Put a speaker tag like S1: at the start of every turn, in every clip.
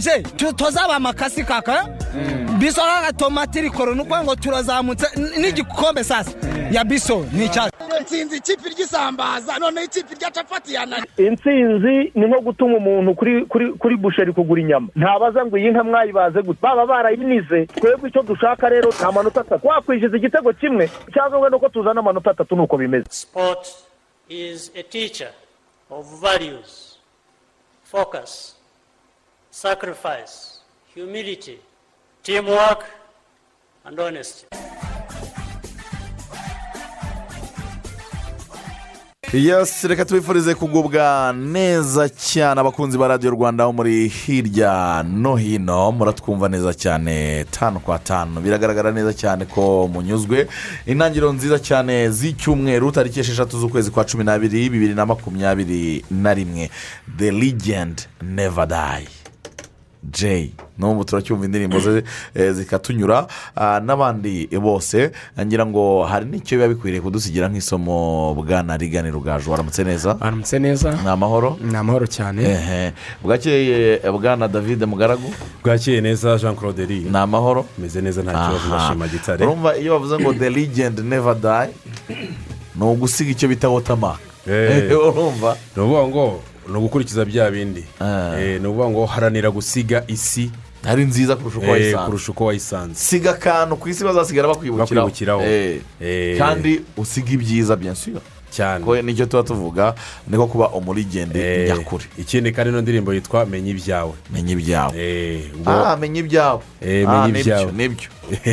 S1: twanje tu- tuzaba amakasi kaka? Biso kaka tomati rikoro ni ukuvuga ngo turazamutse n'igikombe sasa. Ya biso ni icyacu
S2: nsinzi ikipe ry'isambaza noneho ikipe rya capati yanani
S3: intsinzi ni nko gutuma umuntu kuri kuri kuri busheri kugura inyama. Ntabaza ngo iyi nka mwayibaze gute? Baba barayinize. Twebwe icyo dushaka rero ni amanota atatu wakwishyuza igitego kimwe cyangwa nuko tuzana amanota atatu nuko bimeze.
S4: Sport is a teacher of values, focus, sacrifice, humility, teamwork, and honesty.
S5: yesi reka tubifurize kugubwa neza cyane abakunzi ba radiyo rwanda aho muri hirya no hino. Muratwumva neza cyane tanu kwa tanu. Biragaragara neza cyane ko munyuzwe. Intangiriro nziza cyane z'icyumweru tariki esheshatu z'ukwezi kwa cumi n'abiri bibiri na makumyabiri na rimwe. The legend never die. Jay n'ubu turacyumva indirimbo ze eh, zikatunyura. Ah, n'abandi bose ngira ngo hari n'icyo biba bikwiriye kudusigira nk'isomo bwana rigani rugaju. Waramutse neza?
S6: Baramutse neza?
S5: Ni amahoro?
S6: Ni amahoro cyane.
S5: Bwakeye bwana david mugaragu?
S7: Bwakeye neza jean claude ri
S5: ni amahoro?
S7: Meze neza nta kibazo
S5: Aha.
S7: ndashima gitare.
S5: Urumva iyo bavuze ngo the legend never die ni ugusiga icyo bita wotamaka
S7: Eh.
S5: urumva?
S7: Ni ukuvuga ngo ni ugukurikiza bya bindi.
S5: Ah.
S7: Eh, ni ukuvuga ngo haranira gusiga isi.
S5: Ari nziza kurusha uko
S7: eh,
S5: wayisanze.
S7: kurusha uko wayisanze.
S5: Siga akantu ku isi bazasigara bakwibukiraho. Eh. Kandi usiga ibyiza byensuye
S7: cyane.
S5: Ko ni cyo tuba tuvuga niko kuba umurigende
S7: Eh,
S5: nyakuri.
S7: ikindi kandi ino ndirimbo yitwa menya ibyawe.
S5: Menya ibyawe.
S7: Eh, ubwo
S5: ah menya ibyawe.
S7: Eh,
S5: Ah,
S7: ni
S5: byo,
S7: ibyawe.
S5: ni byo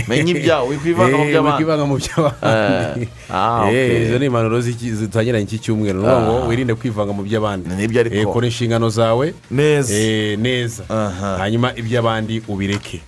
S5: menya ibyawe wikwivanga mu by'abandi. ah,
S7: izo ni impanuro zitangiranye iki cyumweru. Ni ngo
S5: Ah.
S7: wirinde kwivanga mu by'abandi.
S5: Nibyo ariko.
S7: Kora inshingano zawe.
S5: Neza.
S7: Neza.
S5: Aha.
S7: hanyuma iby'abandi ubireke.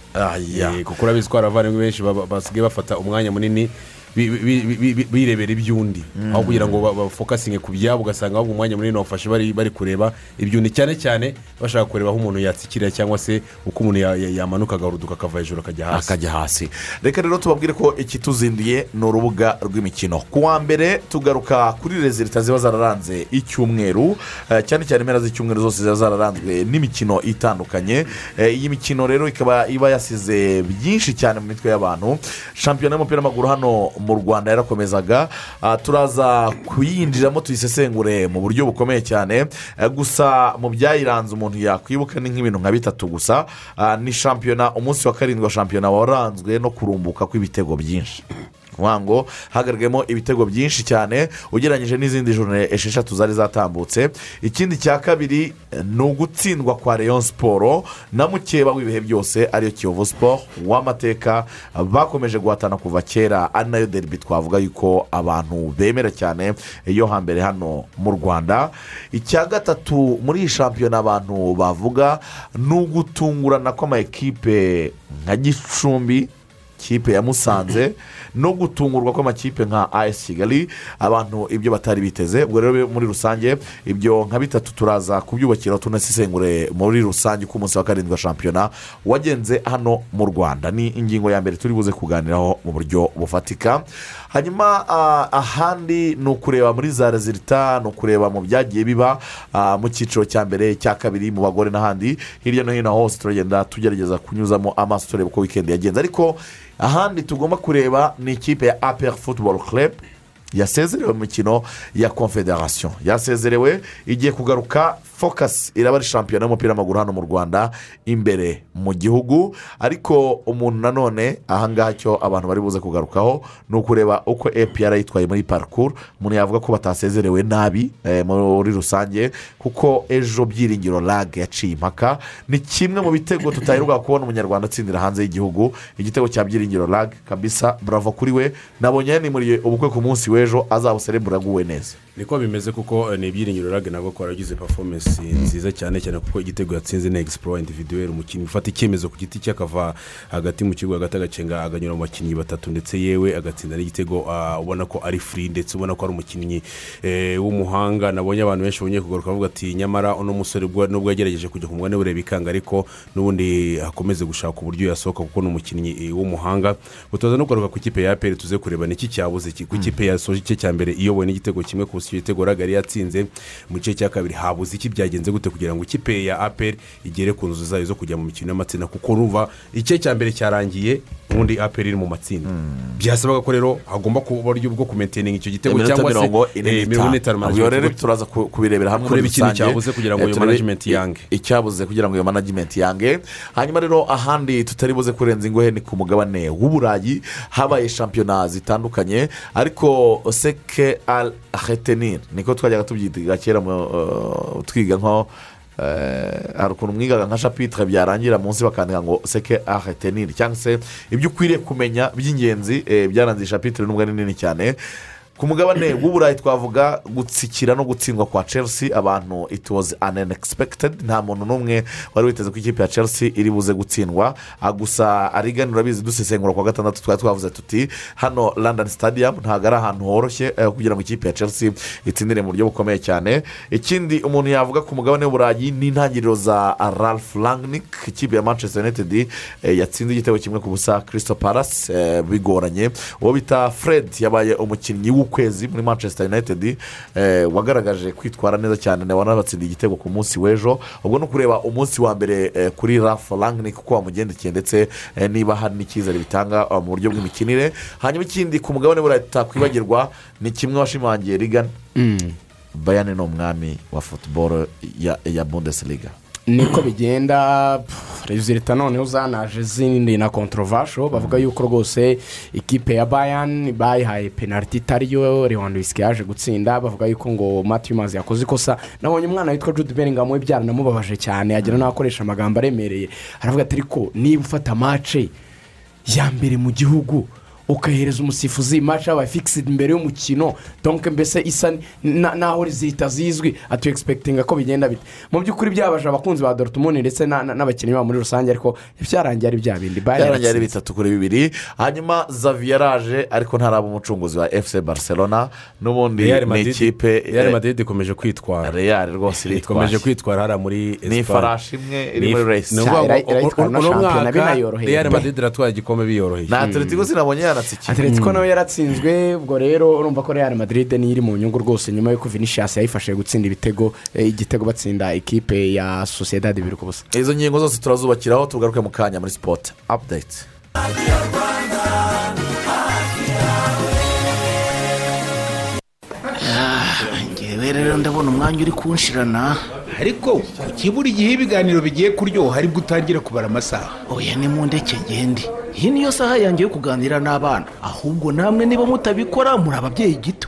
S7: Kuko urabizi ko hari abavandimwe benshi basigaye bafata umwanya munini bi- bi- bi- bi- bi- birebera iby'undi. Aho kugira ngo ba- bafokasinge ku byabo ugasanga ahubwo umwanya munini bawufashe bari kureba iby'undi. Cyane cyane bashaka kureba aho umuntu yatsikira cyangwa se uko umuntu ya- ya- yamanuka agahuruduka akava hejuru akajya hasi.
S5: Akajya hasi. Reka rero tubabwire ko ikituzindiye ni urubuga rw'imikino. Ku wa mbere tugaruka kuri rezilita ziba zararanze icyumweru. Eh, cyane cyane impera z'icyumweru zose ziba zararanzwe n'imikino itandukanye. Eh, iyi mikino rero ikaba iba yasize byinshi cyane mu mitwe y'abantu. Shampiyona y'umupira w'amaguru hano mu rwanda yarakomezaga Ah, turaza kuyinjiramo tuyisesengure mu buryo bukomeye cyane. Eh, gusa mu byayiranze umuntu yakwibuka ni nk'ibintu nka bitatu gusa. Ah, ni shampiyona umunsi wa karindwi wa shampiyona waranzwe no kurumbuka kw'ibitego byinshi. Kuvuga ngo hagaragayemo ibitego byinshi cyane ugereranyije n'izindi joro esheshatu zari zatambutse. Ikindi cya kabiri ni ugutsindwa kwa leon siporo na mukeba w'ibihe byose ariyo kiyovu siporo w'amateka bakomeje guhatana kuva kera. Ari na yo deribi twavuga yuko abantu bemera cyane iyo hambere hano mu rwanda. Icya gatatu muri iyi shampiyona abantu bavuga ni ugutungurana kw'amakipe nka gicumbi. Kipe ya musanze no gutungurwa kw'amakipe nka as kigali. Abantu ibyo batari biteze. Ubwo rero muri rusange ibyo nka bitatu turaza kubyubakira tunasesengure muri rusange uko umunsi wa karindwi wa shampiyona wagenze hano mu rwanda. Ni ingingo ya mbere turi buze kuganiraho mu buryo bufatika. Hanyuma ah, ahandi ni ukureba muri za rezilita ni ukureba mu byagiye biba ah, mu cyiciro cya mbere cya kabiri mu bagore n'ahandi. Hirya no hino hose turagenda tugerageza kunyuzamo amaso tureba uko wikendi yagenze. Ariko ahandi tugomba kureba ni ikipe ya aperi futuboro club yasezerewe mu mikino ya confederation. Yasezerewe igiye kugaruka focus iraba ari shampiyona y'umupira w'amaguru hano mu rwanda imbere mu gihugu. Ariko umuntu nanone ahangaha cyo abantu bari buze kugarukaho ni ukureba uko epr yitwaye muri parcours umuntu yavuga ko batasezerewe nabi eh, muri rusange kuko ejo byiringiro lag yaciye impaka. Ni kimwe mu bitego tutaheruka kubona umunyarwanda atsindira hanze y'igihugu. Igitego cya byiringiro lag kabisa bravo kuri we. Nabonye yanimuriye ubukwe ku munsi w'ejo azabuserebura aguwe neza.
S7: Niko bimeze kuko eh, ni ibyiringiro rage nabwo ko waragize performance nziza cyane cyane kuko igitego yatsinze ni egisipuro individuweri umukinnyi ufata icyemezo ku giti cye akava hagati mu kibuga hagati agacenga aganyura mu bakinnyi batatu. Ndetse yewe agatsinda n'igitego ah, ubona ko ari furi ndetse ubona ko ari umukinnyi eh, w'umuhanga. Nabonye abantu benshi bongeye kugaruka bavuga ati nyamara uno musore ubwo- nubwo yagerageje kujya ku mugabane ureba ikanga ariko n'ubundi hakomeze gushaka uburyo yasohoka kuko ni umukinnyi eh, w'umuhanga. Gutoza no kugaruka ku ikipe ya aperi tuze kureba ni iki cyabuze. Ku ikipe yasoje igice cya mbere iyobowe n'igitego kimwe ku raga yari yatsinze mu gice cya kabiri. Habuze iki byagenze gute kugira ngo ikipe ya aperi igere ku nzu zayo zo kujya mu mikino y'amatsinda kuko ruva igice cya mbere cyarangiye ubundi aperi iri mu matsinda. Byasabaga ko rero hagomba kuba uburyo bwo kumenteninga icyo gitego cyangwa se
S5: mirongo ine
S7: eh, mirongo
S5: n'itanu ubwo rero
S7: management.
S5: turaza ku- kubirebera hamwe muri rusange.
S7: cyabuze kugira ngo
S5: Eh,
S7: iyo
S5: turebe
S7: management
S5: i-
S7: yange.
S5: icyabuze kugira ngo iyo management yange. Hanyuma rero ahandi tutari buze kurenza ingohe ni ku mugabane w'uburayi habaye shampiyona zitandukanye. Ariko seke al hetenir niko twajyaga tubyita kera twiga nko hari ukuntu mwigaga nka shapitire byarangira munsi bakandika ngo seke al hetenir cyangwa se ibyo ukwiriye kumenya by'ingenzi byaranze shapitire nubwo ari nini cyane ku mugabane w'uburayi twavuga gutsikira no gutsindwa kwa chelsea abantu it was unexpected nta muntu n'umwe wari witeze ko ikipe ya chelsea iri buze gutsindwa. Ah, gusa arigani urabizi dusesengura kwa gatandatu twari twavuze tuti hano london stadium ntabwo ari ahantu horoshye eh, kugira ngo ikipe ya chelsea itsindire mu buryo bukomeye cyane. Ikindi umuntu yavuga ku mugabane w'uburayi ni intangiriro za ralph langnick ikipe ya manchester united eh, yatsinze igitego kimwe ku busa crystal palace eh, bigoranye. Uwo bita fred yabaye umukinnyi w'ukwezi muri manchester united eh, wagaragaje kwitwara neza cyane wanabatsindiye igitego ku munsi w'ejo. Ubwo ni ukureba umunsi wa mbere eh, kuri ralph langnick uko wamugendekeye ndetse eh, niba hari n'icyizere bitanga mu buryo bw'imikinire. Hanyuma ikindi ku mugabane w'uburayi tutakwibagirwa ni kimwe washimangiye rigani bayani ni umwami wa futuboro ya, ya bundesliga.
S6: Niko bigenda rezilita noneho zanaje zindi na kontrovasho bavuga yuko rwose ikipe ya bayani bayihaye penaliti itariyo rewandowski yaje gutsinda bavuga yuko ngo matiyu mazi yakoze ikosa. Nabonye umwana witwa jude beringamu we byaranamubabaje cyane agira n'aho akoresha amagambo aremereye. Aravuga ati ariko niba ufata mace ya mbere mu gihugu ukahereza umusifuzi mace yabaye fikisidi mbere y'umukino. Donke mbese isa na- naho zihita zizwi atu egispekitinga ko bigenda bite? Mu by'ukuri byabaje abakunzi ba dorutmuni ndetse na- na- n'abakinnyi babo muri rusange ariko byarangiye ari bya bindi.
S5: Byarangiye ari bitatu kuri bibiri. Hanyuma zavi yaraje ariko ntaraba umucunguzi wa efuse barcelona n'ubundi ni ikipe
S7: Real Madrid ikomeje kwitwara.
S5: Real rwose
S7: ikomeje kwitwara hariya muri
S5: ni ifarashi imwe iri
S7: Ni-
S5: muri resi
S7: ni ukuvuga ngo
S6: Ira- irayitwara na
S7: uno
S6: shampiyona
S7: mwaka
S6: binayoroheye.
S7: real madrid iratwara igikombe biyoroheye
S5: na atletico sinabonye yanatsikiye
S6: atletico nawe yaratsinzwe ubwo rero urumva ko real madrid niyo iri mu nyungu rwose nyuma y'uko vinicius yayifashije gutsinda ibitego eh, igitego batsinda ikipe ya sosiyete bibiri ku busa.
S5: Izo ngingo zose turazubakiraho tugaruke mu kanya muri sipoti apudeti
S2: ngewe rero ndabona umwanya uri kunshirana.
S8: Ariko kuki buri gihe ibiganiro bigiye kuryoha ari bwo utangira kubara amasaha?
S2: Oya ni mu ndeke ngende iyi niyo saha yanjye yo kuganira n'abana. Ahubwo namwe niba mutabikora muri ababyeyi gito.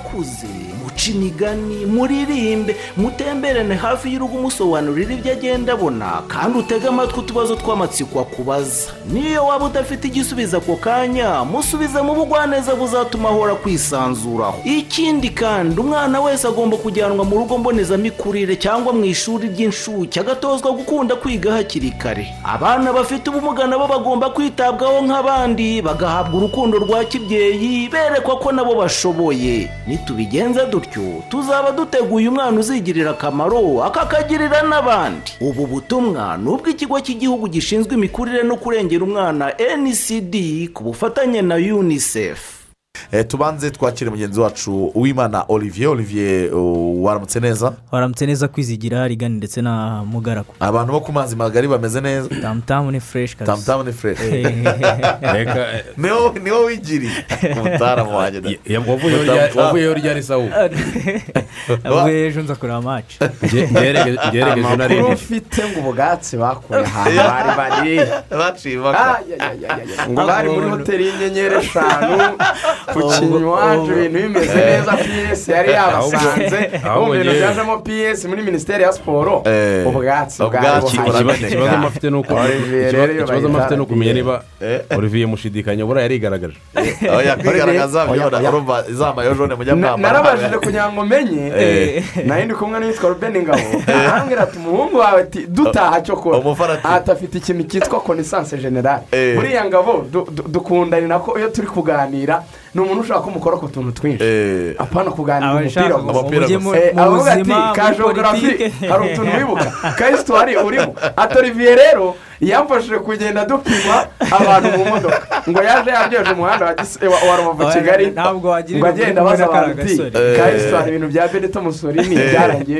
S2: musakuze muce imigani muririmbe. Mutemberane hafi y'urugo umusobanurira ibyo agenda abona. Kandi utege amatwi utubazo tw'amatsiko akubaza. Niyo waba udafite igisubizo ako kanya musubize mu bugwaneza buzatuma ahora kwisanzuraho ikindi kandi umwana wese agomba kujyanwa mu rugo mbonezamikurire cyangwa mu ishuri ry'inshuke agatozwa gukunda kwiga hakiri kare. Abana bafite ubumuga nabo bagomba kwitabwaho nk'abandi bagahabwa urukundo rwa kibyeyi berekwa ko nabo bashoboye. Nitubigenza dutyo tuzaba duteguye umwana uzigirira akamaro akakagirira n'abandi. Ubu butumwa ni ubw'ikigo cy'igihugu gishinzwe imikurire no kurengera umwana ncd ku bufatanye na unicef.
S5: Tubanze twakire mugenzi wacu uwimana olivier olivier uh, waramutse neza
S9: waramutse neza kwizigira rigani ndetse na mugaragu.
S5: Abantu bo ku mazi magari bameze neza.
S9: Tamutamu ni fureshi kabisa.
S5: Tamutamu ni fureshi
S7: reka eh,
S5: niwo niwo wigiriye umutaramu wanjye
S7: wavuyeho rya- wavuyeho ryari sawu
S9: avuye ejo nza kureba amaci
S7: ngeregeje
S6: amakuru
S7: unarebye
S6: ufite ngo ubwatsi bakuye ahantu bari bari.
S5: Baciye impaka
S6: Ah, ya, ya, ya, ya, ya. ngo bari muri hoteli y'inyenyeri eshanu. Gukinya iwacu ibintu bimeze neza piyesi yari yabasanze mu bintu byajemo piyesi muri minisiteri ya siporo
S5: Eh,
S6: ubwatsi bwari buhari
S7: ikibazo mafite ni ukumenya niba
S5: Eh.
S7: olivier mushidikanya buriya yarigaragaje
S5: oya kwigaragaza
S6: Oya,
S5: byora
S6: oya.
S5: urumva izamba yo jone mujya mwambara
S6: narabajije kugira ngo menye
S5: Eh.
S6: nari ndi kumwe n'uwitwa rubeni ngabo arambwira ati umuhungu wawe ati dutaha cyo kora
S5: Umufarati.
S6: ati afite ikintu cyitwa konesanse generale
S5: Eh.
S6: buriya ngabo du- du- dukundana nako iyo turi kuganira ni umuntu ushaka ko mukora ku tuntu twinshi.
S5: Eh,
S6: apana kuganira umupira gusa. Eh,
S9: mu
S6: aravuga ati ka
S9: politike.
S6: hari utuntu wibuka. Ka hisitwari urimo ati olivier rero yamfashije kugenda dupima abantu mu modoka ngo yaje yaryoheje umuhanda wa rubavu kigali
S9: ntabwo wagira
S6: ngo
S9: ibintu
S6: agenda
S9: uri
S6: abaza
S9: kubona
S6: abantu
S9: kari
S6: uti
S9: agasore.
S6: ka
S5: Eh.
S6: hisitwari ibintu bya benito musolini byarangiye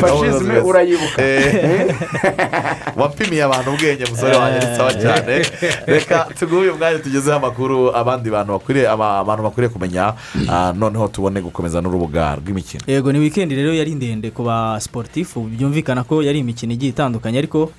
S6: fashisme urayibuka
S5: wapimiye abantu ubwenge musore wanjye ni sawa cyane reka tuguhe uyu mwanya tugezeho amakuru abandi bantu bakwiriye aba- abantu bakwiriye kumenya ah, noneho tubone gukomeza n'urubuga rw'imikino
S9: yego ni wikendi rero yari ndende ku ba siporutifu byumvikana ko yari imikino igiye itandukanye ariko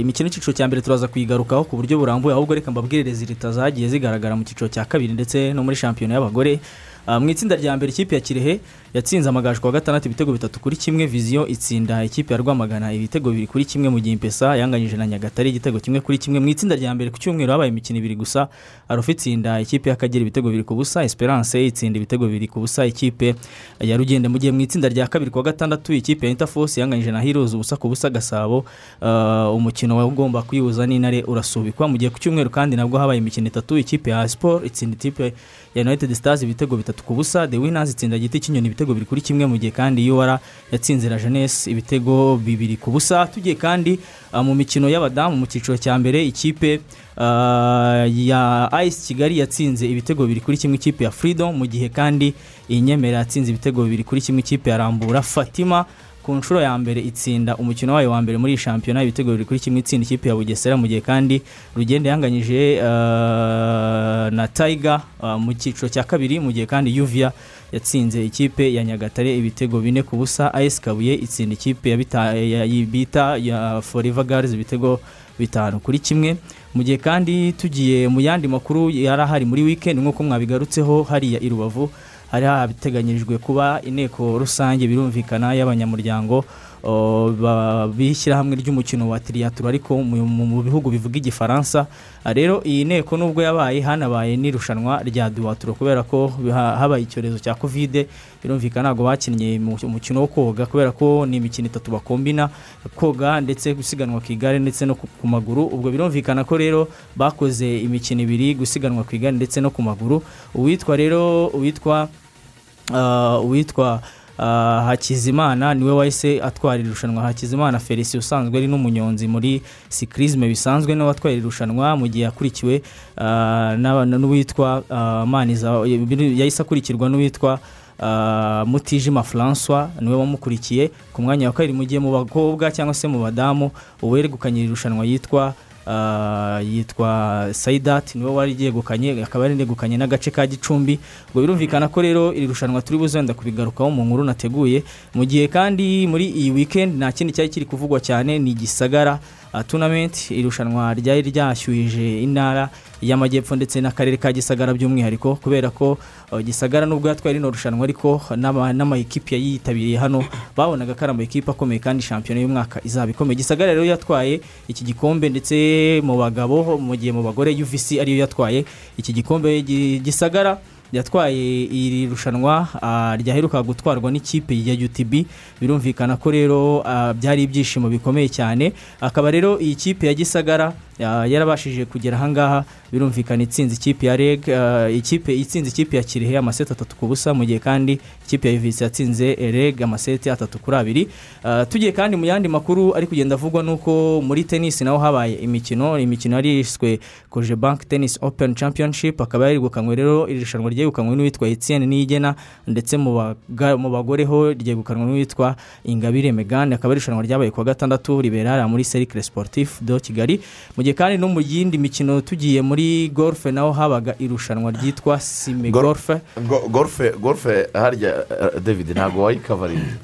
S9: imikino y'icyiciro cya mbere turaza kuyigarukaho ku buryo burambuye ahubwo reka mbabwire rezilita zagiye zigaragara mu cyiciro cya kabiri ndetse no muri shampiyona y'abagore. Uh, mu itsinda rya mbere ikipe ya kirehe yatsinze amagaju ku wa gatandatu ibitego bitatu kuri kimwe viziyo itsinda ikipe ya rwamagana ibitego bibiri kuri kimwe mu gihe impesa yanganyije na nyagatare igitego kimwe kuri kimwe. Mu itsinda rya mbere ku cyumweru habaye imikino ibiri gusa arufa itsinda ikipe y'akagera ibitego bibiri ku busa esperance itsinda ibitego bibiri ku busa ikipe ya rugende mu gihe mu itsinda rya kabiri ku wa gatandatu ikipe ya interforce yanganyije na heroes ubusa ku busa gasabo uh, umukino wari ugomba kwihuza n'intare urasubikwa. Mu gihe ku cyumweru kandi nabwo habaye imikino itatu ikipe ya sport itsinda ikipe ya united stars ibitego bitatu ku busa the winners itsinda giti cy'inyoni ibitego bibiri kuri kimwe mu gihe kandi ur yatsinze la jeunesse ibitego bibiri ku busa. Tugiye kandi uh, mu mikino y'abadamu mu cyiciro cya mbere ikipe uh, ya ice kigali yatsinze ibitego bibiri kuri kimwe ikipe ya freedom mu gihe kandi iyi nyemera yatsinze ibitego bibiri kuri kimwe ikipe ya rambura. Fatima ku nshuro ya mbere itsinda umukino wayo wa mbere muri shampiyona ibitego bibiri kuri kimwe itsinda ikipe ya bugesera mu gihe kandi rugenda yanganyije uh, na tayiga mu cyiciro cya kabiri mu gihe kandi yuvia yatsinze ikipe ya nyagatare ibitego bine ku busa ayesi kabuye itsinda ikipe bita- ya- forever girls ibitego bitanu. Kuri kimwe mu gihe kandi tugiye mu yandi makuru yari ahari muri weekend nk'uko mwabigarutseho hariya i rubavu hari hateganyirijwe kuba inteko rusange birumvikana y'abanyamuryango b'ishyirahamwe ry'umukino wa tiriyatura ariko mu bihugu bivuga igifaransa Ah, rero iyi nteko nubwo yabaye hanabaye n'irushanwa rya duwaturo kubera ko ha- habaye icyorezo cya kovide birumvikana ntabwo bakinnye mu- umukino wo koga. Kubera ko ni imikino itatu bakombina koga ndetse gusiganwa ku igare ndetse no ku maguru. Ubwo birumvikana ko rero bakoze imikino ibiri gusiganwa ku igare ndetse no ku maguru. Uwitwa rero uwitwa Ah, uwitwa hakizimana ni we wahise atwara irushanwa hakizimana felicien usanzwe ari n'umunyonzi muri sikirizme bisanzwe ni we watwaye irushanwa mu gihe yakurikiwe ah, n'uwitwa ah, maniza yahise akurikirwa n'uwitwa ah, mutijima francois ni we wamukurikiye ku mwanya wa kabiri mu gihe mu bakobwa cyangwa se mu badamu uwegukanye iri rushanwa yitwa ah, yitwa sayidati ni we wari yegukanye akaba yari yegukanye n'agace ka gicumbi. Ubwo birumvikana ko rero iri rushanwa turi buze wenda kubigarukaho mu nkuru nateguye. Mu gihe kandi muri iyi weekend nta kindi cyari kiri kuvugwa cyane ni gisagara. Tunamenti irushanwa ryari ryashyuhije intara y'amajyepfo ndetse n'akarere ka gisagara by'umwihariko kubera ko uh, gisagara nubwo yatwaye rino rushanwa ariko n'ama- n'amayikipe yayitabiriye hano babonaga ko ari amayikipe akomeye kandi shampiyona y'umwaka izaba ikomeye. Gisagara rero yatwaye iki gikombe ndetse mu bagabo mu gihe mu bagore uvc ariyo yatwaye iki gikombe. Gi- gisagara yatwaye iri rushanwa ah, ryaheruka gutwarwa n'ikipe ya UTB birumvikana ko rero ah, byari ibyishimo bikomeye cyane. Akaba rero iyi kipe ya Gisagara ah, yarabashije kugera ahangaha birumvikana itsinze ikipe ya REG ah, ikipe itsinze ikipe ya Kirehe amaseti atatu ku busa mu gihe kandi ikipe ya UVC yatsinze REG amaseti atatu kuri abiri. Ah, tugiye kandi mu yandi makuru ari kugenda avugwa nuko muri tennis naho habaye imikino imikino yari yiswe koje bank tennis open championship akaba yarigukanywe rero iri rushanwa ryegukanywe n'uwitwa Etienne Niyigena ndetse mu bagore ho ryegukanwe n'uwitwa Ingabire Megan akaba ari irushanwa ryabaye ku wa gatandatu ribera muri Cercle Sportif de Kigali. Mu gihe kandi no mu yindi mikino tugiye muri golf naho habaga irushanwa ryitwa Sime
S5: Gol-
S9: Golf
S5: Go- golfe golfe harya eh, david ntabwo wayikavarinze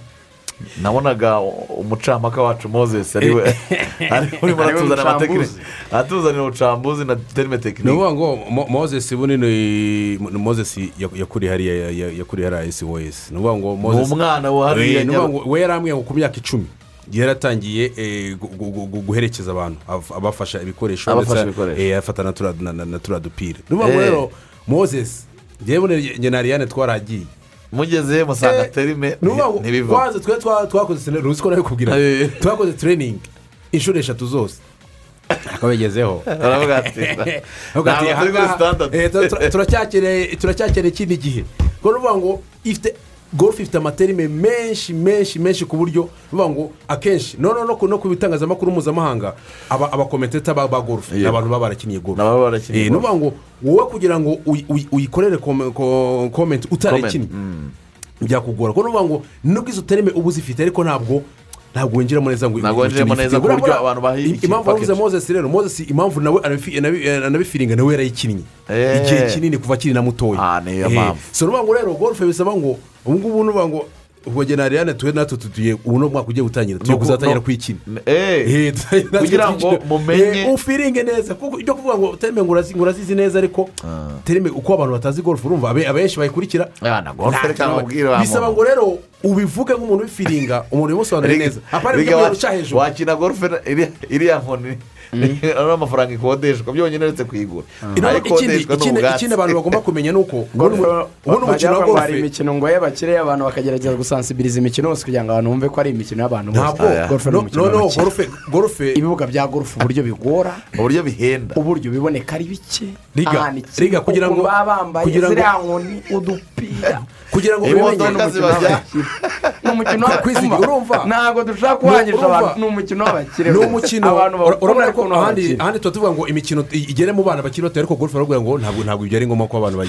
S5: nabonaga umucampaka wacu moses ari we. Ari urimo aratuzanira amatekinike.
S6: mucambuzi.
S5: atuzanira ubucambuzi na terime
S7: ni
S5: tekinike
S7: ukuvuga ngo Mo- moses bunini moses ya- yakuriye hariya ya- ya- yakuriye hariya esi wesi ni ukuvuga ngo
S5: ni
S7: moses
S5: umwana wa hariya
S7: Eh, ni we yarambwiye ngo ku myaka icumi. Yaratangiye eh, gu- gu- gu- gu- guherekeza abantu ab- abafasha ibikoresho ndetse, eh, afata na turiya dupira ni ukuvuga ngo
S5: Eh.
S7: rero moses njyewe njye na ariyane twaragiye
S5: mugeze musanga
S7: Eh,
S5: terime
S7: ni ukuvuga ngo
S5: ntibiva
S7: kwanza twe twa- twakoze ruzi ko nawe kubwira
S5: Eh.
S7: twakoze tereyiningi inshuro eshatu zose ariko bigezeho
S5: baravuga ati
S7: Avuga ati,
S5: ntabwo turi kuri
S7: "Ahangaha,
S5: sitandadi
S7: eh, tura- tura- turacyakeneye ikindi gihe ngo gorufe ifite amaterime menshi menshi menshi ku buryo bivuga ngo akenshi no no no ku bitangazamakuru mpuzamahanga aba abakomenteta ba gorufe ni abantu baba barakiniye Eh, ni ukuvuga ngo wowe kugira ngo uyi- uyi- uyikorere kome- ko- komenti utarayikinnye byakugora. Kuko ni ukuvuga ngo nubwo izo terime uba uzifite ariko ntabwo ntabwo winjiramo neza ngo
S5: Ntabwo winjiramo neza ku buryo abantu ikintu
S7: impamvu
S5: package.
S7: moses rero moses impamvu nawe anabifi- anabi- anabifiringa nawe yarayikinnye
S5: Eh.
S7: igihe kinini kuva akiri na mutoya
S5: Ah, niyo
S7: Eh,
S5: mpamvu.
S7: so ni ukuvuga ngo rero golfe bisaba ngo ubu ngubu ni ukuvuga ngo ubwo jye na ariyane tuwe natwe tugiye ubu ni umwaka ugiye gutangira. Tugiye kuzatangira kuyikina
S5: Eh,
S7: Eh,
S5: kugira ngo mumenye-
S7: Eh, ufiringe neza. Kuko ibyo kuvuga ngo terime ngo urazi- ngo urazizi neza ariko terime uko abantu batazi golfe urumva abe- abenshi bayikurikira.
S5: Ah, golf
S7: bisaba ngo rero ubivuge nk'umuntu ubifiringa umuntu ubimusobanurire neza. Apana ibyo uca hejuru.
S5: wakina iri- iriya nkoni. ari amafaranga ikodeshwa. Byonyine uretse kuyigura. Aho
S7: ikindi
S5: ikodeshwa ni
S7: ikindi-
S5: ubwatsi.
S7: ikindi abantu bagomba kumenya ni uko ubu- ubundi umukino wa
S6: ngo hari imikino ngo y'abakire abantu bakagerageza gusansibiriza imikino yose kugira ngo abantu bumve ko ari imikino y'abantu
S7: ntabwo.
S6: Ni
S7: noneho
S6: w'abakire.
S7: gorufe gorufe
S6: ibibuga bya golf uburyo bigora
S5: uburyo bihenda.
S6: uburyo biboneka ari bike.
S7: Riga, kugira ngo-
S6: baba bambaye
S7: kugira ngo-
S6: ziriya nkoni udupira.
S7: kugira ngo
S5: Imodoka
S7: ubimenye.
S5: zibajya-
S6: ni umukino w'abakire.
S7: Urumva?
S6: ntabwo dushaka kuwangisha
S7: Urumva?
S6: abantu ni umukino w'abakire.
S7: Ni umukino. Urabona ko ahandi tuba tuvuga ngo imikino igere mu bana bakiri bato ariko golf baravuga ngo ntabwo ntabwo ibyo ari ngombwa ko abantu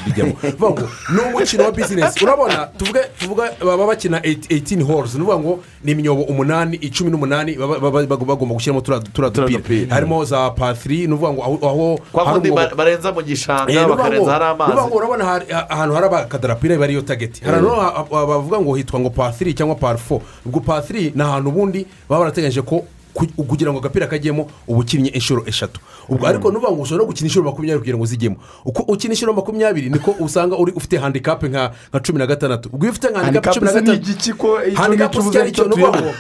S7: ngo ni umukino wa bizinesi urabona tuvuge tuvuge baba bakina 18 holes. Ni ukuvuga ngo ni imyobo umunani icumi n'umunani bagomba gushyiramo turiya dupira. harimo za patiri ni ukuvuga ngo aho aho
S5: kwa
S7: hari
S5: kundi barenza mu gishanga
S7: Eh,
S5: bakarenza hari amazi.
S7: urabona ahantu hari abakadarapira bari iyo tageti hari ahantu ha- ha- bavuga ngo hitwa ngo pasiri cyangwa parfo ubwo pasiri ni ahantu ubundi baba barateganyije ko ku- kugira ngo agapira kajyemo uba ukinnye inshuro eshatu ubwo ariko nuvuga ngo ushobora no gukina inshuro makumyabiri kugira ngo zijyemo uko ukina inshuro makumyabiri niko usanga uri ufite handikapu nka cumi na gatandatu ubwo iyo ufite handikapu cumi na gatandatu
S6: icyo
S7: handikapu si
S6: uvuze
S7: cyari cyo
S6: ni cyo
S7: ni ukuvuga
S6: turimo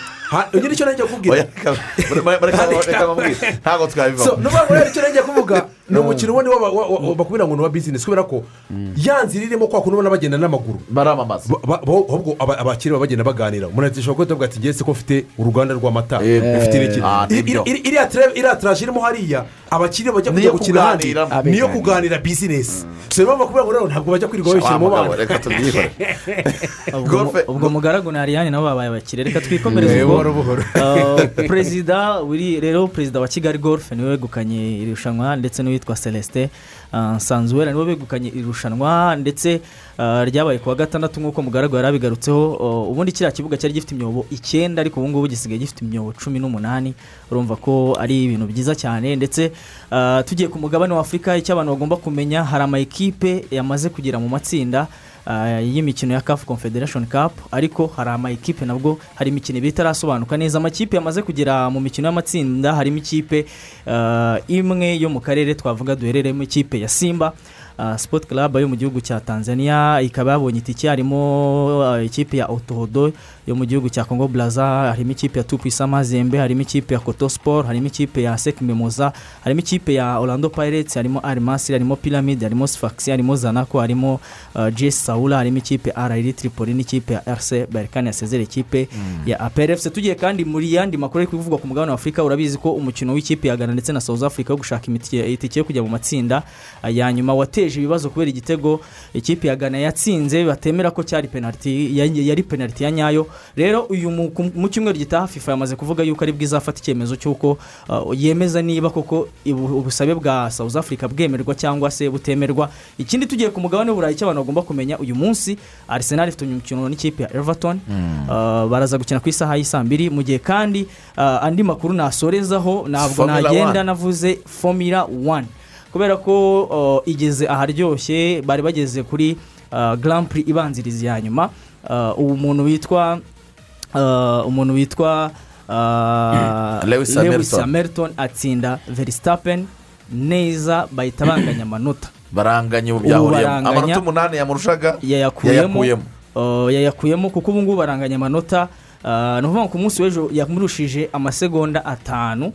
S7: ngo nyine icyo najya kubwira
S5: ntabwo
S7: ni ukuvuga ngo rero icyo nagiye kuvuga ni umukino wa- bakubwira ngo ni uwa bizinesi kubera ko ya nzira irimo kwa kuntu ubona bagenda n'amaguru.
S5: Baramamaza.
S7: Ahubwo aba- abakire baba bagenda baganira. Umuntu ashobora kuba ati ngiye se ko mfite uruganda rw'amata
S5: Eh,
S7: ufite n'iki?
S5: ah,
S7: iriya tara- iriya taraje irimo hariya abakire bajya kujya gukina ahandi. niyo kuganira bizinesi so niyo mpamvu bakubwira ngo ntabwo bajya kwirirwa
S5: wa
S7: bishyira mu bana.
S5: reka tubyihore
S9: ubwo mugaragu na ariyani nabo babaye abakire. Reka twikomereze
S7: Eh,
S9: ubwo. perezida rero perezida wa kigali golf ni we wegukanye iri rushanwa ndetse n'uwitwa celestin uh, nsanzuwera ni we wegukanye iri rushanwa ndetse uh, ryabaye ku wa gatandatu nk'uko mugaragu yari abigarutseho uh, ubundi kiriya kibuga cyari gifite imyobo icyenda ariko ubu ngubu gisigaye gifite imyobo cumi n'umunani. Urumva ko ari ibintu byiza cyane ndetse tugiye ku mugabane wa afurika icyo abantu bagomba kumenya hari amayikipe yamaze kugera mu matsinda y'imikino ya CAF Confederation Cup ariko hari ama ekipe nabwo hari imikino ibiri itarasobanuka neza. Amakipe yamaze kugera mu mikino y'amatsinda harimo ikipe uh, imwe yo mu karere twavuga duherereyemo ikipe ya Simba. Uh, Sport Club yo mu gihugu cya Tanzania ikaba yabonye itike harimo ikipe ya Otohodo yo mu gihugu cya Congo Brazza harimo ikipe ya Tupisa Mazembe harimo ikipe ya Koto Sport harimo ikipe ya Sek Mimoza harimo ikipe ya Orlando Pirates harimo Al Masry harimo Pyramid harimo Sfax harimo Zanaco harimo uh, GS Saula harimo ikipe ya RR Tripoli n'ikipe ya RC Berkane yasezera ikipe ya APR FC tugiye kandi muri yandi makuru ari kuvugwa ku mugabane wa Afurika urabizi ko umukino w'ikipe ya Ghana ndetse na South Africa wo gushaka imiti- itike yo kujya mu matsinda uh, ya nyuma wateje ibibazo kubera igitego ikipe ya Ghana yatsinze batemera ko cyari penalty ya- yari penalty ya nyayo rero uyu mu cyumweru gitaha FIFA yamaze kuvuga yuko ari bwizafata icyemezo cy'uko uh, yemeza niba koko ubusabe bwa South Africa bwemerwa cyangwa se butemerwa. Ikindi tugiye ku mugabane w'uburayi icyo abantu bagomba kumenya uyu munsi Arsenal ifite umukino n'ikipe ya Everton. Uh, baraza gukina ku isaha y'isaa mbiri mu gihe kandi uh, andi makuru nasorezaho ntabwo nagenda navuze Formula 1 kubera ko igeze aharyoshye bari bageze kuri Grand Prix ibanziriza ya nyuma. Uh, ubu muntu witwa uh, umuntu witwa uh,
S5: Lewis
S9: Lewis
S5: Hamilton.
S9: Atsinda Verstappen neza bahita banganya amanota
S5: baranganye ubu byahuriyemo
S9: baranganya.
S5: amanota umunani yamurushaga
S9: yayakuyemo uh, yayakuyemo kuko ubu ngubu baranganya amanota uh, ni ukuvuga ngo ku munsi w'ejo yamurushije amasegonda atanu uh,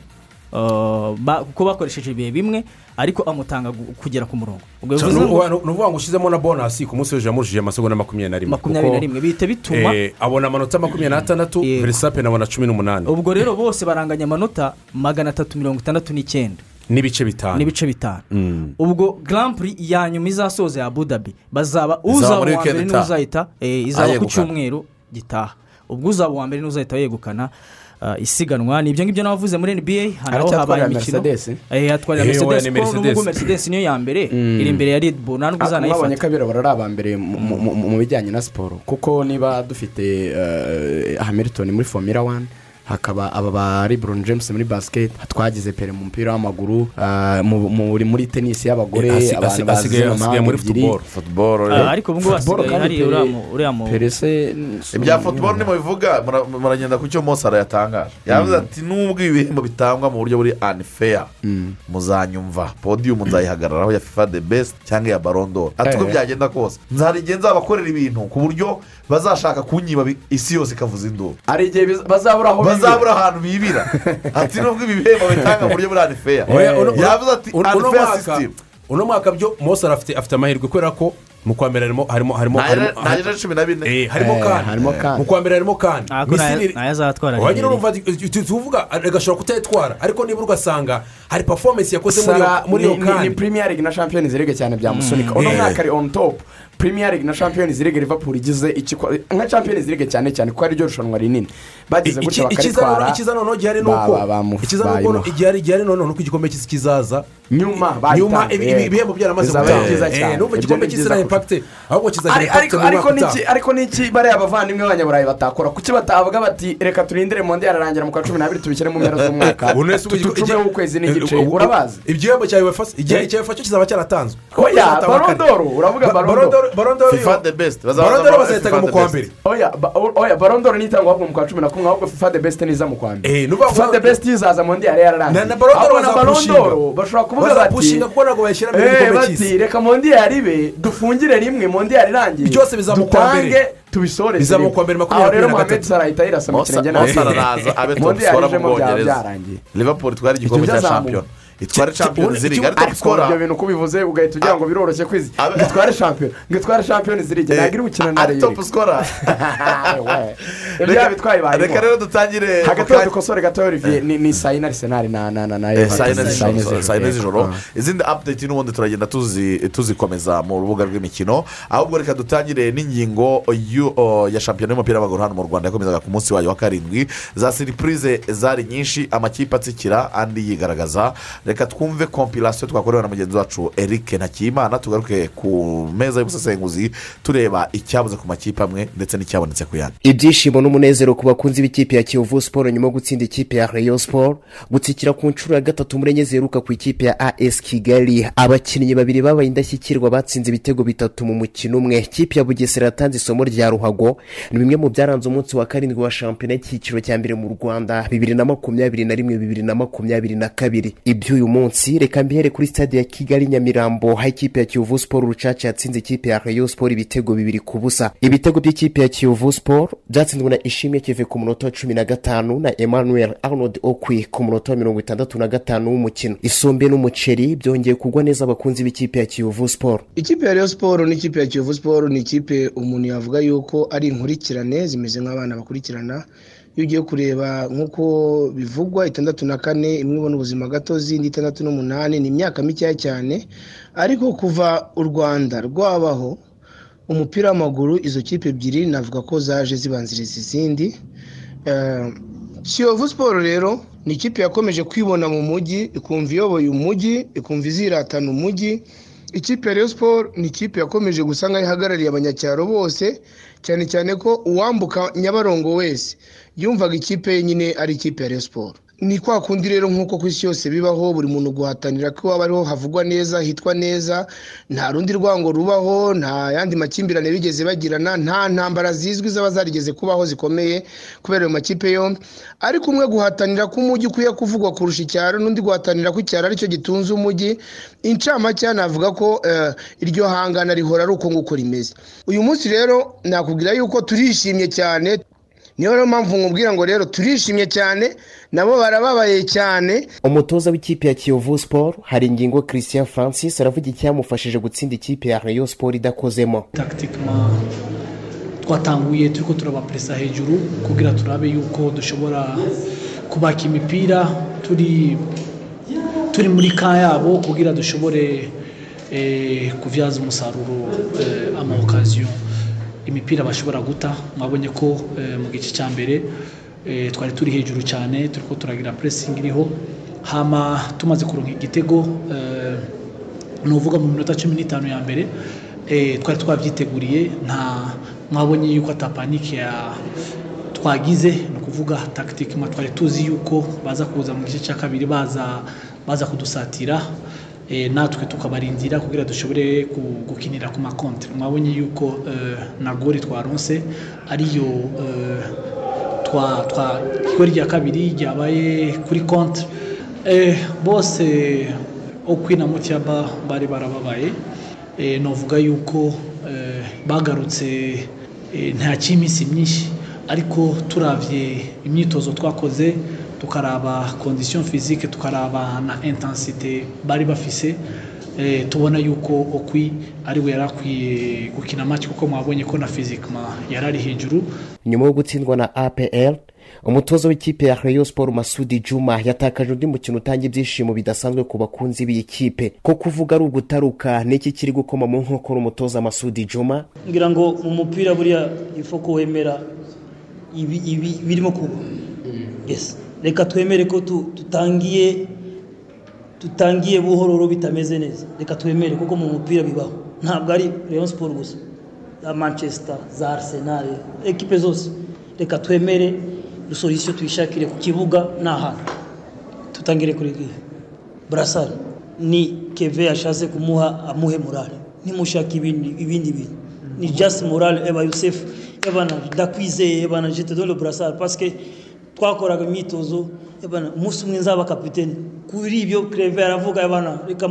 S9: kuko bakoresheje ibihe bimwe ariko amutanga kugera ku murongo.
S7: Ni ukuvuga ngo ushyizemo na bonasi ku munsi w'ejo yamurushije amasegonda makumyabiri na rimwe.
S9: Makumyabiri na rimwe. Bihita bituma
S7: eh, abona amanota makumyabiri n'atandatu
S9: Yego.
S7: verisapeni abona cumi n'umunani.
S9: Ubwo rero bose baranganya amanota magana atatu mirongo itandatu n'icyenda.
S7: N'ibice bitanu.
S9: N'ibice bitanu.
S7: Mm.
S9: ubwo prix ya nyuma izasoza ya abudabi bazaba uzaba uwa mbere
S5: weekend
S9: ni we
S5: itaha.
S9: uzahita eh, izaba ku cyumweru gitaha. Ubwo uzaba uwa mbere ni we uzahita yegukana isiganwa. Ni ibyo ngibyo nabavuze muri nba hano habaye imikino.
S6: Mercedes.
S9: Eh, yatwarira
S7: Eh,
S9: mercedes. kuko n'ubwo
S7: Mercedes.
S9: niyo ya mbere. Iri imbere ya red bull. Nta nubwo
S6: mwabonye
S9: uzanayifata
S6: ko abirabura ari aba mbere mu- bijyanye na siporo kuko niba dufite eh, hamilton muri formula wani hakaba aba ba lebron james muri basket twagize pere mu mupira w'amaguru ah, mu- muri muri tenisi y'abagore
S7: Eh,
S6: abantu
S7: asi-
S6: bazi
S7: asigaye-
S6: amahanga
S7: asigaye muri
S6: ebyiri.
S7: football.
S5: futuboro
S9: Ah, ariko ubu ngubu
S6: Football
S9: hasigaye hari uriya mu- uriya mu
S6: pere se
S5: ibya futuboro nimubivuga mura- muragenda ku cyo mosara yatangaje. Yavuze ati nubwo ibihembo bitangwa mu buryo buri anifeya muzanyumva. Podiyumu nzayihagararaho ya fifa de besite cyangwa iya barondoro ati uko
S6: Eh.
S5: byagenda kose. Nzarigenza nzabakorera ibintu ku buryo bazashaka kunyiba isi yose ikavuza induru.
S6: Hari igihe bazabura aho
S5: bazabura ahantu bibira. Ati nubwo ibi bihembo bitanga mu buryo buri anifeya
S7: Oya, uno- uno-
S5: yavuze ati
S7: uno- uno
S5: anifeya
S7: mwaka-
S5: sisitemu
S7: uno mwaka byo mose afite afite amahirwe kubera ko mu kwa mbere harimo harimo harimo harimo-
S5: cumi na bine.
S7: Eh, harimo
S6: Eh,
S7: kandi
S6: harimo kandi.
S7: mu kwa mbere harimo Misiri-
S9: na yo
S7: azatwara
S9: Nigeria.
S7: urumva tuvuga agashobora kutayitwara ariko nibura ugasanga hari performance yakoze muri iyo- muri
S6: ni- premier league na champions league cyane byamusunika uno
S7: Yeah.
S6: mwaka ari on top. Premier league na champions league liverpool igize nka champions league cyane cyane kuko ari ryo rushanwa rinini bagize gutya bakaritwara
S7: ikiza noneho gihari ni uko ikiza noneho igihari igihari noneho ni uko igikombe cy'isi kizaza
S6: nyuma
S7: nyuma ibihembo byaramaze gutanga Eh, n'ubwo igikombe cy'isi na impakite ahubwo kizagira impakite mu mwaka utaha
S6: ariko niki bariya abavandimwe b'abanyaburayi batakora kuki batavuga bati reka turindire monde yararangira mu kwa cumi n'abiri tubishyire mu mpera z'umwaka
S7: Ubu nese ubwo igikombe-
S6: tucumeho ukwezi n'igice
S7: Eh,
S6: urabazi
S7: igihembo cya uefa cyo kizaba cyaratanzwe
S6: oya barondoro uravuga barondoro
S7: barondoro
S5: fifa de besite
S7: barondoro bazahitaga mu kwa mbere
S6: oya oya barondoro nitangwa ahubwo mu kwa cumi na kumwe ahubwo fifa de best niza mu kwa mbere
S7: Eh,
S6: fifa de best izaza monde yari yararangiye
S7: Na-
S6: barondoro bashobora kuvuga bati
S7: bazapushinga kuko ntabwo bayashyiramo
S6: Eh, bati reka mondiyari ibe dufungire rimwe mondiyari irangiye.
S7: Byose bizaba mu kwa mbere.
S6: dutange tubisoreze
S7: Bizaba mu kwa mbere makumyabiri
S6: aho rero
S7: na gatatu.
S6: salah ahita yirasa mu kirenge nawe
S5: mosara araza abe scorer mu
S6: ijemo byaba
S5: bwongereza. liverpool itwara igikombe cya shampiyona. Itware
S7: ki-
S5: top
S6: ariko
S5: scorer
S6: ibyo bintu uko ubivuze ugahita ugira ngo biroroshye kwizi ngo itware shampiyona ngo itware shampiyona zirige ntabwo iri gukina na
S5: ari
S6: reyo
S5: top scorer
S6: ibyo yabitwaye
S5: reka
S6: barimo
S5: rero dutangire
S6: hagati aho dukosore gato olivier ni ni sayina arisenali na na na na
S5: Eh,
S6: Everton.
S5: saa yine
S6: Saa yine
S5: z'ijoro
S6: Ah.
S5: izindi apudeti n'ubundi turagenda tuzi- tuzikomeza mu rubuga rw'imikino ahubwo reka dutangire n'ingingo ya shampiyona y'umupira w'amaguru hano mu rwanda yakomezaga ku munsi wayo wa karindwi za siripurize zari nyinshi amakipe atsikira andi yigaragaza reka twumve kompirasiyo twakorewe na mugenzi wacu eric ntakiyimana tugaruke ku meza y'ubusesenguzi tureba icyabuze ku makipe amwe ndetse n'icyabonetse ku yandi.
S10: Ibyishimo n'umunezero ku bakunzi b'ikipe ya kiyovu siporo nyuma yo gutsinda ikipe ya reyo siporo gutsikira ku nshuro ya gatatu muri enye ziheruka ku ikipe ya as kigali. Abakinnyi babiri babaye indashyikirwa batsinze ibitego bitatu mu mukino umwe. Ikipe ya bugesera yatanze isomo rya ruhago. Ni bimwe mu byaranze umunsi wa karindwi wa shampiyona y'icyiciro cya mbere mu rwanda. Bibiri na makumyabiri na rimwe bibiri na makumyabiri na kabiri. Iby'uyu munsi reka mbihere kuri stade ya kigali nyamirambo. Aho ikipe ya kiyovu siporo rucaca yatsinze ikipe ya reyo siporo ibitego bibiri ku busa. Ibitego by'ikipe ya kiyovu siporo byatsinzwe na ishimwe kive ku munota wa cumi na gatanu na emmanuel arnold okwi ku munota wa mirongo itandatu na gatanu w'umukino. Isombe n'umuceri byongeye kugwa neza abakunzi b'ikipe ya kiyovu siporo
S11: ikipe ya Rayon siporo n'ikipe ya kiyovu siporo ni ikipe umuntu yavuga yuko ari inkurikirane zimeze nk'abana bakurikirana. Iyo ugiye kureba nk'uko bivugwa itandatu na kane imwe ibona ubuzima gatozi indi itandatu n'umunani ni imyaka mikeya cyane. Ariko kuva u rwanda rwabaho umupira w'amaguru izo kipe ebyiri navuga ko zaje zibanziriza izindi. Eh, kiyovu siporo rero ni ikipe yakomeje kwibona mu mujyi ikumva iyoboye umujyi ikumva iziratana umujyi. Ikipe ya siporo ni ikipe yakomeje gusa nk'aho ihagarariye abanyacyaro bose. Cyane cyane ko uwambuka nyabarongo wese yumvaga ikipe ye nyine ari ikipe ya siporo ni kwa kundi rero nk'uko ku isi yose bibaho buri muntu guhatanira ko waba ariho havugwa neza hitwa neza nta rundi rwango rubaho nta yandi makimbirane bigeze bagirana nta ntambara zizwi zaba zarigeze kubaho zikomeye kubera ayo makipe yombi. Ariko umwe guhatanira ko umujyi ukwiye kuvugwa kurusha icyaro n'undi guhatanira ko icyaro ari cyo gitunze umujyi incamake navuga ko eh, iryo hangana rihora ari uko nguko rimeze. Uyu munsi rero nakubwira yuko turishimye cyane niyo rero mpamvu nkubwira ngo rero turishimye cyane nabo barababaye cyane.
S10: Umutoza w'ikipe ya kiyovu siporo hari ingingo christian francis aravuga icyamufashije gutsinda ikipe ya rayon siporo idakozemo.
S12: Tactiquement twatanguye turi ko turabapresa hejuru kugira turabe yuko dushobora kubaka imipira. Turi turi muri ka yabo kugira dushobore eh, kubyaza umusaruro eh, ama occasion. Imipira bashobora guta. Mwabonye ko eh, mu gice cya mbere eh, twari turi hejuru cyane turi ko turagira pressing iriho. Hama tumaze kuronka igitego eh, ni uvuga mu minota cumi n'itanu ya mbere twari twabyiteguriye nta mwabonye yuko atapanike ya twagize. Ni ukuvuga tactiquement twari tuzi yuko baza kuza mu gice cya kabiri baza baza kudusatira. Eh, natwe tukabarindira kugira dushobore gukinira ku makontre mwabonye yuko eh, na gori twaronse ariyo eh, igori rya kabiri ryabaye kuri kontre eh, bose okwi na mutiyaba bari barababaye. Eh, novuga yuko eh, bagarutse eh, nta cy'iminsi myinshi. Ariko turavye imyitozo twakoze tukaraba condition physique tukaraba na intensité bari bafise eh, tubona yuko okwi ari we yari akwiye gukina match kuko mwabonye ko na physiquement yari ari hejuru.
S10: Nyuma yo gutsindwa na apl umutoza w'ikipe ya rayon siporo masudi juma yatakaje undi mukino utanga ibyishimo bidasanzwe ku bakunzi b'iyi kipe. Ko kuvuga ari ugutaruka n'iki kiri gukoma mu nkokora umutoza masudi juma
S13: ngira ngo mu mupira buriya ifo ko wemera ibi ibi birimo kuba. Yes. Reka twemere ko tu- tutangiye tutangiye buhororo bitameze neza. Reka twemere kuko mu mupira bibaho. Ntabwo ari Rayon Sport gusa. Za Manchester za Arsenal ekipe zose. Reka twemere solution tuyishakire ku kibuga n'ahantu tutangire kuri Brassard ni Keve yashatse kumuha amuhe morale. Nimushaka ibindi bintu. Ni just morale eba Youssef ebana ndakwizeye ebana je te donne le brassard parce que twakoraga imyitozo umunsi umwe nzaba kapitene kuri ibyo Creve aravuga ebana reka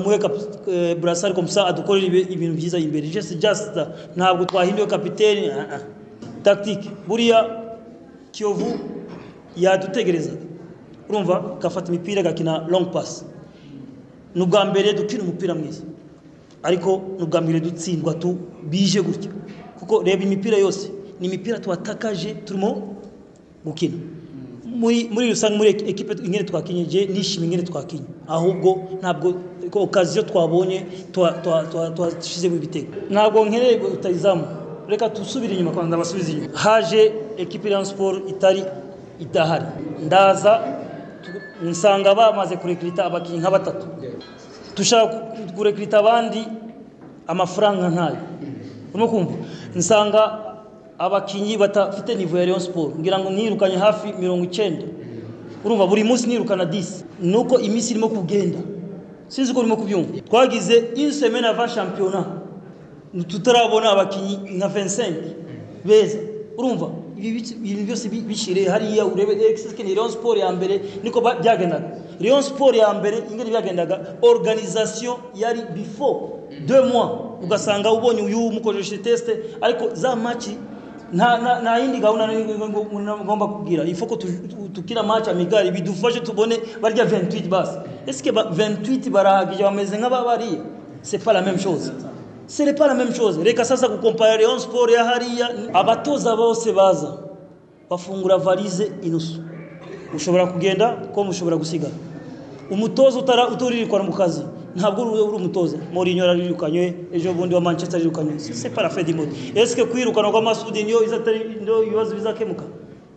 S13: eh, brassard comme ça adukorere ibi- ibintu byiza imbere. Just just ntabwo twahinduye kapitene ah, ah. tactique. Buriya Kiyovu yadutegerezaga. Urumva gafata imipira gakina long pass. Ni ubwa mbere dukina umupira mwiza. Ariko ni ubwa mbere dutsindwa tu bije gutya. Kuko reba imipira yose ni imipira tuwatakaje turimo gukina. Muri rusange muri ekipe ingene twakinye je nishimye ingene twakinye. Ahubwo ntabwo okaziyo twabonye twa- twa- twa- twashizemo ibitego. Ntabwo nkeneye utayizamu reka tusubire inyuma kwanza basubize inyuma. Haje ekipe ya sport itari idahari. Ndaza nsanga bamaze kurekrita abakinnyi nka batatu. Dushaka kurekrita abandi amafaranga ntayo urimo kumva? Nsanga abakinnyi batafite nivo ya Rayon Sport. Ngira ngo nirukanye hafi mirongo icyenda. Urumva buri munsi nirukana disi nuko iminsi irimo kugenda. Sinzi ko urimo kubyumva. Twagize une semaine avant championnat. Tutarabona abakinnyi nka 25 beza. Urumva ibi byose bi- bishire hariya urebe egisike ni Rayon Sport ya mbere niko byagendaga. Rayon Sport ya mbere ingene byagendaga organisation yari before deux mois. Ugasanga ubonye uyu mukoresheje test ariko za match nta yindi gahunda ngomba kubwira ifo ko tu- tu- tukina match amigari bidufashe tubone barya 28 basi eske ba 28 barahagije bameze nk'ababariye c'est pas la même chose. Ce n'est pas la même chose. Reka sasa kukompara Rayon Sport ya hariya abatoza bose baza. Bafungura varize inusu ushobora kugenda ko mushobora gusigara umutoza utara uturirikwa mu kazi ntabwo uri umutoza. Mourinho ararirukanywe ejo bundi wa Manchester arirukanywe c'est pas la fin du monde est-ce que kwa Masudi niyo izatari ibibazo bizakemuka?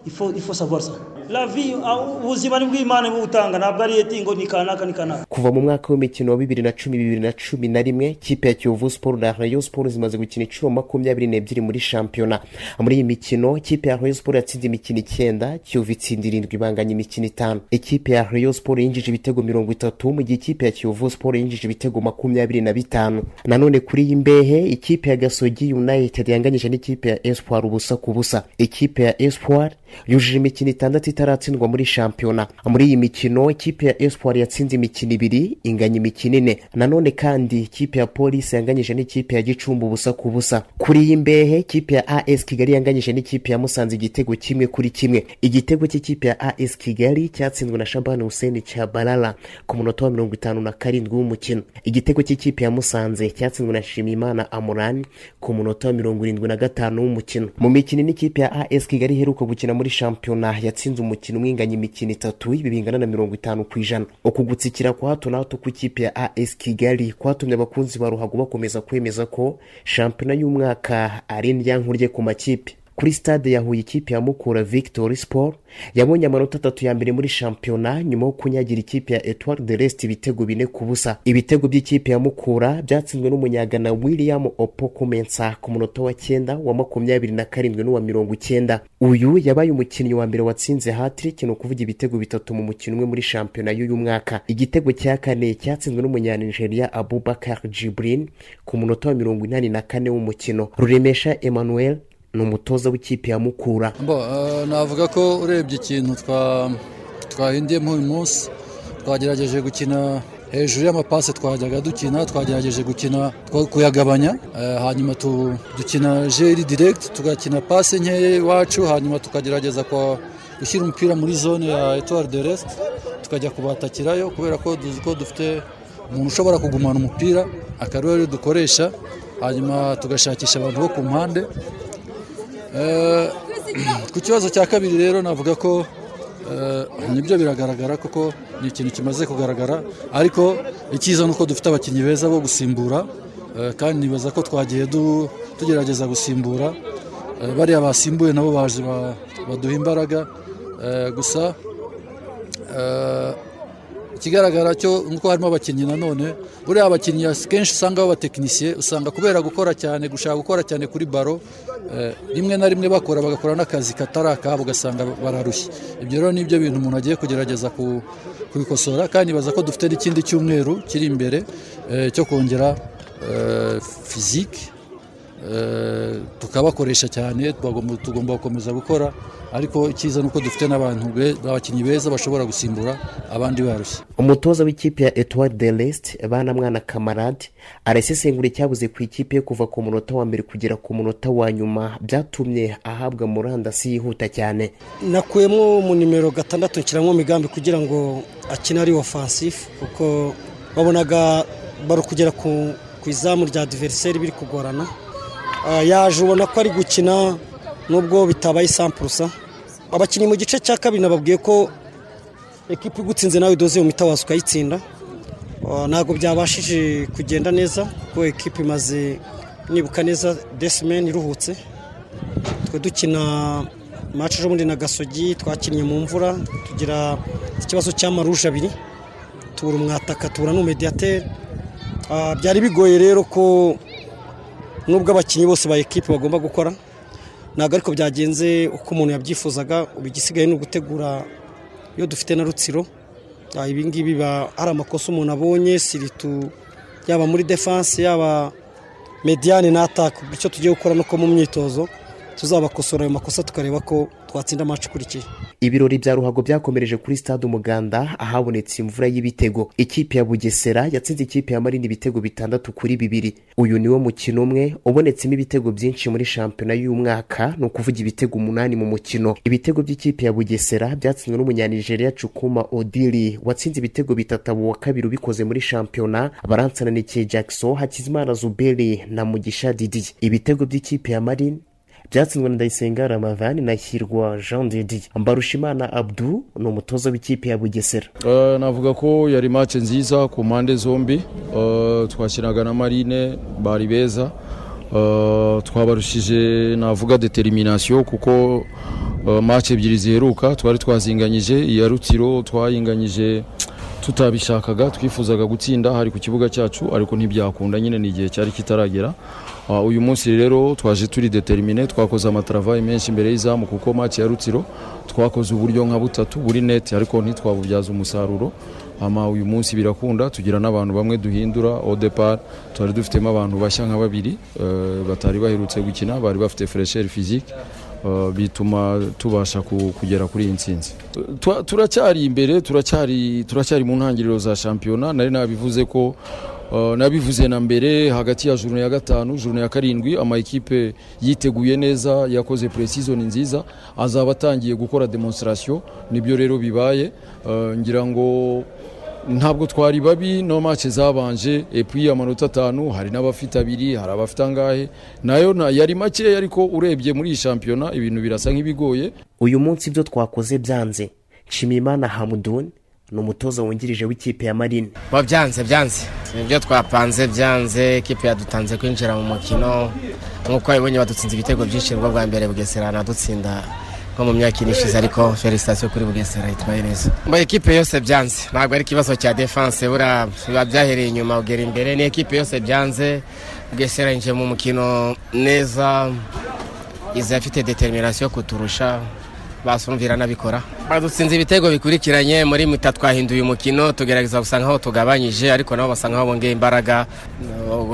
S13: Il faut il faut savoir ça. La vie ah, ubuzima ni bw'imana butanga ntabwo ari eti ngo ni kanaka ni kanaka
S10: kuva mu mwaka w'imikino wa bibiri na cumi bibiri na cumi na rimwe kipe ya kiyovu siporo na rayo siporo zimaze gukina inshuro makumyabiri n'ebyiri muri shampiyona. Muri iyi mikino kipe ya rayo siporo yatsinze imikino icyenda kiyovu itsinda irindwi ibanganya imikino itanu. Ikipe ya rayo siporo yinjije ibitego mirongo itatu mu gihe ikipe ya kiyovu siporo yinjije ibitego makumyabiri na bitanu. Nanone kuri iyi mbehe ikipe ya gasogi united yanganyije n'ikipe ya espoir ubusa ku busa. Ikipe ya espoir yujuje imikino itandatu itaratsindwa muri shampiyona. Muri iyi mikino ikipe ya espoir yatsinze imikino ibiri inganya imikino ine. Nanone kandi ikipe ya polisi yanganyije n'ikipe ya gicumbi ubusa ku busa. Kuri iyi mbehe ikipe ya as kigali yanganyije n'ikipe ya musanze igitego kimwe kuri kimwe. Igitego cy'ikipe ya as kigali cyatsinzwe na shabani hussein cyabarara ku munota wa mirongo itanu na karindwi w'umukino. Igitego cy'ikipe ya musanze cyatsinzwe na shimimana amurani ku munota wa mirongo irindwi na gatanu w'umukino. Mu mikino ine ikipe ya as kigali iheruka gukina muri shampiyona yatsinze umukino umwe inganya imikino itatu ibi bingana na mirongo itanu ku ijana. Uku gutsikira kwa hato na hato kw'ikipe ya as kigali kwatumye abakunzi ba ruhago bakomeza kwemeza ko shampiyona y'umwaka ari indyankurye ku makipe. Kuri stade ya huye ikipe ya mukura victory sport yabonye amanota atatu ya mbere muri shampiyona nyuma yo kunyagira ikipe ya etoile de rest ibitego bine ku busa. Ibitego by'ikipe ya mukura byatsinzwe n'umunyagana william opoko mensa ku munota wa cyenda wa makumyabiri na karindwi n'uwa mirongo icyenda. Uyu yabaye umukinnyi wa mbere watsinze hatrik ni ukuvuga ibitego bitatu mu mukino umwe muri shampiyona y'uyu mwaka. Igitego cya kane cyatsinzwe n'umunyanigeriya abubakar jibrin ku munota wa mirongo inani na kane w'umukino. Ruremesha emmanuel ni umutoza w'ikipe ya mukura.
S14: Eh, navuga ko urebye ikintu twa- twahindiyemo uyu munsi. Twagerageje gukina hejuru y'amapasi twajyaga dukina twagerageje gukina kuyagabanya. Eh, hanyuma dukina jeri direct tugakina pasi nkeya iwacu hanyuma tukagerageza gushyira umupira muri zone ya etoile de rest tukajya kubatakirayo kubera ko duzi ko dufite umuntu ushobora kugumana umupira akaba dukoresha. Hanyuma tugashakisha abantu bo ku mpande ku kibazo cya kabiri rero navuga ko eh, ni byo biragaragara kuko ni ikintu kimaze kugaragara. Ariko icyiza ni uko dufite abakinnyi beza bo gusimbura eh, kandi nibaza ko twagiye tugerageza gusimbura. Eh, bariya basimbuye nabo baje ba- baduha imbaraga. Eh, gusa eh, ikigaragara cyo nuko harimo abakinnyi nanone buriya abakinnyi kenshi usanga b'abatekinisiye usanga kubera gukora cyane gushaka gukora cyane kuri baro eh, rimwe na rimwe bakora bagakora n'akazi katari akabo ugasanga bararushye. Ibyo rero ni byo bintu umuntu agiye kugerageza ku- kubikosora kandi baza ko dufite n'ikindi cyumweru kiri imbere eh, cyo kongera eh, fizike eh, tukabakoresha cyane tugomba gukomeza gukora ariko icyiza ni uko dufite n'abantu be- abakinnyi beza bashobora gusimbura abandi barushye.
S10: Umutoza w'ikipe ya etoile de l'est bana mwana kamarade arasesengura icyabuze ku ikipe ye kuva ku munota wa mbere kugera ku munota wa nyuma byatumye ahabwa murandasi yihuta cyane.
S15: Nakuyemo mu nimero gatandatu nshyiramo migambi kugira ngo akine ari ofansifu kuko babonaga bari kugera ku izamu rya diveriseri biri kugorana. Yaje ubona ko ari gukina nubwo bitabaye sampurusa abakinnyi mu gice cya kabiri nababwiye ko ekipa igutsinze nawe idoze mu mitawazi ukayitsinda Ah, ntabwo byabashije kugenda neza kuko ekipa imaze nibuka neza desimeni iruhutse. Twe dukina maci ejo bundi na gasogi twakinnye mu mvura tugira ikibazo cy'amaruje abiri. Tubura umwataka tubura n'umediyateri Ah, byari bigoye rero ko nubwo abakinnyi bose ba ekipe bagomba gukora ntabwo ariko byagenze uko umuntu yabyifuzaga igisigaye ni ugutegura iyo dufite na rutsiro. Ah, ibi ngibi biba hari amakosa umuntu abonye siritu yaba muri defanse yaba mediyane na ataka icyo tugiye gukora nuko mu myitozo tuzabakosora ayo makosa tukareba ko twatsinda amacu ikurikiye
S10: ibirori bya ruhago byakomereje kuri stade umuganda ahabonetse imvura y'ibitego. Ikipe ya bugesera yatsinze ikipe ya marine ibitego bitandatu kuri bibiri. Uyu niwo mukino umwe ubonetsemo ibitego byinshi muri shampiyona y'umwaka ni ukuvuga ibitego umunani mu mukino. Ibitego by'ikipe ya bugesera byatsinzwe n'umunyanigeriya cukuma odili. Watsinze ibitego bitatu abo wa kabiri ubikoze muri shampiyona baransananikiye jackson hakizimana zuberi na mugisha didi. Ibitego by'ikipe ya marine byatsinzwe na ndayisenga ramadhan na hirwa jean didi. Mbarushimana abdu ni umutoza w'ikipe ya bugesera.
S16: Eh, navuga ko yari match nziza ku mpande zombi. Eh, twakinaga na marine bari beza. Eh, twabarushije navuga determination kuko match ebyiri ziheruka twari twazinganyije. Iya rutiro twayinganyije. Tutabishakaga twifuzaga gutsinda hari ku kibuga cyacu ariko ntibyakunda. Nyine ni igihe cyari kitaragera. Uh, uyu munsi rero twaje turi determine twakoze amataravayi menshi imbere y'izamu kuko match ya rutsiro twakoze uburyo nka butatu buri net ariko ntitwabubyaza umusaruro. Ama uyu munsi birakunda tugira n'abantu bamwe duhindura au départ twari dufitemo abantu bashya nka babiri eh, batari baherutse gukina bari bafite fresher physique. Uh, bituma tubasha ku- kugera kuri iyi ntsinzi. Twa- turacyari imbere turacyari mu ntangiriro za shampiyona. Nari nabivuze ko uh, nabivuze na mbere hagati ya jurune ya gatanu jurune ya karindwi ama ekipe yiteguye neza yakoze pre-season nziza azaba atangiye gukora demonstration. Nibyo rero bibaye. Uh, ngira ngo ntabwo twari babi no match zabanje epuwi amanota atanu hari n'abafite abiri hari abafite angahe. Nayo na- yari makeya ariko urebye muri iyi shampiyona ibintu birasa nk'ibigoye.
S10: Uyu munsi ibyo twakoze byanze. Nshimiyimana hamudun ni umutoza wungirije w'ikipe ya marine.
S6: Ba byanze byanze. Ibyo twapanze byanze. Ekipe yadutanze kwinjira mu mukino. Nk'uko wabibonye badutsinze ibitego byinshi bwa mbere bugesera anadutsinda nko mu myaka ine ishize ariko felicitasiyo kuri bugesera yitwaye neza. Mba ekipe yose byanze. Ntabwo ari ikibazo cya defanse buriya biba byahereye inyuma ugera imbere. Ni ekipe yose byanze. Bugesera yinjiye mu mukino neza. Iza afite determination kuturusha. Basumvira n'abikora. Badutsinze ibitego bikurikiranye muri mita twahinduye umukino tugerageza gusa nkaho tugabanyije ariko nabo basa nkaho bongeye imbaraga.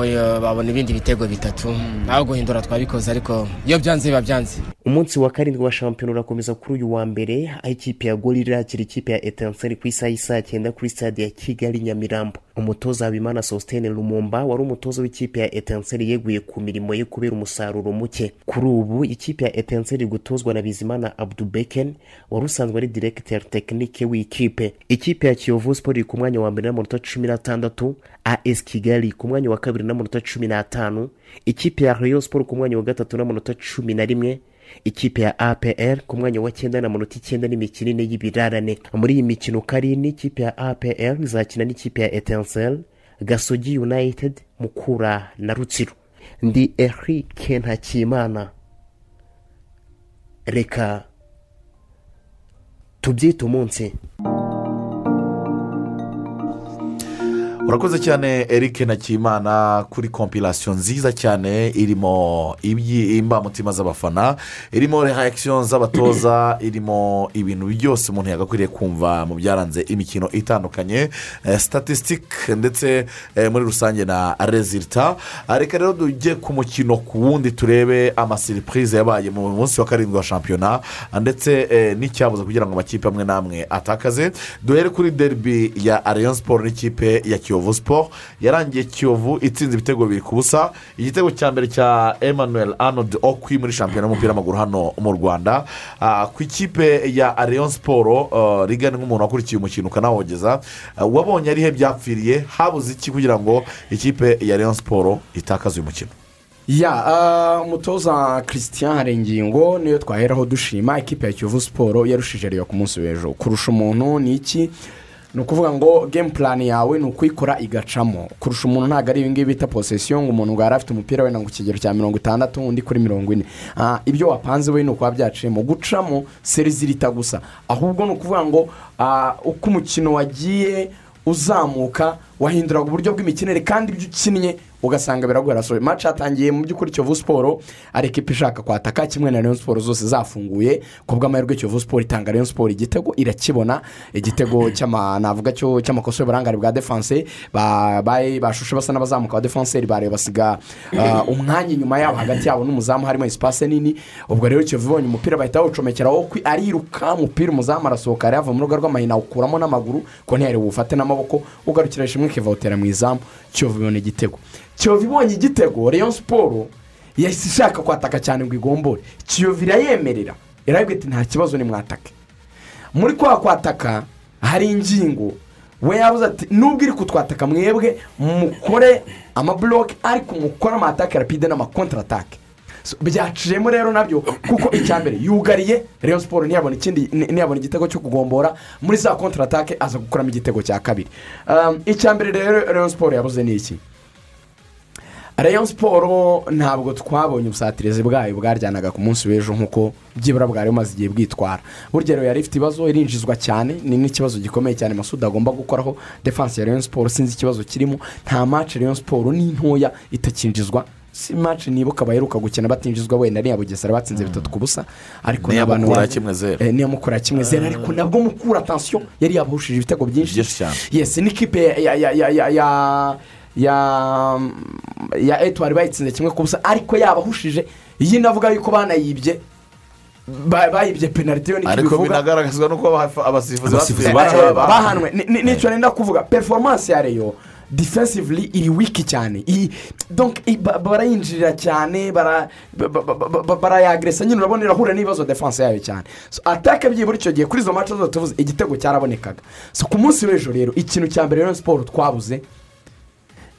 S6: Eh, babona ibindi bitego bitatu. Naho guhindura twabikoze ariko iyo byanze biba byanze.
S10: Umunsi wa karindwi wa shampiyona urakomeza kuri uyu wa mbere. Aho ikipe ya goli irakira ikipe ya etanseri ku isaha y'isaa cyenda kuri stade ya kigali nyamirambo. Umutoza habimana sositene lumumba wari umutoza w'ikipe ya etanseri yeguye ku mirimo ye kubera umusaruro muke. Kuri ubu ikipe ya etanseri gutozwa na bizimana abdubeken wari usanzwe ari diregiteri tekinike w'ikipe. Ikipe ya kiyovu siporo iri ku mwanya wa mbere n'amanota cumi n'atandatu as kigali ku mwanya wa kabiri n'amanota cumi n'atanu ikipe ya rayon siporo ku mwanya wa gatatu n'amanota cumi na rimwe ikipe ya apr ku mwanya wa cyenda n'amanota icyenda n'imikino ine y'ibirarane. Muri iyi mikino karindwi ikipe ya apr izakina n'ikipe ya etincelle gasogi united mukura na rutsiro. Ndi erike ntakimana. Reka tubyite umunsi
S5: urakoze cyane eric nakimana kuri kompilasiyo nziza cyane irimo imbamutima z'abafana irimo reakisiyo z'abatoza irimo ibintu byose umuntu yagakwiriye kumva mu byaranze imikino itandukanye sitatisitike ndetse eh, muri rusange na rezilita reka rero tujye ku mukino ku wundi turebe amasiripurize yabaye mu munsi wa karindwi wa shampiyona ndetse eh, n'icyabuze kugira ngo amakipe amwe n'amwe atakaze. Duhere kuri derby ya rayon siporo n'ikipe ya kiyovu. Siporo yarangiye kiyovu itsinze ibitego bibiri ku busa. Igitego cya mbere cya emmanuel arnold okwi muri shampiyona y'umupira w'amaguru hano mu rwanda. Ah, ku ikipe ya rayon siporo ah, rigana nk'umuntu wakurikiye umukino ukanawogeza. Ah, wabonye arihe byapfiriye? Habuze iki kugira ngo ikipe ya rayon siporo itakaze uyu mukino?
S6: Ya ah, umutoza christian harengingo niyo twaheraho dushima ikipe ya kiyovu siporo yarushije rero ku munsi w'ejo. Kurusha umuntu ni iki? Ni ukuvuga ngo game plan yawe ni ukuyikora igacamo. Kurusha umuntu ntabwo ari ibingibi bita posesiyo ngo umuntu ngo yari afite umupira wenda ku kigero cya mirongo itandatu undi kuri mirongo ine. Ah, ibyo wapanze we ni ukuba byaciyemo. Gucamo serizirita gusa. Ahubwo ni ukuvuga ngo ah, uko umukino wagiye uzamuka wahinduraga uburyo bw'imikinire kandi ibyo ukinnye ugasanga biraguhera so match yatangiye mu by'ukuri kiyovu siporo ari ekipa ishaka kwataka kimwe na rayon siporo zose zafunguye ku bw'amahirwe kiyovu siporo itanga rayon siporo igitego irakibona igitego navuga cy'amakosa y'uburangare bwa defanse ba- ba- bashushe basa n'abazamuka ba defanseri bareba basiga ah, umwanya inyuma yabo hagati yabo n'umuzamu harimo esipase nini. Ubwo rero kiyovu ibonye umupira bahita bawucomekeraho ariruka umupira umuzamu arasohoka yava mu rugo rw'amahina awukuramo n'amaguru ko ntiyari buwufate n'amaboko ugarukira rimwe kivawutera mu izamu. Kiyovu ibona igitego. Kiyovu ibonye igitego rayon siporo yahise ishaka kwataka cyane ngo igombore kiyovu irayemerera. Irabwira iti nta kibazo ni mwatake muri kwa kwataka hari ingingo. We yabuze ati nubwo iri kutwataka mwebwe mukore amaburoke ariko mukore amatake rapide n'amakontaratake byaciyemo rero na byo kuko icya mbere yugariye rayon siporo ntiyabona ikindi ntiyabona igitego cyo kugombora muri za kontaratake aza gukuramo igitego cya kabiri. Um, icya mbere rero rayon siporo yabuze ni iki? Rayon siporo ntabwo twabonye ubusatirizi bwayo bwaryanaga ku munsi w'ejo nk'uko byibura bwari bumaze igihe bwitwara. Burya rero yari ifite ibibazo irinjizwa cyane ni n'ikibazo gikomeye cyane masudi agomba gukoraho. Defanse ya rayon siporo sinzi ikibazo kirimo. Nta mace rayon siporo ni ntoya itakinjizwa. Si mace nibuka baheruka gukina batinjizwa wenda niya bugesera batsinze bitatu ku busa ariko
S5: N'iya
S6: n'abantu
S5: Mukura kimwe zero.
S6: Eh, niya mukura ya kimwe zero. Ariko nabwo mukura atansiyo yari yabahushije ibitego byinshi. Yesi n'ikipe ya ya ya ya ya ya etuwari bayitsinze kimwe ku busa ariko yabahushije iyi navuga yuko banayibye ba- bayibye penaliti yo
S5: ariko
S6: bivuga
S5: binagaragazwa n'uko abasifuzi
S7: bahanwe.
S5: ba-
S6: bahanwe. Ni- ni- ni cyo nenda kuvuga. Performance ya reyo defensively iri wiki cyane. Barayinjirira cyane bara- ba- ba- ba- ba- barayagresa. Nyine urabona irahura n'ibibazo defense yayo cyane. So atake byibura icyo gihe kuri izo mace zose tuvuze igitego cyarabonekaga. So ku munsi w'ejo rero ikintu cya mbere rero siporo twabuze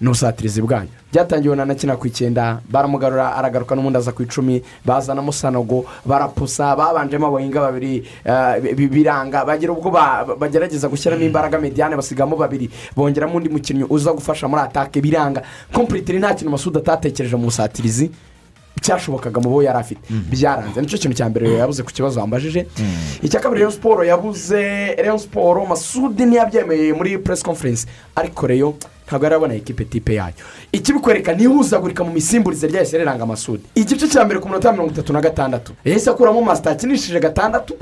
S6: ni ubusatirizi bwayo byatangiwe na nakina ku icyenda baramugarura aragaruka n'ubundi aza ku icumi bazanamo sanogo barapusa babanjemo abahinga babiri eh, bi- biranga bagira ubwo ba- bagerageza gushyiramo imbaraga mediane basigamo babiri. Bongeramo undi mukinnyi uza gufasha muri atake biranga. Kompuritiri nta kintu masudi atatekereje mu busatirizi cyashobokaga mu bo yari afite. Byaranze ni cyo kintu cya mbere yabuze ku kibazo wambajije. Icya kabiri Rayon siporo yabuze Rayon siporo masudi ntiyabyemeye muri press conference. Ariko reyo ntabwo yari abona ekipe tipe yayo. Ikibikwereka ntihuzagurika mu misimburize ryahise riranga amasudi igice cya mbere ku minota mirongo itatu na gatandatu. Yahise akuramo masita yakinishije gatandatu.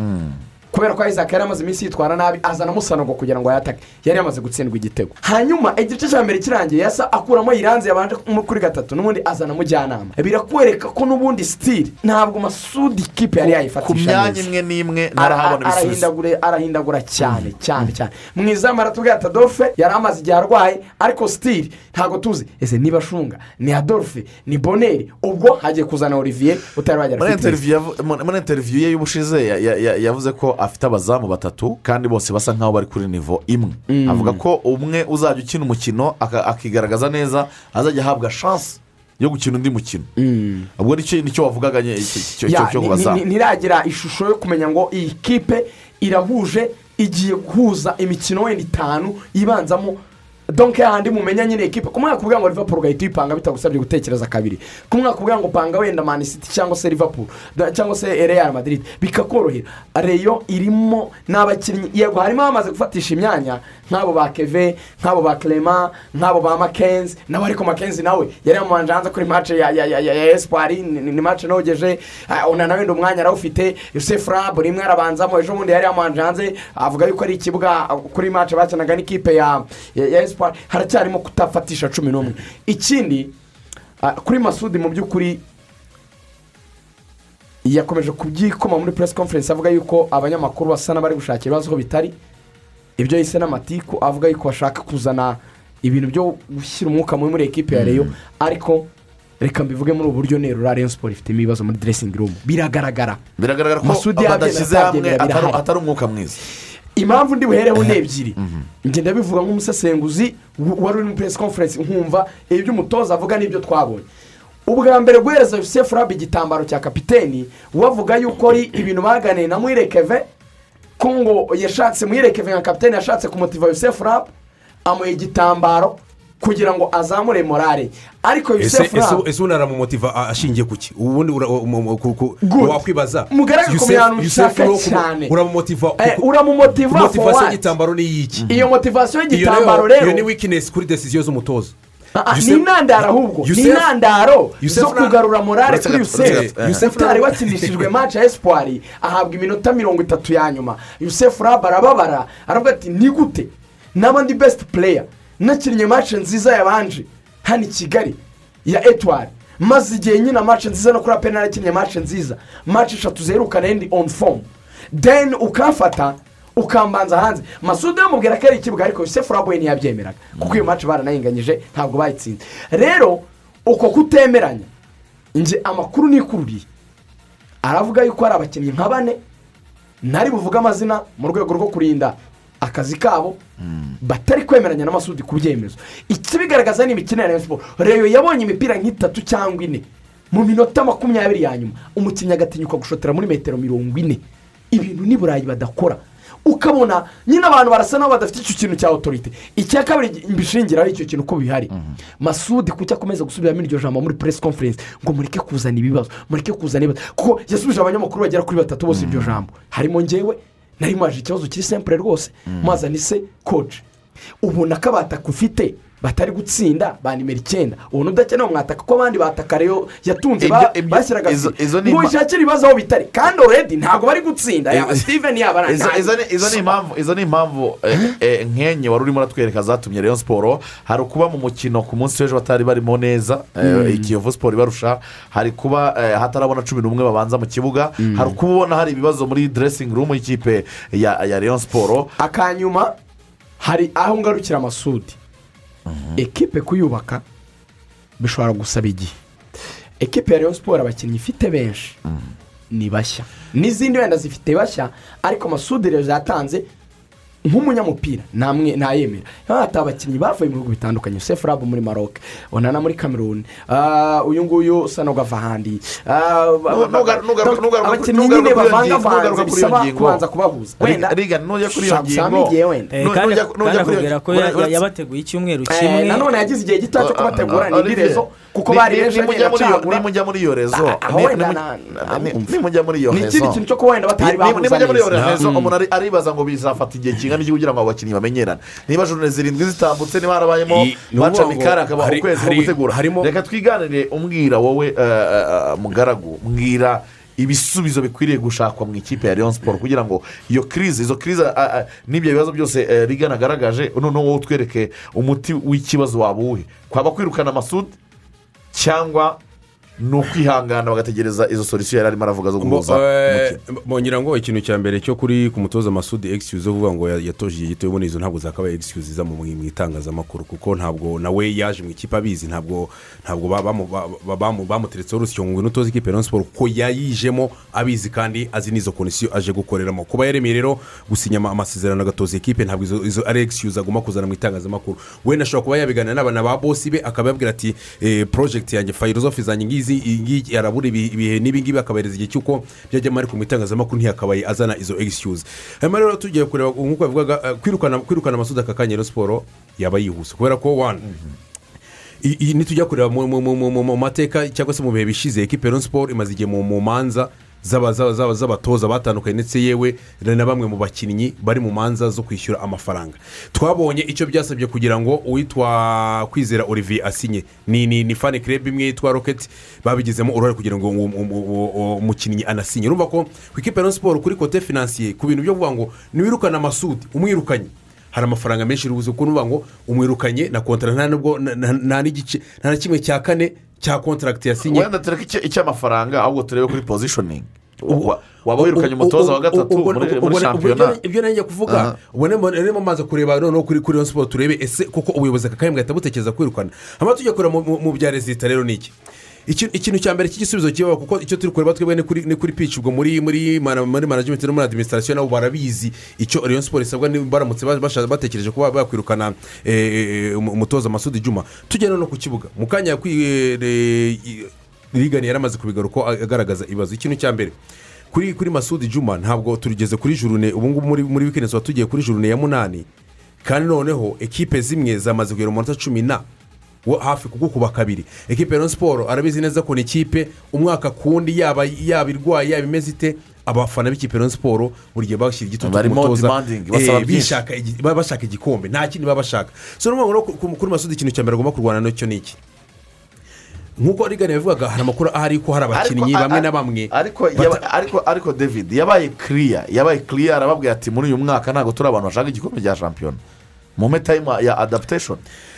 S6: Kubera ko isaac yari amaze iminsi yitwara nabi azanamo sanogo kugira ngo ayatake. Yari yamaze gutsindwa igitego. Hanyuma igice cya mbere kirangiye yasa akuramo iranze yabanje kuri gatatu n'ubundi azana mujyanama. Birakwereka ko n'ubundi sitiri ntabwo masudi kipe yari
S5: ku
S6: yayifatisha
S5: myanya
S6: neza
S5: imwe n'imwe
S6: Ara-
S5: narahabona ibisubizo
S6: arahindagura cyane cyane cyane. Mu izamu aratubwira ati adolphe yari amaze igihe arwaye ariko sitiri ntabwo tuzi. Ese niba shunga ni adolphe ni boneri ubwo hagiye kuzana olivier utari
S5: interiviyu yavu- muri- interiviyu ye y'ubushize ya- ya- ya- yavuze ko afite abazamu batatu kandi bose basa nkaho bari kuri nivo imwe.
S6: Mm.
S5: avuga ko umwe uzajya ukina umukino akigaragaza neza azajya ahabwa shansi yo gukina undi mukino. Ubwo ni cyo ni cyo
S6: wavugaga
S5: cyo
S6: ni- ntiragira ishusho yo kumenya ngo iyi kipe irahuje igiye guhuza imikino wenda itanu ibanzamo donke hahandi mumenya nyine ekipe ku mwaka ubwira ngo liverpool ugahita uyipanga bitagusabye gutekereza kabiri. Ku mwaka ubwira ngo panga wenda man city cyangwa se da- cyangwa se real madrid. Bikakorohera. Reyo irimo n'abakinnyi yego harimo abamaze gufatisha imyanya nk'abo ba keve nk'abo ba clement nk'abo ba makenzi nawe ariko makenzi nawe yari yamubanje hanze kuri mace ya espoir ni mace nogeje. Ah, unana wenda umwanya arawufite yosef rab rimwe arabanzamo ejo bundi yari yamubanje hanze avuga yuko ari ikibuga ah, kuri mace bakinaga n'ikipe ya espoir. Haracyarimo kutafatisha cumi n'umwe. Ikindi ah, kuri masudi mu by'ukuri yakomeje kubyikoma muri press conference avuga yuko abanyamakuru basa n'abari gushakira ibibazo bitari. Ibyo yise n'amatiku avuga yuko bashaka kuzana ibintu byo gushyira umwuka mubi muri ekipe ya reyo ariko reka mbivuge muri ubu buryo nerura reyo siporo ifitemo ibibazo muri dressing room. Biragaragara.
S5: Biragaragara ko badashyize hamwe atari- umwuka mwiza.
S6: Impamvu ndi buhereho ni ebyiri. Ngenda bivuga nk'umusesenguzi wari uri muri press conference nkumva ibyo umutoza avuga n'ibyo twabonye. Ubwa mbere guhereza yosef rabi igitambaro cya kapiteni wavuga yuko ari ibintu baganiye na mwirekeve ko ngo yashatse mwirekeve nka kapiteni yashatse kumutiva yosef rabi amuha igitambaro kugira ngo azamure morale. Ariko
S7: ese
S6: yosef
S7: ese
S6: rabi
S7: ese unaramumotiva a- ashingiye ku ki? Ubundi wakwibaza?
S6: Mugaragare ku
S7: Yusef-
S6: bintu
S7: Yusef
S6: ushaka
S7: uro kumu-
S6: cyane.
S7: uramumotiva
S6: Eh, uramumotiva for
S7: motivasiyo y'igitambaro ni iyiki
S6: iyo motivasiyo
S7: Iyo
S6: y'igitambaro
S7: rero- iyo ni wikinesi kuri desiziyo z'umutoza.
S6: Ni intandaro ahubwo ni intandaro zo kugarura morale kuri
S7: gato, uretse
S6: yusef
S7: gato.
S6: yusef utari wakinishijwe match ya espoir ahabwa iminota mirongo itatu ya nyuma. Yusef rab arababara aravuga ati ni gute? N'abandi best player. Nakinnye match nziza yabanje hano i kigali ya etwari. Maze igihe nyine match nziza no kuri apena narakinnye match nziza. Match eshatu zerukana endi on form. Then ukafata ukambanza hanze. Masudi yamubwira ko ari ikibuga ariko yosef raboye ntiyabyemeraga. Kuko iyo match baranayinganyije ntabwo bayitsinze. Rero uko kutemeranya nge amakuru nikururiye aravuga yuko hari abakinnyi nka bane ntari buvuge amazina mu rwego rwo kurinda akazi kabo batari kwemeranya n'amasudi ku byemezo. Ikibigaragaza ni imikinire ya siporo reyo yabonye imipira nk'itatu cyangwa ine. Mu minota makumyabiri ya nyuma umukinnyi agatinyuka gushotera muri metero mirongo ine. Ibintu ni burayi badakora. Ukabona nyine abantu barasa n'aho badafite icyo kintu cya otorite icya kabiri mbishingiraho icyo kintu ko bihari. Masudi kuki akomeza gusubiramo iryo jambo muri press conference? Ngo mureke kuzana ibibazo mureke kuzana ibibazo. Kuko yasubije abanyamakuru bagera kuri batatu bose iryo jambo. Harimo ngewe nari maje ikibazo kiri sempure rwose. Mazana ise koci ubona ko abataka ufite batari gutsinda ba nimero icyenda. Ubona udakeneye umwataka ko abandi bataka rero yatunze bashyiraga ngo wishakire ibibazo aho bitari. Kandi oredi ntabwo bari gutsinda. Yaba steven yaba
S5: izo ni- impamvu eh, eh, nk'enye wari urimo uratwereka zatumye rayon siporo hari ukuba mu mukino ku munsi w'ejo batari barimo neza eh,
S6: Mm.
S5: ikiyovu siporo ibarusha. Hari kuba hatarabona cumi n'umwe babanza mu kibuga. Hari kuba ubona hari ibibazo muri dressing room y'ikipe ya rayon siporo
S6: akanyuma hari aho ngarukira amasudi ekipe kuyubaka bishobora gusaba igihe. Ekipe ya rayon siporo abakinnyi ifite benshi. Ni bashya. N'izindi wenda zifite bashya ariko amasudi rero yatanze nk'umunyamupira. Namwe ntayemera hata abakinnyi bavuye mu bihugu bitandukanye. Sefu rabu muri maroc onana muri cameroon ah, uyu nguyu usa n'ugava ahandi Ah, abakinnyi nyine bavangavanze bisaba kubanza kubahuza.
S5: Ngingo,
S6: igihe wenda.
S9: Eh, kandi akubwira ko ya- ya- yabateguye icyumweru
S6: Eh,
S9: kimwe.
S6: nanone yagize igihe gito cyo kubategura ni indi
S5: Olivier,
S6: rezo kuko
S5: ni-
S6: bari
S5: ni-
S6: benshi
S5: nimujya muri iyo-
S6: cagura.
S5: nimujya muri iyo rezo.
S6: Ah,
S5: ni- ni- nimujya muri iyo
S6: Ni
S5: rezo.
S6: ikindi kintu cyo kuba wenda batari
S5: Ni-
S6: bahuza
S5: nimujya muri iyo rezo. Umuntu ari- aribaza ngo bizafata igihe kingana iki kugira ngo abo bakinnyi bamenyerane. Niba jone zirindwi zitambutse niba harabayemo
S7: ni
S5: baca mikari akaba ukwezi ko gutegura. reka twiganire umbwira wowe eh, eh, eh, mugaragu mbwira ibisubizo bikwiriye gushakwa mu ikipe ya leon siporo kugira ngo iyo kirize izo kirize ah, ah, n'ibyo bibazo byose rigana agaragaje noneho wowe utwereke umuti w'ikibazo waba uwuhe kwaba kwirukana amasudi cyangwa ni ukwihangana bagategereza izo solisiyo yari arimo aravuga zo guhuza
S7: bongera ngo ikintu cya mbere cyo kuri ku mutoza masudi egisikuzi uvuga ngo ya- yatoje igihe gito ubona izo ntabwo zakabaye egisikuzi ziza mu itangazamakuru kuko ntabwo nawe yaje mu ikipe abizi ntabwo ntabwo ba- bamu- ba- ba- bamu- bamuteretseho urusyo ngo utoze ikipe ya siporo kuko yayijemo abizi kandi azi n'izo kondisiyo aje gukoreramo. Kuba yaremeye rero gusinya ama- amasezerano agatoza ikipe ntabwo izo ari egisikuzi agomba kuzana mu itangazamakuru. Wenda ashobora kuba yabiganira n'abana ba bosi be akaba yabwira ati eh, porojegiti yanjye filozofi zanjye ngizi ngiyi arabura ibi- ibihe n'ibi ngibi akabahereza igihe cy'uko byajyamo ariko mu itangazamakuru ntiyakabaye azana izo egisikuzi hanyuma rero tugiye kureba nk'uko bavugaga eh, kwirukana amasudi aka kanya rero siporo yaba yihuse kubera ko wani nitujya kureba mu- mateka cyangwa se mu bihe bishize ekipe ya siporo imaze igihe mu manza z'abatoza batandukanye ndetse yewe na bamwe mu bakinnyi bari mu manza zo kwishyura amafaranga. Twabonye icyo byasabye kugira ngo uwitwa kwizera olivier asinye. Ni ni ni fani kirebe imwe yitwa roketi babigizemo uruhare kugira ngo umukinnyi anasinye. Urumva ko ku ikipe ya siporo kuri kote finansiye ku bintu byo kuvuga ngo niwirukane amasudi umwirukanye hari amafaranga menshi urubuze kuko nuvuga ngo umwirukanye na kontara nta na- kimwe cya kane cya kontaragiti yasinye
S5: wenda tureke icy'amafaranga ahubwo turebe kuri pozishoningi Wa- waba wirukanye umutoza wa gatatu muri shampiyona
S7: ibyo- nanjye kuvuga
S5: Aha.
S7: ubwo rero maze kureba noneho kuri kuri siporo turebe ese kuko ubuyobozi aka kanya bugahita butekereza kwirukana hanyuma tujya kureba mu- bya rezita rero ni Iki- ikintu cya mbere cy'igisubizo kibaho kuko icyo turi kureba twebwe ni kuri pici ubwo muri muri mana- muri manajimenti no muri adiminisitirasiyo nabo barabizi icyo rayon siporo isabwa baramutse batekereje kuba bakwirukana eh, eh, umu- umutoza masudi juma tujya no ku kibuga. Mu kanya kwi- eh, rigani yari amaze kubigaruka agaragaza ibibazo. Ikintu cya mbere kuri kuri masudi juma ntabwo turigeze kuri jurune ubu ngubu muri wikendi tuba tugiye kuri jurune ya munani. Kandi noneho ekipe zimwe zamaze kugera mu manota cumi na hafi kugukuba kabiri. Ekipe ya siporo arabizi neza ko ni ikipe umwaka kundi yaba yaba irwaye yaba imeze ite abafana b'ikipe ya siporo buri gihe bashyira igitutu ku mutoza.
S5: basaba
S7: eh, baba bashaka igikombe. Nta kindi baba bashaka. So ni ukuvuga ngo rero ku- kuri masudi ikintu cya mbere agomba kurwana na cyo ni iki? Nk'uko rigani yabivugaga hari amakuru ahari ko hari abakinnyi bamwe na bamwe.
S5: ariko ariko ariko david yabaye kiriya yabaye kiriya arababwira ati muri uyu mwaka ntabwo turi abantu bashaka igikombe cya shampiyona mu metayimu ya adaptation.
S7: Nubwo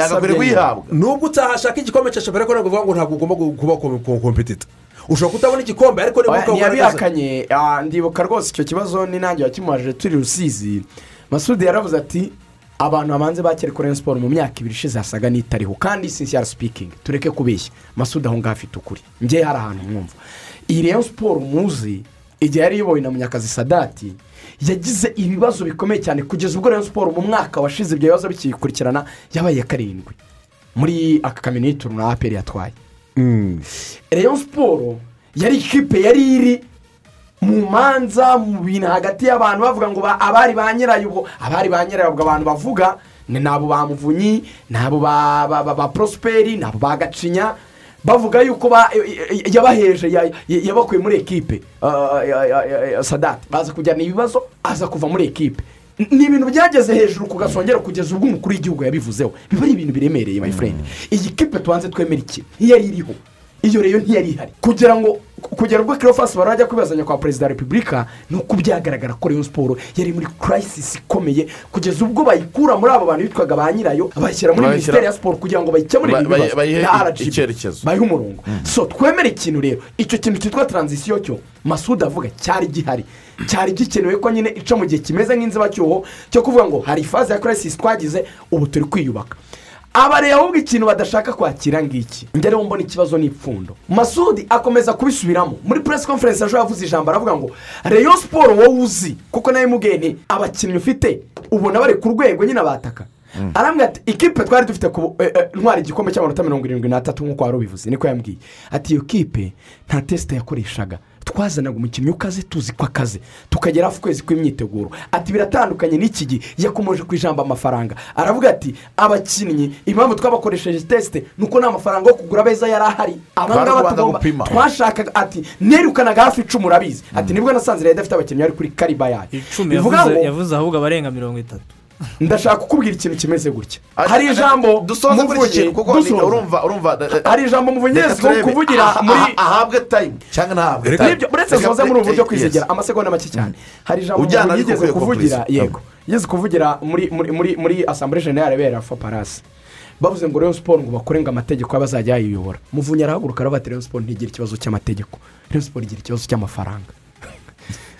S5: yagakwiye kuyihabwa.
S7: Nubwo utahashaka igikombe cya shampiyona ariko ntabwo bivuga ngo ntabwo ugomba kuba kom- kom- kompetita ushobora kutabona igikombe ariko niba
S6: ntiyabihakanye. Ah, ndibuka rwose icyo kibazo ni nanjye wakimuhaje turi rusizi. Masudi yaravuze ati abantu bamanze bakere kuri siporo mu myaka ibiri ishize hasaga n'itariho. Kandi sincere sipikingi tureke kubeshya. Masudi aho ngaho afite ukuri. Njye hari ahantu mwumva. Iyi Rayon siporo muzi igihe yari iyobowe na munyakazi sadati yagize ibibazo bikomeye cyane kugeza ubwo Rayon siporo mu mwaka washize ibyo bibazo bikikurikirana yabaye karindwi. Muri aka kaminuza na aperi yatwaye. Rayon siporo yari ikipe yari iri mu manza mu bintu hagati y'abantu bavuga ngo ba- abari ba nyirayo ubwo abari ba nyirayo ubwo abantu bavuga ni nabo ba muvunyi nabo ba ba- ba- ba prosperi nabo ba gacinya bavuga yuko ba- yabaheje ya- ya- yabakuye muri ekipe. Ah, ya- sadati baza kujyana ibibazo aza kuva muri ekipe. Ni ibintu byageze hejuru ku gasongero kugeza ubwo umukuru w'igihugu yabivuzeho. Biba ari ibintu biremereye my friend. Iyi kipe tubanze twemera iki? Ntiyari iriho. Iyo rero ntiyari ihari. Kugira ngo kugera ubwo kirofasi barajya kubazanya kwa perezida wa repubulika ni uko byagaragara ko rayon siporo yari muri kirayisisi ikomeye kugeza ubwo bayikura muri abo bantu bitwaga ba nyirayo bayishyira muri minisiteri ya siporo kugira ngo bayikemurire
S5: Ba-
S6: ibibazo na RGB. bayihe umurongo. So twemere ikintu rero. Icyo kintu cyitwa taranzisiyo cyo masuda avuga cyari gihari. Cyari gikenewe ko nyine ica mu gihe kimeze nk'inzibacyuho cyo kuvuga ngo hari ifaze ya kirayisisi twagize ubu turi kwiyubaka. Abareba ahubwo ikintu badashaka kwakira ngiki. Njye rero mbona ikibazo ni ipfundo masudi akomeza kubisubiramo. Muri press conference ejo yavuze ijambo aravuga ngo reyo siporo wowe uzi kuko nawe mubwiye nti abakinnyi ufite ubona bari ku rwego nyine abataka. Arambwira ati ikipe twari dufite ku eh, eh, ntwara igikombe cy'amanota mirongo irindwi n'atatu nk'uko wari ubivuze. Niko yambwiye. Ati iyo kipe nta tesite yakoreshaga. Twazanaga umukinnyi ukaze tuzi ko akaze tukagera hafi ukwezi kw'imyiteguro. Ati biratandukanye n'iki gihe yakomeje ku ijambo amafaranga. Aravuga ati abakinnyi impamvu twabakoresheje tesite ni uko nta mafaranga yo kugura beza yari ahari. Abangaba tugomba twashakaga ati nerukanaga hafi icumi urabizi. Ati ni bwo nasanze leta ifite abakinnyi bari kuri kariba yayo
S9: yavuze ahubwo abarenga mirongo itatu.
S6: Ndashaka kukubwira ikintu kimeze gutya. Hari ijambo
S5: dusoze kuri iki? Kintu kuko
S6: dusoza.
S5: urumva urumva
S6: hari ijambo yezweho
S5: turebe.
S6: kuvugira muri
S5: aha- ahabwe tayimu cyangwa ntahabwe tayimu
S6: Nibyo, uretse soze muri ubu buryo
S5: yes.
S6: kwizegera amasegonda make cyane. Hari ijambo yigeze kuvugira yego. Yigeze kuvugira muri muri muri muri asambure jenera bera faparasi bavuze ngo reyo siporo ngo bakore ngo amategeko y'abazajya yayiyobora muvunyi arahaguruka ati reyo siporo ntigira ikibazo cy'amategeko. Reyo siporo igira ikibazo cy'amafaranga.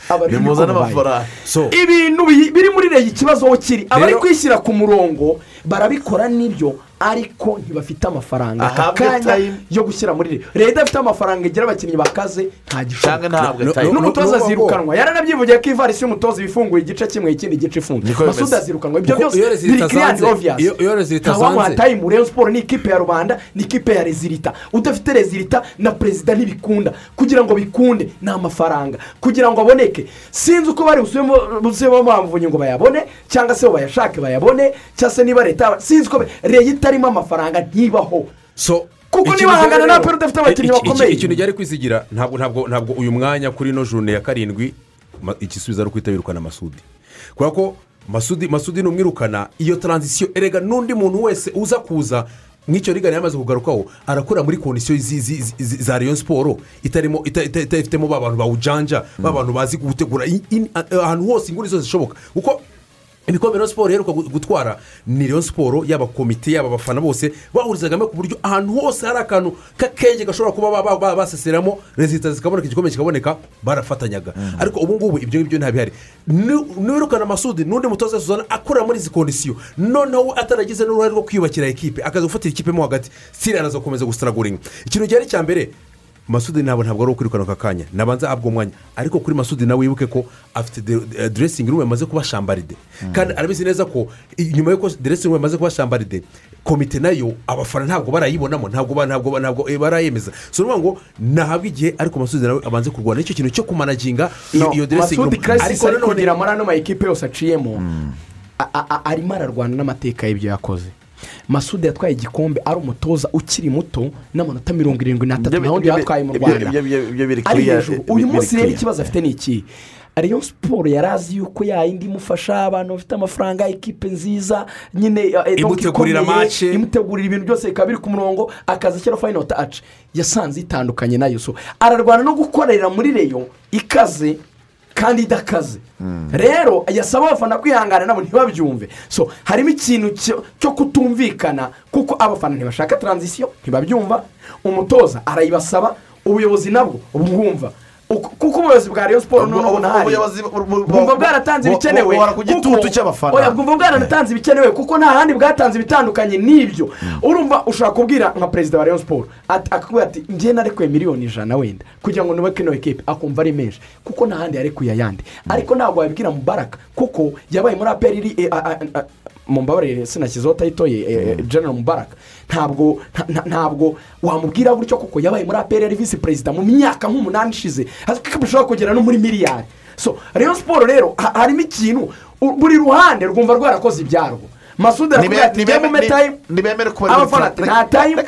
S6: Babaye.
S5: amafaranga.
S6: ibintu bi- biri muri reyo ikibazo aho kiri abari kwishyira ku murongo barabikora n'ibyo ariko ntibafite amafaranga. Aka kanya yo gushyira muri reyo idafite amafaranga igira abakinnyi bakaze nta gishoboka n'umutoza azirukanwa. yaranabyivugiye ko ivarisi y'umutoza ifunguye igice kimwe ikindi gice ifunze masuda azirukanwa. Ibyo byose biri kiriyani oviyasi ntawamuha tayimu reyo siporo ni ikipe ya rubanda ni ikipe ya rezilita udafite rezilita na perezida ntibikunda. Kugira ngo bikunde ni amafaranga. Kugira ngo aboneke. Sinzi uko bari busubemo bamuvunye ngo bayabone cyangwa se bayashake bayabone cyangwa se niba leta sinzi uko reyo itarimo amafaranga ntibaho.
S7: So
S6: kuko niba hangana na peri udafite abakinnyi bakomeye.
S7: ikintu ryari kwisigira ntabwo ntabwo ntabwo uyu mwanya kuri ino jone ya karindwi igisubizo ari ukwita yirukana masudi. Kubera ko masudi masudi numwirukana iyo taranzisiyo erega n'undi muntu wese uza kuza nk'icyo rigana yamaze kugarukaho arakorera muri kondisiyo za reyo siporo itarimo ita- ita- itafitemo ba bantu bawujanja ba bantu bazi gutegura ahantu hose inguni zose zishoboka. Kuko ibikombe rero siporo iheruka gu- gutwara ni rero siporo yaba komite yaba abafana bose bahurizagamo ku buryo ahantu hose hari akantu k'akenge gashobora kuba ba- ba- ba- baseseramo rezita zikaboneka igikombe kikaboneka barafatanyaga. Ariko ubu ngubu ibyo ngibyo ntabihari Ni- niwirukana amasudi n'undi mutoza suzana akorera muri izi kondisiyo noneho ataragize n'uruhare rwo kwiyubakira ekipe akaza gufatira ikipe mo hagati. Siriya araza gukomeza gusitaraguringa ikintu gihari cya mbere masudi ntabwo ntabwo ari ukwirukana aka kanya. Nabanza ahabwa umwanya ariko kuri masudi nawe wibuke ko afite de- dressing room yamaze kuba shambaride kandi arabizi neza ko nyuma y'uko dressing room yamaze kuba shambaride komite na yo abafana ntabwo barayibonamo. Ntabwo ntabwo eh, barayemeza. So ni ukuvuga ngo nahabwe igihe ariko masudi nawe abanze kurwana. Icyo kintu cyo kumanaginga iyo
S6: No,
S7: iyo dressing room.
S6: masudi karasisi ari
S7: nanone-
S6: kugira muri ano ma ekipe yose aciyemo a- arimo ararwana n'amateka y'ibyo yakoze. Masudi yatwaye igikombe ari umutoza ukiri muto n'amanota mirongo irindwi n'atatu. Naho
S5: ibyo-
S6: yatwaye mu rwanda. ari hejuru. uyu munsi rero ikibazo afite ni iki? Ariyo siporo yari azi yuko yayindi imufasha abantu bafite amafaranga ekipe nziza nyine eh,
S7: Imutegurira match.
S6: imutegurira ibintu byose bikaba biri ku murongo akaza ashyiraho fayino taci yasanze itandukanye na yo so ararwana no gukorera muri reyo ikaze. Kandi idakaze. Rero yasaba abafana kwihangana nabo ntibabyumve. So harimo ikintu cyo- kutumvikana kuko abafana ntibashaka taranzisiyo ntibabyumva. Umutoza arayibasaba ubuyobozi nabwo Uko- kuko ubuyobozi bwa reyo siporo noneho
S5: bu-
S6: bwumva bwaratanze ibikenewe. bwumva bwaratanze ibikenewe kuko nta handi bwatanze ibitandukanye n'ibyo. Urumva ushobora kubwira nka perezida wa reyo siporo akakubwira ati ngiye narekuye miliyoni ijana wenda kugira ngo nubake ino ekipe akumva ari menshi kuko nta handi yarekuye ayandi. Ariko ntabwo wabibwira mubaraka kuko yabaye muri aperi eh, mu mbabarire sinashyizeho tayito ye eh, general mubaraka ntabwo nta- nta- ntabwo wamubwira gutyo kuko yabaye muri aperi ari visi perezida mu myaka nk'umunani ishize. Bishobora kugera no muri miliyari. So rayon siporo rero ha- harimo ikintu buri ruhande rwumva rwarakoze ibyarwo. Masudi arakubwira ati njye mu metayimu
S5: ntibemere ko bari muri
S6: nta tayimu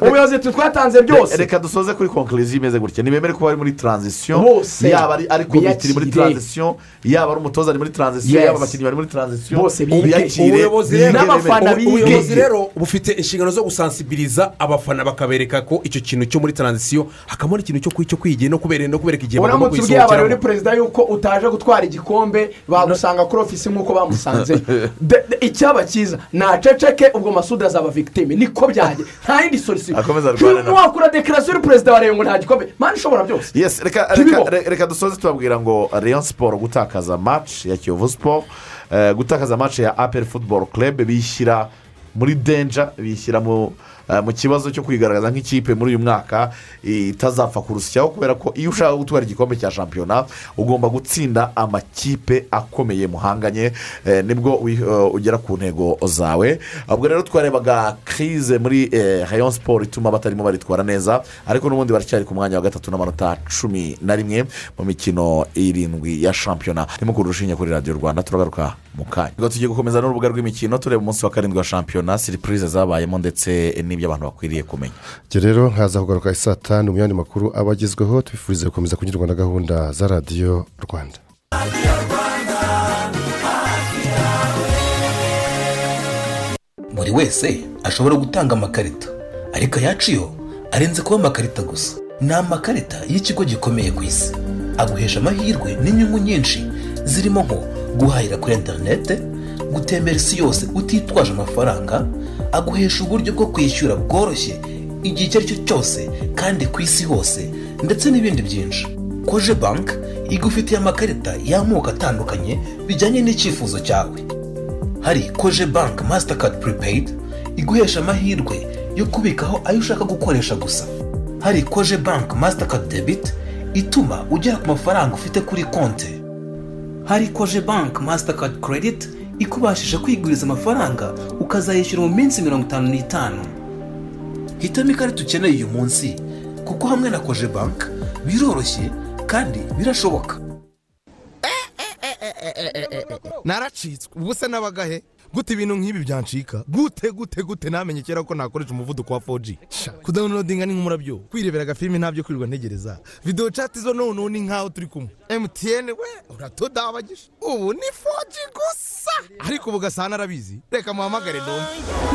S6: ubuyobozi twatanze byose.
S5: reka dusoze kuri konkuriziyo imeze gutya. Ntibemere ko bari muri taranzisiyo
S6: Bose.
S5: yaba ari ari komite iri muri taranzisiyo yaba ari umutoza ari muri taranzisiyo yaba abakinnyi bari muri taranzisiyo
S6: Bose
S5: biyakire.
S6: n'abafana bige.
S7: ubuyobozi rero bufite inshingano zo gusansibiliza abafana bakabereka ko icyo kintu cyo muri taranzisiyo hakabamo n'ikintu cyo kwi- cyo kwigira no kubereka igihe bagomba
S6: uramutse ubwiye
S7: kuyisohokeramo
S6: perezida yuko utaje gutwara igikombe bagusanga kuri ofisi nk'uko bamusanze. De- de- icyaba cyiza naceceke ubwo masudi azaba victime. Niko byagiye nta yindi solisiyo
S5: Akomeze arwane na-
S6: wakora dekarasiyo uri perezida wa ngo nta gikombe. Mpande ishobora byose.
S5: Yes reka reka re- reka dusoze tubabwira ngo rayon siporo gutakaza match ya kiyovu siporo eh, gutakaza match ya aperi futuboro club bishyira muri denja bishyira mu eh, mu kibazo cyo kwigaragaza nk'ikipe muri uyu mwaka itazapfa kurusyaho kubera ko iyo ushaka gutwara igikombe cya shampiyona ugomba gutsinda amakipe akomeye muhanganye eh, ni bwo eh, ugera ku ntego zawe. Ubwo rero twarebaga kirize muri rayon siporo ituma batarimo baritwara neza ariko n'ubundi baracyari ku mwanya wa gatatu n'amanota cumi na rimwe mu mikino irindwi ya shampiyona. Nimukuru urushinge kuri radiyo rwanda turagaruka. Mu kanya ubwo tugiye gukomeza n'urubuga rw'imikino tureba umunsi wa karindwi wa shampiyona siripurize zabayemo ndetse n'ibyo abantu bakwiriye kumenya.
S17: Njye rero nkaza kugaruka saa tanu mu yandi makuru aba agezweho tubifurize gukomeza kunyurwa na gahunda za radiyo rwanda.
S18: Buri wese ashobora gutanga amakarita. Ariko ayaciyo arenze kuba amakarita gusa. Ni amakarita y'ikigo gikomeye ku isi. Aguhesha amahirwe n'inyungu nyinshi zirimo nko guhahira kuri interinete gutembera isi yose utitwaje amafaranga aguhesha uburyo bwo kwishyura bworoshye igihe icyo ari cyo cyose kandi ku isi hose ndetse n'ibindi byinshi. Koje banki igufitiye amakarita y'amoko atandukanye bijyanye n'icyifuzo cyawe. Hari koje banki masitakadi puripeyidi iguhesha amahirwe yo kubikaho ayo ushaka gukoresha gusa. Hari koje banki masitakadi debiti ituma ugera ku mafaranga ufite kuri konti. Hari koje banki masitakadi kerediti ikubashije kwiguriza amafaranga ukazayishyura mu minsi mirongo itanu n'itanu hitamo ikarita ukeneye uyu munsi kuko hamwe na koje banki biroroshye kandi birashoboka
S19: naracitswe ubu se n'abagahe gute ibintu nk'ibi byancika. Gute gute gute namenye kera ko nakoresha umuvuduko wa 4G Sha, kudawunilodinga ni nk'umurabyo. Kwirebera agafilimi ntabyo kwirirwa ntegereza. Videwo cati zo noneho ni nk'aho turi kumwe. Emutiyene we uratudabagisha ubu ni 4G gusa. Ariko ubu gasana arabizi. Reka muhamagare nombe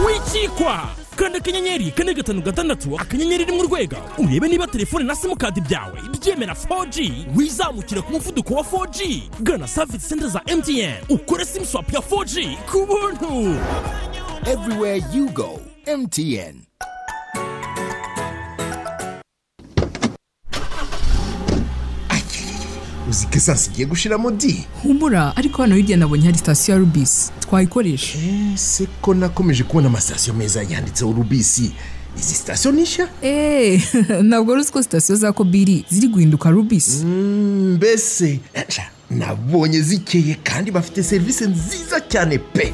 S20: wikikwa! Kanda akanyenyeri kane gatanu gatandatu akanyenyeri rimwe urwego urebe niba telefone na simukadi byawe byemera 4G wizamukire ku muvuduko wa 4G gana savisi senta za MTN ukore simu swapu ya 4G ku buntu
S8: everywhere you go mtn uzi ko esansi igiye gushiramo di
S21: humura ariko hano hirya nabonye hari sitasiyo ya rubisi twayikoresha
S8: ese ko nakomeje kubona amasitasiyo meza yanditseho rubisi izi sitasiyo ni nshya?
S21: Eee ntabwo ruzi ko sitasiyo za kobiri ziri guhinduka rubisi
S8: mbese? Sha, nabonye zikeye kandi bafite serivisi nziza cyane pe.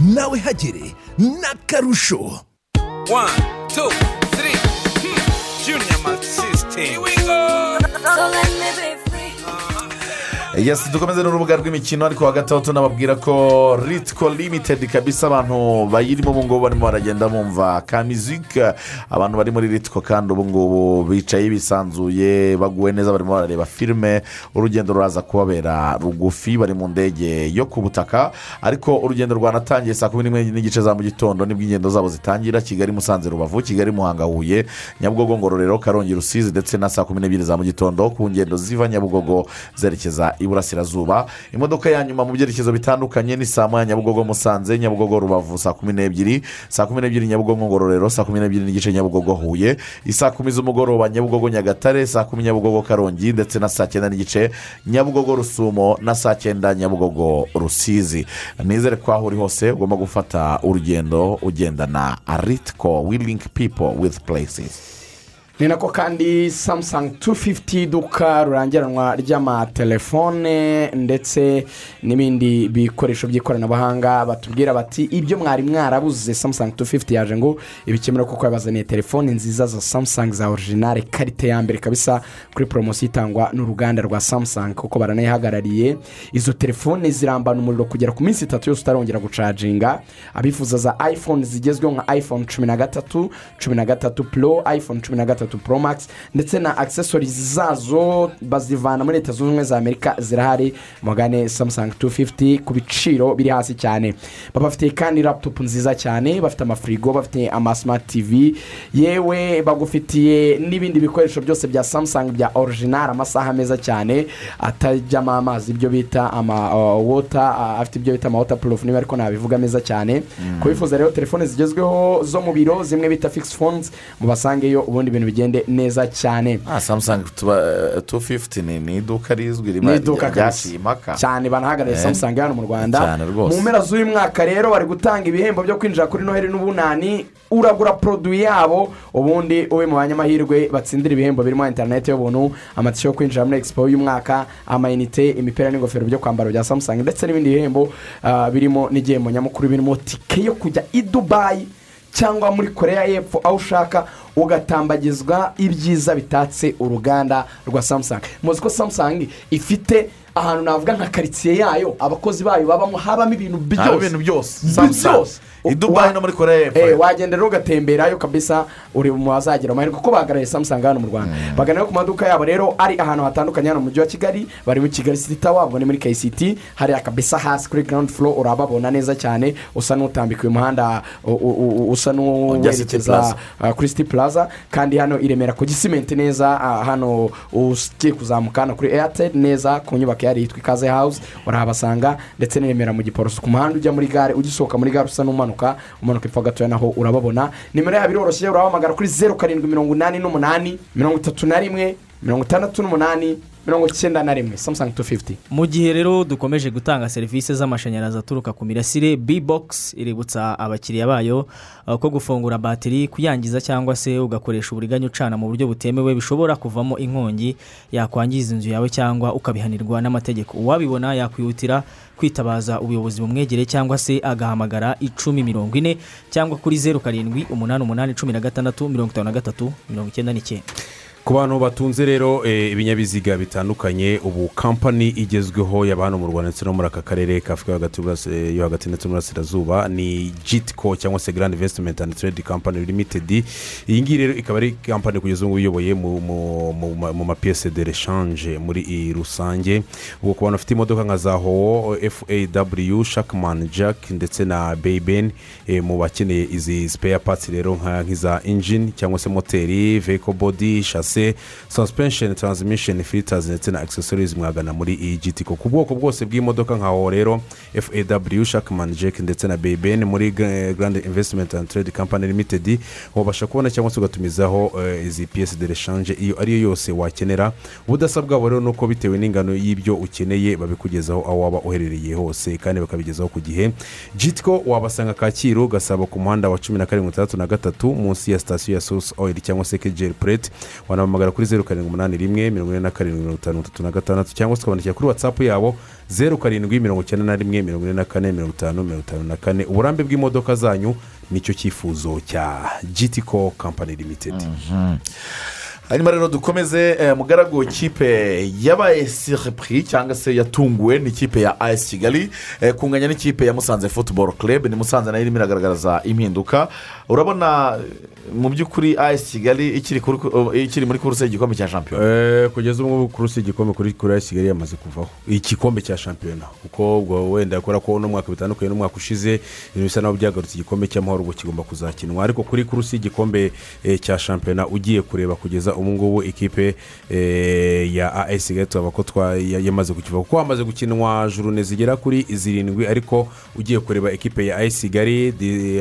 S8: Nawe hagere n'akarusho
S22: One, two, three. Hmm. Junior Multisystem.
S5: Yesi dukomeze n'urubuga rw'imikino ariko hagati aho tunababwira ko ritiko limitedi kabisa abantu bayirimo ubu ngubu barimo baragenda bumva ka mizike abantu bari muri ritiko kandi ubu ngubu bicaye bisanzuye baguwe neza barimo barareba filime urugendo ruraza kubabera rugufi bari mu ndege yo ku butaka. Ariko urugendo rwanatangiye saa kumi n'imwe n'igice za mu gitondo ni bwo ingendo zabo zitangira. Kigali musanze rubavu kigali muhanga huye nyabugogo ngororero karongi rusizi ndetse na saa kumi n'ebyiri za mu gitondo. Ku ngendo ziva nyabugogo zerekeza i y'iburasirazuba imodoka ya nyuma mu byerekezo bitandukanye ni saa moya nyabugogo musanze nyabugogo rubavu saa kumi n'ebyiri. Saa kumi n'ebyiri nyabugogo ngororero saa kumi n'ebyiri n'igice nyabugogo huye. Isaa kumi z'umugoroba nyabugogo nyagatare saa kumi nyabugogo karongi ndetse na saa cyenda n'igice nyabugogo rusumo na saa cyenda nyabugogo rusizi. Nizere ko aho uri hose ugomba gufata urugendo ugendana ritiko wilingi pipo withi purayisisi
S6: ni nako kandi samusangi 250 iduka rurangiranwa ry'amatelefone ndetse n'ibindi bikoresho by'ikoranabuhanga batubwira bati ibyo mwari mwarabuze samusangi 250 yaje ngo ibikemura kuko yabazaniye telefone nziza za samusangi za orijinale karite ya mbere kabisa kuri poromosiyo itangwa n'uruganda rwa samusangi kuko baranayihagarariye izo telefone zirambana umuriro kugera ku minsi itatu yose utarongera gucaginga abifuza za iphone zigezweho nka iphone cumi na gatatu cumi na gatatu pro iphone cumi na gatatu pro max ndetse na accessories zazo bazivana muri leta zunze ubumwe za amerika zirahari. Mugane samusangi 250 ku biciro biri hasi cyane. Babafitiye kandi laptop nziza cyane bafite amafirigo bafite amasmart tv yewe bagufitiye n'ibindi bikoresho byose bya samusangi bya orijinari amasaha meza cyane. Atajyamo amazi ibyo bita ama uh, wota uh, afite ibyo bita ama wota purufu niba ariko nabivuga meza cyane. Ku bifuza rero telefone zigezweho zo mu biro zimwe bita fixed phones mubasangeyo ubundi ibintu bigende neza cyane.
S5: Samusangi tu fifuti ni iduka rizwi ryaciye
S6: kabisa.
S5: impaka
S6: cyane banahagarariye
S5: Eh.
S6: samusangi hano mu rwanda. Mu mpera z'uyu mwaka rero bari gutanga ibihembo byo kwinjira kuri noheli n'ubunani. Uragura poroduwi yabo ubundi ube mu banyamahirwe batsindira ibihembo birimo interineti y'ubuntu amatike yo kwinjira muri expo y'umwaka amayinite imipira n'ingofero byo kwambara bya samusangi ndetse n'ibindi bihembo ah, birimo n'igihembo nyamukuru birimo tike yo kujya i dubayi cyangwa muri koreya y'epfo aho ushaka ugatambagizwa ibyiza bitatse uruganda rwa samusangi muzi ko samusangi ifite ahantu navuga nka karitsiye yayo abakozi bayo babamo habamo ibintu byose.
S5: byose.
S6: Bi-
S5: Samsung.
S6: byose.
S5: I Dubai no muri Korea y'Epfo.
S6: Eh, wagenda rero ugatemberayo kabisa uri mu bazagira amahirwe kuko bahagarariye samusangi hano mu rwanda. Bagana ku maduka yabo rero ari ahantu hatandukanye hano mu mujyi wa kigali bari muri kigali tower ubwo ni muri kct hariya kabisa hasi kuri ground floor urababona neza cyane usa n'utambika uyu muhanda u- u- u- usa n'uwerekeza uh, kuri city plaza. Kandi hano i remera ku gisimenti neza uh, hano ugiye kuzamuka hano kuri airtel neza ku nyubako yari yitwa ikaze house urahabasanga ndetse n'i remera mu giporoso. Ku muhanda ujya muri gare ugisohoka muri gare usa n'umanuka umanuka epfo gatoya naho urababona. Nimero yabo iroroshye urabahamagara kuri zeru karindwi mirongo inani n'umunani mirongo itatu na rimwe mirongo itandatu n'umunani mirongo icyenda na rimwe samusangi tu fifuti
S9: mu gihe rero dukomeje gutanga serivisi z'amashanyarazi aturuka ku mirasire b-box iributsa abakiriya bayo uh, ko gufungura batiri kuyangiza cyangwa se ugakoresha uburiganya ucana mu buryo butemewe bishobora kuvamo inkongi yakwangiza inzu yawe cyangwa ukabihanirwa n'amategeko. Uwabibona yakwihutira kwitabaza ubuyobozi bumwegereye cyangwa se agahamagara icumi mirongo ine cyangwa kuri zeru karindwi umunani umunani cumi na gatandatu mirongo itanu na gatatu mirongo icyenda n'icyenda.
S7: Ku bantu batunze rero eh, ibinyabiziga bitandukanye ubu kampani igezweho yaba hano mu rwanda ndetse no muri aka karere ka afurika yo hagati eh, ndetse n'uburasirazuba ni jitiko cyangwa se grand investment and trade company limited. Iyi ngiyi rero ikaba ari kampani kugeza ubu iyoboye mu- mu- mu ma- mu mapiyese de reshanje muri rusange. Ubwo ku bantu bafite imodoka nka za howo faw shakman jack ndetse na beyben mu bakeneye izi spare parts rero nk'iza engine cyangwa se moteri vehicle body chassis suspension transmission filters ndetse na accessories mwagana muri iyi gtco ku bwoko bwose bw'imodoka nka howo rero faw shakman jack ndetse na beyben muri Gra- grand investment and trade company limited wabasha kubona cyangwa se ugatumizaho eh, izi piyesi de reshanje iyo ariyo yose wakenera. Ubudasa bwabo rero ni uko bitewe n'ingano y'ibyo ukeneye babikugezaho aho waba uherereye hose kandi bakabigezaho ku gihe. Jitiko wabasanga kacyiru gasabo ku muhanda wa cumi na karindwi itandatu na gatatu munsi ya sitasiyo ya sosi oyiri cyangwa se kejeri purete wanahamagara kuri zeru karindwi umunani rimwe mirongo ine na karindwi mirongo itanu itatu na gatandatu cyangwa se ukabandikira kuri watsapu yabo zeru karindwi mirongo icyenda na rimwe mirongo ine na kane mirongo itanu mirongo itanu na kane. Uburambe bw'imodoka zanyu ni cyo cyifuzo cya gtco company limited.
S5: Hanyuma rero dukomeze eh, mugaragu w'ikipe yabaye siripuri cyangwa se yatunguwe n'ikipe ya ayesi kigali. Eh, kunganya n'ikipe ya musanze futuboro club ni musanze na yo irimo iragaragaza impinduka. Urabona mu by'ukuri ayesi kigali ikiri muri kuruse y'igikombe cya shampiyona
S7: Eh, kugeza ubu ngubu kurusi igikombe kuri ayisi kigali yamaze kuvaho. Igikombe cya shampiyona kuko ubwo wenda kubera ko uno mwaka bitandukanye n'umwaka ushize ibintu bisa naho byagarutse igikombe cy'amahoro ubwo kigomba kuzakinwa. Ariko kuri kurusi y'igikombe eh, cya shampiyona ugiye kureba kugeza ubu ngubu ikipe eh, ya ayisi kigali turabona ko yamaze kukivaho. Kuko hamaze gukinwa jurune zigera kuri zirindwi ariko ugiye kureba ikipe ya ayisi kigali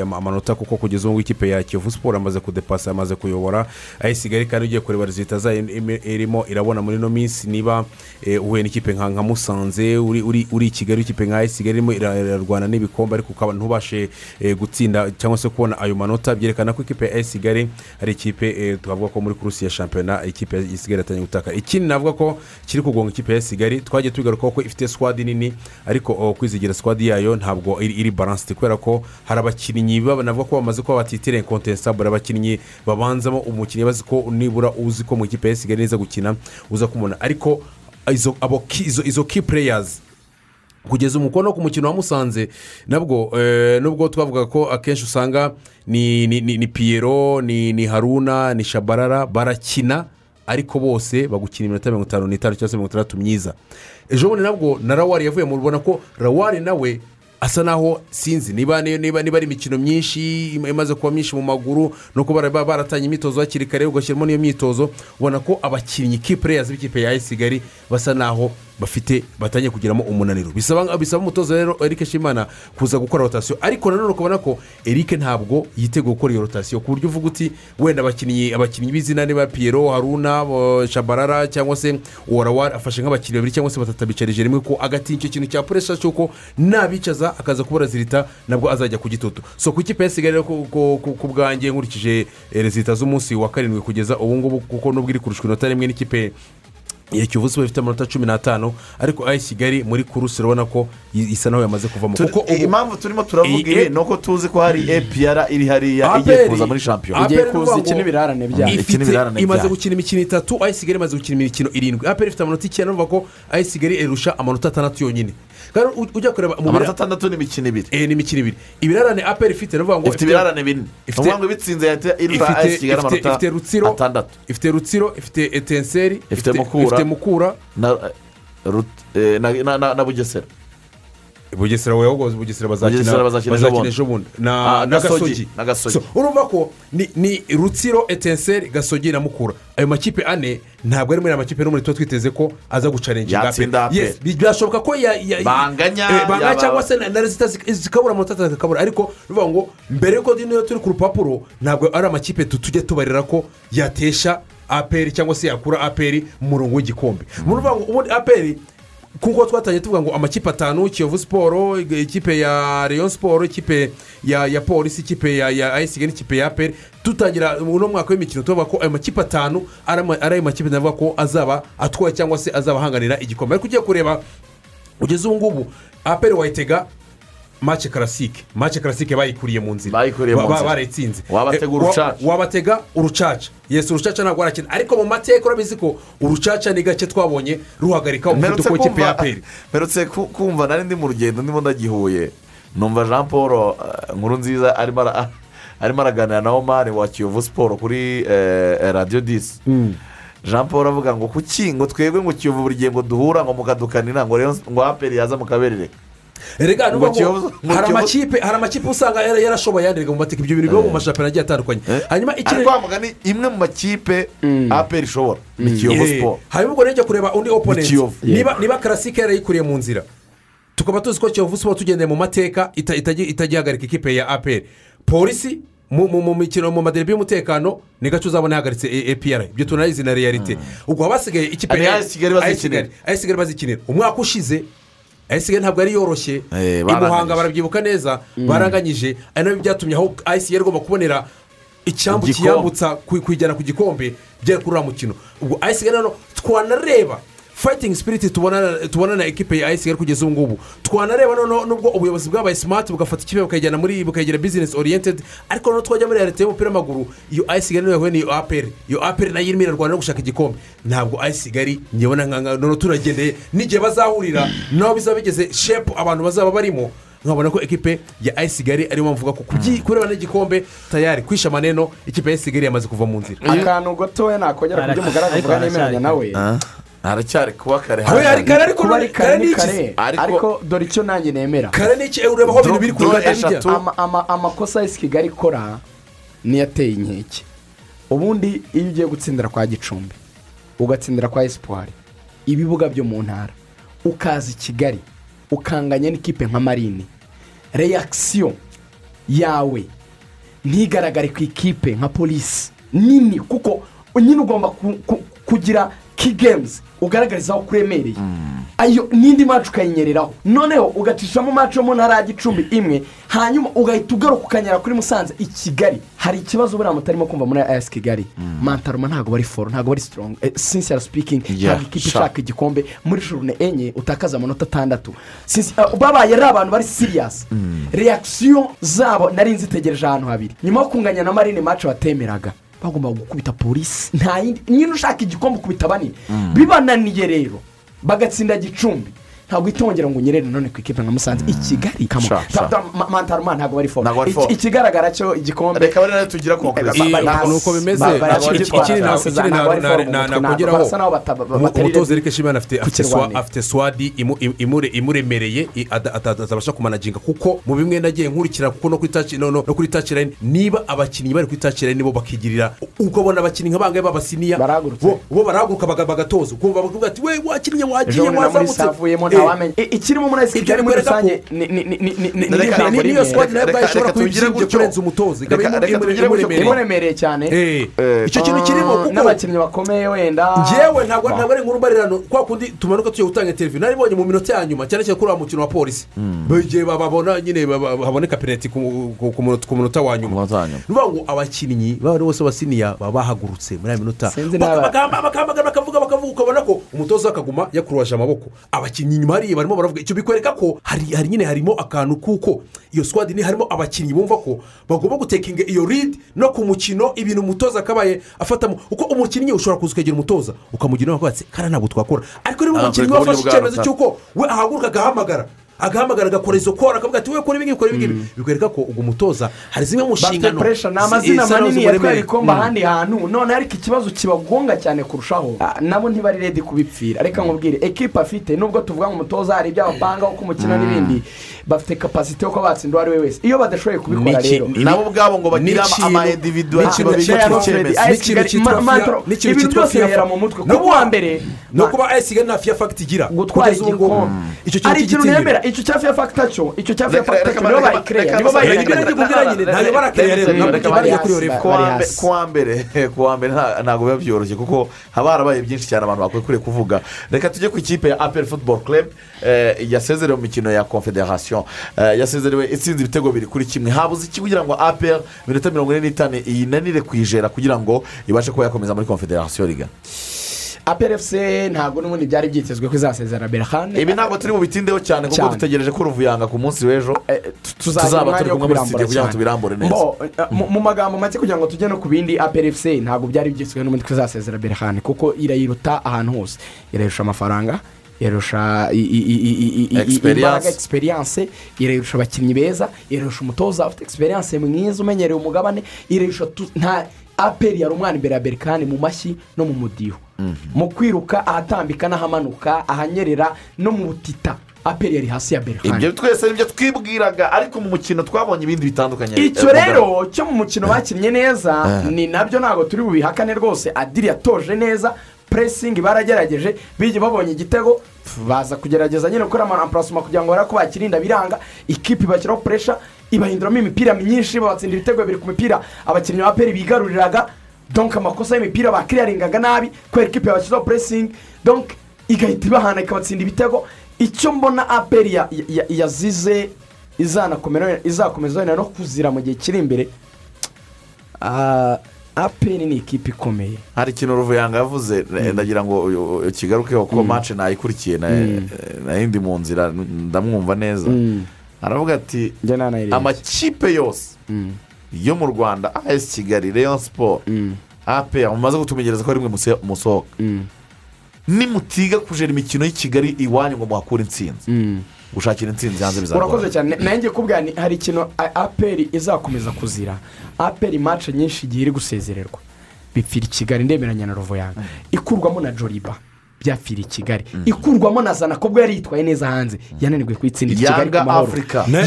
S7: amanota kuko kugeza ubu ngubu ikipe ya kiyovu siporo amaze kudepasa amaze kuyobora. Ayisi kigali kandi ugiye kureba rezita zayo irimo irabona muri ino minsi niba eh, uhuye n'ikipe nka musanze uri i kigali ikipe nka kigali irimo ira- irarwana n'ibikombe ariko ukaba ntubashe eh, gutsinda cyangwa se kubona ayo manota. Byerekana ko ikipe ya kigali ari ikipe eh, twavuga ko muri kurusi ya shampiyona ikipe kigali yatangiye gutaka. Ikindi navuga ko kiri kugonga ikipe ya kigali twagiye tubigarukaho ko ifite swadi nini ariko oh, kwizigira swadi yayo ntabwo iri balansiti kubera ko hari abakinnyi navuga ko bamaze kuba batitire inkontestabure abakinnyi babanzamo umukinnyi bazi ko nibura uzi ko mu ikipe ayisi kigali neza gukina uza kumubona. Ariko izo ki- pureyazi kugeza umukono ku mukino wa musanze nabwo eh, nubwo twavuga ko akenshi usanga ni ni ni, ni piyero ni ni haruna ni shabarara barakina ariko bose bagukina iminota mirongo itanu n'itanu cyangwa se mirongo itandatu myiza. Ejo bundi nabwo na rawari yavuye mu rubona ko rawari nawe asa naho sinzi niba niba niba ari imikino myinshi imaze kuba myinshi mu maguru nuko bara- baratanye imyitozo hakiri kare ugashyiramo n'iyo myitozo ubona ko abakinnyi ki pureyazi b'ikipe ya kigali basa naho bafite batangiye kugiramo umunaniro. Bisaba umutoza rero eric shimana kuza gukora rotasiyo ariko nanone ukabona ko eric ntabwo yiteguye gukora iyo rotasiyo ku buryo uvuga uti wenda abakinnyi abakinnyi b'izina niba piyero haruna shabarara cyangwa se uwarawari afashe nk'abakinnyi babiri cyangwa se batatu abicarije rimwe ko agatinya icyo kintu cya puresha cy'uko nabicaza akaza kuba razirita nabwo azajya ku gitutu. So ku ikipe yasigaye rero ku bwanjye nkurikije eh, rezita z'umunsi wa karindwi kugeza ubu ngubu kuko nubwo iri kurushwa inota rimwe n'ikipe ya kiyovu siporo ifite amanota cumi n'atanu ariko ayi kigali muri kurusi urabona ko isa naho yamaze kuvamo. Kuko
S5: impamvu turimo turavuga
S7: iyi
S5: ni uko tuzi ko hari epr iri hariya igiye kuza muri shampiyona.
S7: APR ni ukuvuga ngo
S5: ikina
S7: ifite-
S5: ibirarane
S7: imaze
S5: byayo
S7: gukina imikino itatu ayi kigali imaze gukina imikino irindwi. Aperi ifite amanota icyenda nuvuga ko ayi kigali irusha amanota atandatu yonyine. Ujya kureba
S5: amanota atandatu ni imikino ibiri
S7: eh, ni imikino ibiri ibirarane aperi ifite ni ukuvuga ngo
S5: ifite ibirarane bine ni ukuvuga ngo ibitsinze yahita
S7: ifite-
S5: ayisi kigali amanota atandatu
S7: ifite rutsiro ifite etenseri
S5: ifite mukura eh, na bugesera
S7: bugesera wowe ahubwo bugesera bazakina
S5: ejo bundi. Ah,
S7: na
S5: Gasogi,
S7: urumva ko ni rutsiro etenseri gasogi na mukura. Ayo makipe ane ntabwo ari muri aya makipe n'umwe tuba twiteze ko aza APR. Yes, bi- byashoboka ko ya- ya-
S5: Banganya,
S7: eh, cyangwa se na rezita zik- zikabura amanota atatu zikabura. Ariko bivuga ngo mbere yuko niyo turi ku rupapuro ntabwo ari amakipe tu- tujya tubarira ko yatesha aperi cyangwa se yakura aperi mu murongo w'igikombe. Mu ruvuga ngo ubundi aperi kuko twatangiye tuvuga ngo amakipe atanu kiyovu siporo ikipe ya leon siporo ikipe ya ya polisi ikipe ya ya ayisi n'ikipe ya aperi dutangira uno mwaka w'imikino tuvuga ko ayo makipe atanu ari ayo makipe navuga ko azaba atwaye cyangwa se azaba ahanganira igikombe. Ariko ugiye kureba ugeze ubu ngubu aperi wayitega mace karasike mace karasike bayikuriye mu nzira. Barayitsinze.
S5: Wabatega
S7: Eh,
S5: urucaca.
S7: wabatega urucaca. Yesi urucaca ntabwo warakina ariko mu mateka urabizi ko urucaca ni gake twabonye ruhagarika umuvuduko w'ikipe ya aperi
S5: mperutse ku- kumva nari ndi mu rugendo ndimo ndagihuye. Numva jean paul eh, nkuru nziza arimo arimo araganira na omari wa kiyovu siporo kuri eh, radiyo disi jean paul avuga ngo kuki? Ngo twebwe ngo kiyovu buri gihe ngo duhura ngo mukadukanira ngo rero ngo aperi yaza mukaberereka
S7: rega hari amakipe hari amakipe usanga yara- yarashoboye yandika mu mateka ibyo bintu biba mu mashampiyona agiye atandukanye. Hanyuma ikindi
S5: ariko wa mugani imwe mu makipe aperi ishobora. Ni kiyovu
S7: Eh,
S5: siporo
S7: hanyuma ubwo rero kureba undi oponenti niba niba karasike yarayikuriye mu nzira. Tukaba tuzi ko kiyovu siporo tugendeye mu mateka ita- itajya itajya ihagarika ikipe ya aperi polisi mu mikino mu maderebe y'umutekano ni gace uzabona ihagaritse epr ibyo tunayizi na reyalite ubwo haba hasigaye ikipe.
S5: AS Kigali bazikinira.
S7: Umwaka ushize Kigali ntabwo yari yoroshye.
S5: Eh,
S7: i
S5: baranganyije.
S7: muhanga barabyibuka neza baranganyije. Ari na byo byatumye aho Kigali igomba kubonera icyambu kiyambutsa ku- kuyijyana ku gikombe byari kuri uriya mukino. Ubwo Kigali rero twanareba fayitingi sipiriti tubona na ekipe ya AS Kigali kugeza ubu ngubu. Twanareba noneho nubwo ubuyobozi bwabaye simati bugafata ikipe bukayijyana muri bukayigira bizinesi oriyentedi ariko noneho twajya muri leta y'umupira w'amaguru iyo AS Kigali niyo yahuye n'iyo aperi iyo aperi na yo irimo irarwana no gushaka igikombe. Ntabwo Kigali njyewe nka noneho turagendeye n'igihe bazahurira naho bizaba bigeze shepu abantu bazaba barimo nkabona ko ekipe ya ayisi kigali ariyo mpamvu ko kureba n'igikombe tayari. Kwisha amaneno ikipe ya ayisi kigali yamaze kuva mu nzira.
S6: Akantu gatoya nakongera ku byo mugaragaza
S7: Ariko
S6: uvuga nemeranya nawe.
S5: Haracyari kuba kare
S6: Aho yari kare ariko ni kare.
S5: Ariko-
S6: dore icyo nanjye nemera.
S7: Kare ni iki? Ureba aho ibintu biri kugana
S6: ama- amakosa y'isi kigali ikora niyo ateye inkeke. Ubundi iyo ugiye gutsindira kwa gicumbi ugatsindira kwa esipuwari ibibuga byo mu ntara ukaza i kigali ukanganya n'ikipe nka marine. Reyakisiyo yawe ntigaragare ku ikipe nka polisi nini kuko nyine ugomba ku- ku- kugira ki gemuzi ugaragarizaho ko uremereye ayo n'indi macu ukayinyereraho. Noneho ugacishamo macu yo mu ntara ya gicumbi imwe hanyuma ugahita ugaruka ukanyara kuri musanze. I kigali hari ikibazo buriya mutarimo kumva muri ayesi kigali. Mantaruma ntabwo bari foro ntabwo bari sitorongo sincere sipikingi
S5: Yeah,
S6: ntabwo ikipe
S5: sha.
S6: ishaka igikombe. Muri jurune enye utakaza amanota atandatu. Since- uh, babaye ari abantu bari siriyasi reakisiyo zabo nari nzitegereje ahantu habiri. Nyuma yo kunganya na marine mace batemeraga bagomba gukubita polisi nta yindi nyine ushaka igikombe ukubita banini bibananiye rero. Bagatsinda gicumbi. Ntabwo itongera ngo unyerere none ku ikipe nka musanze i kigali mantaruma ntabwo bari foro. ikigaragara cyo igikombe
S5: reka bari na yo tugira
S6: ba-
S7: ni uko bimeze Ikindi- nakongeraho umutoza erike shimana afite swadi imu- imu- imure- imuremereye atabasha kumanaginga kuko mu bimwe nagiye nkurikira kuko no kuri taci no no- no kuri taci layini niba abakinnyi bari kuri taci layini bo bakigirira ukabona abakinnyi nk'abangahe b'abasiniya bo barahaguruka baga- bagatoza ukumva bakavuga ati we wakinnye wagiye wazamutse Eh,
S6: I- ikirimo muri
S7: Ibyo
S6: kigali muri rusange. ni ni ni ni ni ni
S7: Reka-
S6: ijambo
S7: ni- niyo
S6: rimwe.
S7: squad na yo
S6: ubwayo
S7: ishobora kuba ibyimbye kurenza umutoza. Ikaba imuremereye.
S6: cyane.
S7: Eh, icyo kintu kirimo kuko
S6: n'abakinnyi bakomeye wenda.
S7: Ngewe ntabwo ntabwo ari inkuru mbarirano. Kwa kundi tumanuka tugiye gutanga televiziyo naribonye mu minota ya nyuma cyane cyane kuri wa mukino wa polisi. Igihe babona nyine baba- haboneka penaliti ku munota- wa nyuma. Ni ukuvuga ngo abakinnyi baba bose basiniya baba bahagurutse muri aya minota.
S6: Sinzi
S7: Baka-
S6: n'aba-
S7: bakamba- bakambagana bakavuga bakavuga ukabona ko umutoza akaguma yakuruwaje amaboko. Abakinnyi inyuma hariya barimo baravuga icyo bikwereka ko hari nyine harimo akantu kuko iyo squad ni harimo abakinnyi bumva ko bagomba gutekinga iyo lead no ku mukino ibintu umutoza akabaye afatamo. Kuko umukinnyi ushobora kuza ukegera umutoza ukamugira inama ati kariya ntabwo twakora. Ariko niba umukinnyi wafashe icyemezo cy'uko we ahaguruka agahamagara. Agahamagara agakora izo kora akavuga ati we kora ibingibi kora ibingibi bikwereka ko ubwo mutoza hari zimwe mu
S6: bafite
S7: nshingano
S6: puresha ni
S7: zi-
S6: amazina manini yatwaye ibikombe
S7: Mm.
S6: ahandi hantu none ariko ikibazo kibagonga cyane kurushaho Ah, nabo ntibari redi kubipfira reka nkubwire ekipa afite nubwo tuvuga ngo umutoza hari ibyo abapanga uko umukino n'ibindi bafite kapasite yo kuba batsinda uwo ari we wese iyo badashoboye kubikora rero
S5: nabo ubwabo ngo bagire ama- ama individuality babishyire ku cyemezo.
S7: n'ikintu cyitwa fiya- n'ikintu
S6: ibintu
S7: cyitwa
S6: byose bihera mu mutwe kuba uwa mbere
S7: no kuba ayisiga nta fiya fagiti igira
S6: gutwara igikombe ari ikintu nemera icyo cya fiya fagita cyo icyo cya fiya
S5: Reka-
S6: fagita
S5: reka-
S6: cyo nibo bayikereya nibo bayikereya
S5: reka- reka-
S7: ntayo barakiriya rero, ntabwo bajya revo.
S5: kuwa mbere kuwa mbere nta- ntabwo biba byoroshye kuko haba harabaye byinshi cyane abantu bakwiye kuvuga. Reka tujye ku ikipe ya apel football club eh, yasezerewe mu mikino ya confederation. Eh, yasezerewe itsinze ibitego biri kuri kimwe. Habuze iki kugira ngo apel minota mirongo ine n'itanu iyinanire kuyijera kugira ngo ibashe kuba yakomeza muri confederation riga
S6: aperefuse ntabwo n'ubundi byari byitezwe ko izasezera berahane
S5: ibi ntabwo turi bubitindeho cyane kuko dutegereje ko uruvuyanga ku munsi w'ejo
S6: tuzaba
S5: tuzaba
S6: umwanya
S5: turi kumwe muri studio kugira ngo tubirambure neza.
S6: Eh, mu- magambo make kugira ngo tujye no ku bindi aperefuse ntabwo byari byitezwe n'ubundi ko izasezera berahane kuko irayiruta ahantu hose. Irayirusha amafaranga irarusha imbaraga egisperiyanse irayirusha abakinnyi beza irarusha umutoza ufite egisperiyanse mwiza umenyereye umugabane. Irayirusha tu- nta aperi yari umwana imbere ya berikani mu mashyi no mu mudiho. Mu kwiruka ahatambika n'ahamanuka ahanyerera no mu butita. Aperi yari hasi ya berikani
S5: ibyo twese ni byo twibwiraga ariko mu mukino twabonye ibindi bitandukanye.
S6: Icyo
S5: Eh,
S6: rero cyo mu mukino bakinnye neza
S5: Ah.
S6: ni na byo ntabwo turi bubihakane rwose. Adiri yatoje neza puresingi baragerageje bijya babonye igitego baza kugerageza nyine gukora amapurasoma kugira ngo barebe ko bakirinda biranga. Ikipe ibashyiraho puresha ibahinduramo imipira myinshi babatsinda ibitego bibiri ku mipira. Abakinnyi ba peri bigaruriraga donk amakosa y'imipira bakiriyaringaga nabi kubera ikipe yabashyizeho puresingi donk igahita ibahana ikabatsinda ibitego icyo mbona aperi ya- ya- yazize izakomeza wenda no kuzira mu gihe kiri imbere. Ah, aperi ni ikipe ikomeye.
S5: Hari ikintu ruvuyanga yavuze eh, ndagira ngo kigarukeho kuko
S6: Mm.
S5: mace nayikurikiye na-
S6: Mm.
S5: eh, nari ndi mu nzira ndamwumva neza.
S6: Mm.
S5: aravuga ati amakipe yose yo mu rwanda as kigali leon siporo apr mumaze kutumenyereza ko ari mwe musohoka nimutiga kujera imikino y'i kigali iwanyu ngo muhakure intsinzi. Gushakira intsinzi hanze bizagora.
S6: Urakoze cyane. Nanjye kubwira ni hari ikintu aperi izakomeza kuzira. Aperi mace nyinshi igihe iri gusezererwa. Bipfira i kigali ndemeranya na rovoyanga ikurwamo na joriba byapfira i kigali. Ikurwamo na zana kubwo yari yitwaye neza hanze. Yananirwe kuyitsindira i kigali
S5: Yanga
S6: ku mahoro.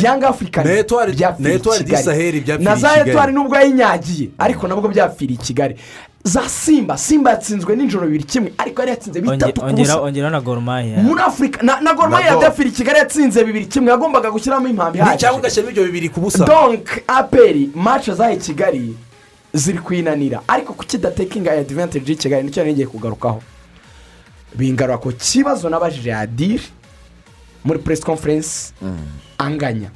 S6: Yanga afurika
S7: na Etoile- na Etoile du Sahel byapfiriye
S6: na
S7: i
S6: za
S7: Kigali.
S6: etuwari nubwo yayinyagiye ariko nabwo byapfiriye i kigali. Za simba simba yatsinzwe nijoro bibiri kimwe ariko yari yatsinze bitatu ku
S9: ongera
S6: busa
S9: ongera na goromaya
S6: muri afurika na, na goromaya
S7: Na Gor.
S6: yadafira i kigali yatsinze bibiri kimwe yagombaga gushyiramo
S7: cyangwa
S6: ihagije.
S7: ugashyiramo ibyo bibiri ku busa
S6: donk aperi mace i kigali ziri kwinanira. Ariko kuki idatekinga adivantage y'i kigali ni cyo ngiye kugarukaho? Bingarura ku kibazo nabajije adiri muri press conference anganya.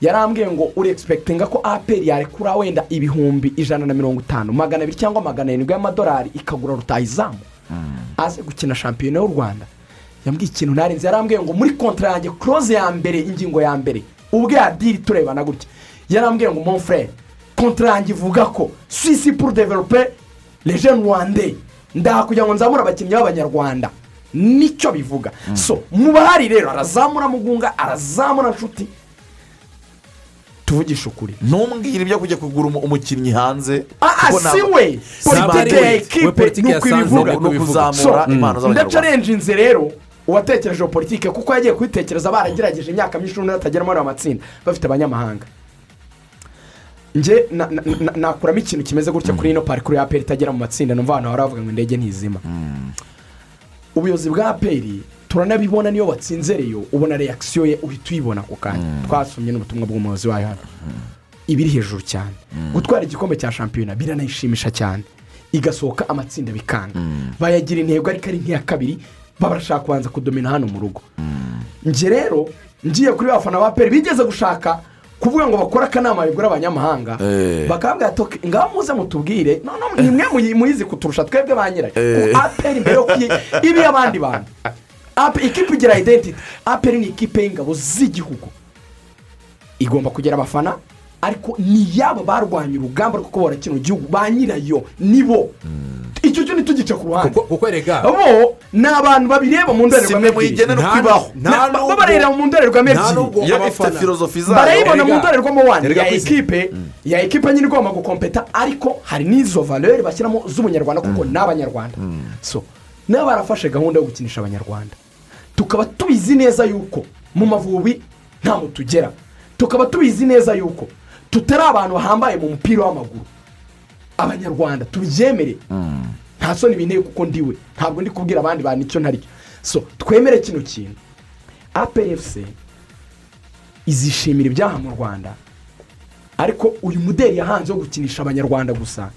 S6: Yarambwiye ngo uri egispekitinga ko aperi yarekura wenda ibihumbi ijana na mirongo itanu magana abiri cyangwa magana arindwi y'amadolari ikagura rutayizamu aze gukina shampiyona y'u rwanda. Yambwiye ikintu ntarenze yarambwiye ngo muri kontra yanjye kuroze ya mbere ingingo ya mbere ubwe adiri turebana gutya. Yarambwiye ngo mon frere kontra yanjye ivuga ko sisi pour develope leje rwande ndaha kugira ngo nzamure abakinnyi b'abanyarwanda. Nicyo bivuga. So mu bahari rero arazamura mugunga arazamura nshuti. Tuvugishe ukuri.
S5: Ntumbwire ibyo kujya kugura umu- umukinnyi hanze
S6: Ah, si we. Politiki ya ekipe ni uko ibivuga.
S5: ni ukuzamura impano z'abanyarwanda.
S6: ndacarenjinze rero uwatekereje politiki kuko yagiye kubitekereza baragerageje imyaka myinshi n'undi batagera muri ayo matsinda. Bafite abanyamahanga. Na- nakuramo ikintu kimeze gutya kuri ino parikuru ya aperi itagera mu matsinda numva abantu bahora bavuga ngo indege ntizima ubuyobozi bwa aperi turanabibona niyo watsinze reyo ubona reakisiyo ye uhita uyibona ako kanya. Twasomye n'ubutumwa bw'umuyobozi wayo hano. Ibiri hejuru cyane. Gutwara igikombe cya shampiyona biranayishimisha cyane. Igasohoka amatsinda bikanga. Bayagira intego ariko ari nk'iya kabiri barashaka kubanza kudomina hano mu rugo. Njye rero ngiye kuri bafana ba peri bigeze gushaka kuvuga ngo bakore akanama bigura abanyamahanga
S5: Eh.
S6: bakabwira ati ngaho muze mutubwire. Ni mwe muyi- muyizi kuturusha twebwe ba nyirayo.
S5: Eh.
S6: Aperi mbere yo ibi y'abandi bantu. Ikipe igira identity. Aperi ni ikipe y'ingabo z'igihugu. Igomba kugira abafana ariko ni yaba barwanya urugamba rwo kubohora kino gihugu ba nyirayo nibo icyo cyo ntitugice ku ruhande
S7: kuko erega
S6: bo ni abantu babireba mu ndorerwamo
S5: Si mwe muyigenera uko
S6: Nta-
S5: ibaho.
S6: na-
S5: Nta
S6: ba-
S5: nubwo-
S6: barareba mu ndorerwamo ebyiri.
S5: Iyo ifite filozofi zayo.
S6: barayibona mu ndorerwamo wani ya ekipe ya ekipe nyine igomba gukompeta ariko hari n'izo valeur bashyiramo z'umunyarwanda kuko ni abanyarwanda so niba barafashe gahunda yo gukinisha abanyarwanda. Tukaba tubizi neza yuko mu mavubi nta tugera tukaba tubizi neza yuko tutari abantu bahambaye mu mupira w'amaguru. Abanyarwanda tubyemere. Nta soni binteye kuko ndiwe. Ntabwo ndi kubwira abandi bantu icyo ntari cyo so twemere kino kintu. Aplfc izishimira ibyaha mu rwanda ariko uyu muderi yahanze wo gukinisha abanyarwanda gusa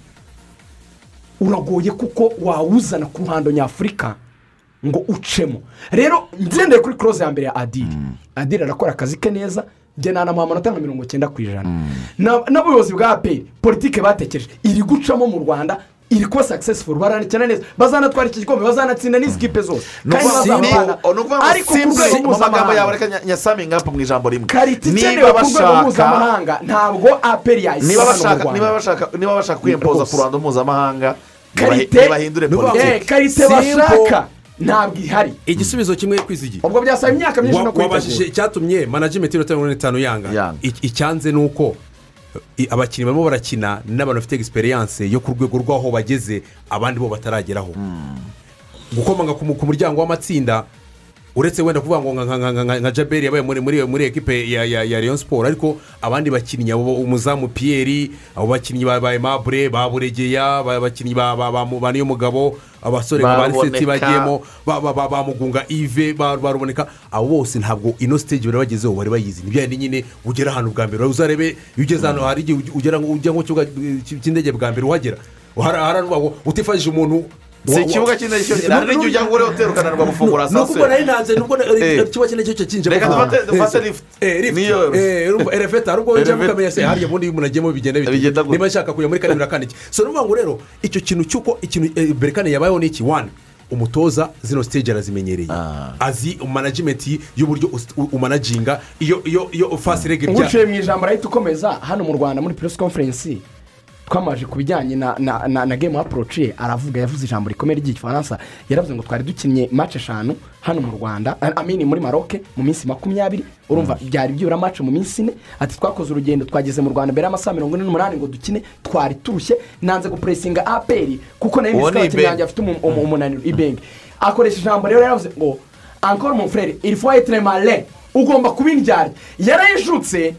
S6: uragoye kuko wawuzana ku ruhando nyafurika ngo ucemo. Rero ngendeye kuri koroze ya mbere ya adiri adiri arakora akazi ke neza nanamuha amanota nka mirongo icyenda ku ijana. Na- n'ubuyobozi bwa aperi politike batekereje. Iri gucamo mu rwanda iri kuba successful. Baranakina neza. Bazanatwara iki gikombe bazanatsinda n'izi kipe zose
S5: ni
S6: kandi bazabana ariko ku rwego
S5: mu
S6: mpuzamahanga.
S5: reka nyasaminga hapa mu ijambo rimwe. Niba bashaka
S6: ntabwo aperi hano mu rwanda.
S5: niba bashaka kwiyempoza ku ruhando mpuzamahanga
S6: karite
S5: ntibahindure
S6: Eh,
S5: politiki.
S6: Karite bashaka. Ntabwo ihari
S7: igisubizo kimwe kwizigira
S6: ubwo byasaba imyaka myinshi no
S7: Wa- wabajije icyatumye manajimenti y'inota mirongo itanu yanga. I- icyanze ni uko abakinnyi barimo barakina n'abantu bafite egisperiyanse yo ku rwego rw'aho bageze abandi bo batarageraho. Gukomanga ku mu- ku muryango w'amatsinda uretse wenda kuvuga ngo nka- jaberi yabaye muri muri ekipe ya leon siporo ariko abandi bakinnyi umuzamu piyeri abo bakinnyi ba emabure ba buregeya ba- abakinnyi ba mu- ba niyomugabo abasore nka ba riseti bagiyemo ba mugunga ive ba ba ruboneka abo bose ntabwo ino stage bari bagezeho bari bayizi ni byandi nyine ugera ahantu bwa mbere uzarebe iyo ugeze hano hari igihe ugera ngo ujya ku kibuga eh, cy'indege bwa mbere uhagera utifashije umuntu
S5: Si ikibuga cy'indege cyonyine, hari n'igihe ujya ngo ure hoteli ukananirwa gufungura saa sita.
S7: nari nanze nubwo
S5: Eh.
S7: ikibuga cy'indege cyo cyinjira
S5: Reka dufate- dufate lift. Niyo-
S7: erefeta hari ubwo ujya
S5: Elevate.
S7: mukamenya se hariya ubundi iyo umuntu agiyemo bigenda bite niba nshaka kujya muri kane birakana iki so ni ukuvuga ngo rero icyo kintu cy'uko ikintu eh, berekane yabayeho ni iki wani umutoza zino stage arazimenyereye azi manajimenti y'uburyo umanaginga iyo iyo iyo fasi rege bya
S6: nguciye mu ijambo arahita ukomeza hano mu rwanda muri press conference. Twamaje ku bijyanye na na na, na game approach ye aravuga yavuze ijambo rikomeye ry'igifaransa. Yaravuze ngo twari dukinnye match eshanu hano mu rwanda amini muri maroc mu minsi makumyabiri. Urumva byari byibura match mu minsi ine. Ati twakoze urugendo twageze mu rwanda mbere y'amasaha mirongo ine n'umunani ngo dukine twari turushye. Nanze gupuresinga aperi kuko na yo
S5: Uwo
S6: nzi ko
S5: ni
S6: abakinnyi
S5: Ibenge.
S6: banjye bafite umu- umu- umunaniro ibenge akoresha ijambo rero yaravuze ngo encore mon frere il faut être malin. Ugomba kuba indyarya yarayishutse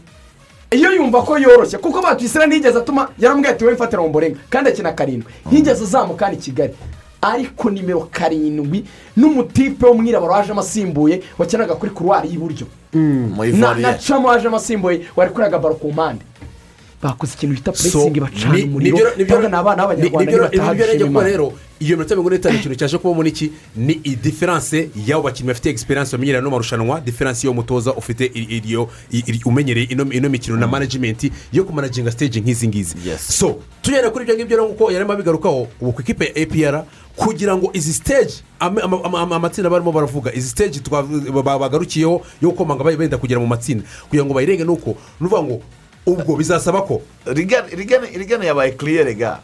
S6: iyo yumva ko yoroshye kuko batwisira ntigeze atuma yaramubwiye ati wowe mfatira mu mborenga kandi akina karindwi. Ntigeze azamuka hano i kigali. Ariko nimero karindwi n'umutipe w'umwirabura wajemo asimbuye wakinaga kuri kuruwari y'iburyo. Na na camo wajemo asimbuye wari kurega baro ku mpande. Bakoze ikintu bita puresingi bacana umuriro ni abana b'abanyarwanda
S7: nibyo-
S6: nibataha
S7: iyo minota mirongo ine n'itanu ikintu cyaje kubamo n'iki ni idiferanse y'abo bakinnyi bafite egisperiyanse bamenyereye ano marushanwa diferanse y'uwo mutoza ufite iyo umenyereye ino ino mikino na manajimenti yo kumanaginga stage nk'izi ngizi. So tugenda kuri ibyo ngibyo rero nk'uko yarimo abigarukaho ubu ku ikipe ya apr kugira ngo izi ama- amatsinda barimo baravuga izi ba- bagarukiyeho yo gukomanga bari benda kugera mu matsinda. Kugira ngo bayirenge ni uko ni ukuvuga ngo ubwo bizasaba ko
S5: rigana yabaye kiriya rega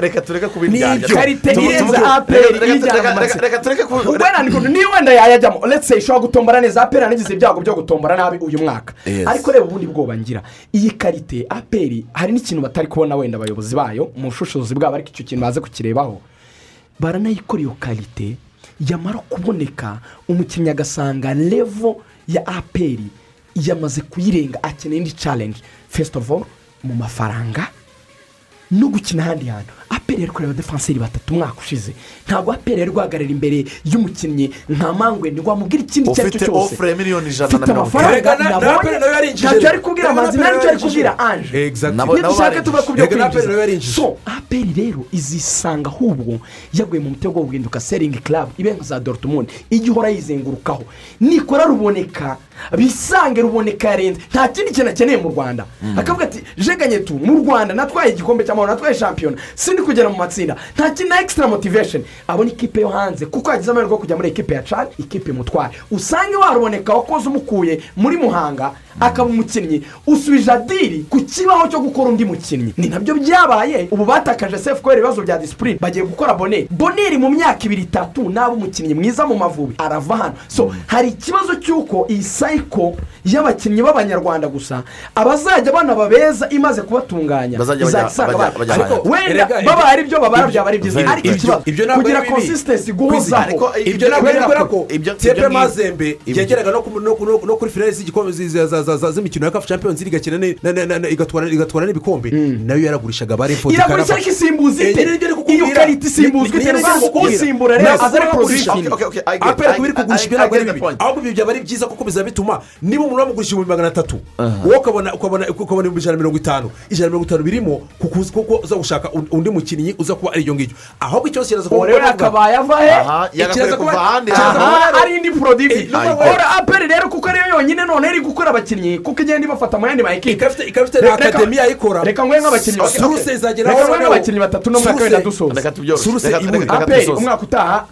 S5: reka tureke kuba indyarya
S6: ni byo karite
S5: Tumu-
S6: irenze
S5: tumu-
S6: aperi
S5: reka- tureke kuba
S6: wenda ni- niyo wenda yayajyamo. Uretse ishobora gutombora neza aperi yanagize ibyago byo gutombora nabi uyu mwaka. Ariko reba ubundi bwoba ngira. Iyi karite aperi hari n'ikintu batari kubona wenda abayobozi bayo mu bushobozi bwabo ariko icyo kintu baze kukirebaho. Baranayikora iyo karite yamara kuboneka umukinnyi agasanga levo ya aperi yamaze kuyirenga akeneye indi of all mu mafaranga no gukina ahandi hantu. Aperi yari kureba defanseri batatu umwaka ushize. Ntabwo aperi yari guhagarara imbere y'umukinnyi nka mangwende ngo wamubwire ikindi icyo ari cyo
S5: ufite
S6: cyose
S5: ofure miliyoni ijana na
S6: ufite
S5: mirongo
S7: na
S6: nabonye ntacyo ari kubwira
S7: Aperi
S6: ntacyo ari kubwira anje
S7: barinjije.
S6: tuve ku byo kwinjiza so aperi rero izisanga ahubwo yaguye mu mutego wo guhinduka seringi club ibe nka za dortmund. Ijya ihora yizengurukaho. Nikora ruboneka bisange ruboneka yarenze. Nta kindi kintu akeneye mu rwanda. Akavuga ati jeganye tu mu rwanda natwaye igikombe cy'amahoro natwaye shampiyona sindi kugera mu matsinda nta kintu extra motivation. Abona ikipe yo hanze kuko yagize amahirwe yo kujya muri ekipe ya cani ikipe mutware usange waruboneka wakoze umukuye muri muhanga akaba umukinnyi usubije adiri ku kibaho cyo gukora undi mukinnyi. Ni na byo byabaye ubu batakaje sefu kubera ibibazo bya disipurine bagiye gukora boneri boneri mu myaka ibiri itatu naba umukinnyi mwiza mu mavubi. Arava hano. So hari ikibazo cy'uko iyi sayiko y'abakinnyi b'abanyarwanda gusa abazajya banaba beza imaze kubatunganya.
S5: Hanze.
S6: wenda baba hari ibyo babara byaba ari byiza ariko ikibazo kugira
S7: ari
S6: guhozaho
S7: Ariko ibyo ntabwo ari ko
S5: ibyo-
S7: mazembe yageraga no ku- no ku- no- no kuri finale z'igikombe zi- za- z'imikino ya kafu champions league igakina ne- na- na- na- igatwara igatwara n'ibikombe. Nayo yaragurishaga bare fodi
S6: iragurisha ariko isimbuza ite? Iyo karita isimbuzwa ite? Usimbura rero aza ari porositini
S7: apera kubiri kugurisha ibyo ntabwo ari bibi ahubwo ibyo byaba ari byiza kuko bizaba bituma niba umuntu wamugurisha ibihumbi magana atatu. Wowe ukabona ukabona ibihumbi ijana na mirongo itanu. Ijana na mirongo itanu birimo kuko uza gushaka un- undi mukinnyi uza kuba ari iyo ngicyo. Ahubwo ikibazo kiraza
S6: uwo rero yakabaye ava he?
S5: Ahandi.
S6: Aha ari indi porodivi
S5: Ayi.
S6: ora aperi rero kuko ariyo yonyine none iri gukora abakinnyi kuko igenda ibafata mu yandi ma ekipe
S7: ikaba ifite na akademiya ayikora
S6: reka nguhe nk'abakinnyi batatu.
S7: suruse izageraho
S6: reka nguhe
S7: noneho.
S6: nk'abakinnyi batatu n'umwaka wenda dusoza
S7: suruse
S5: reka
S6: aperi umwaka utaha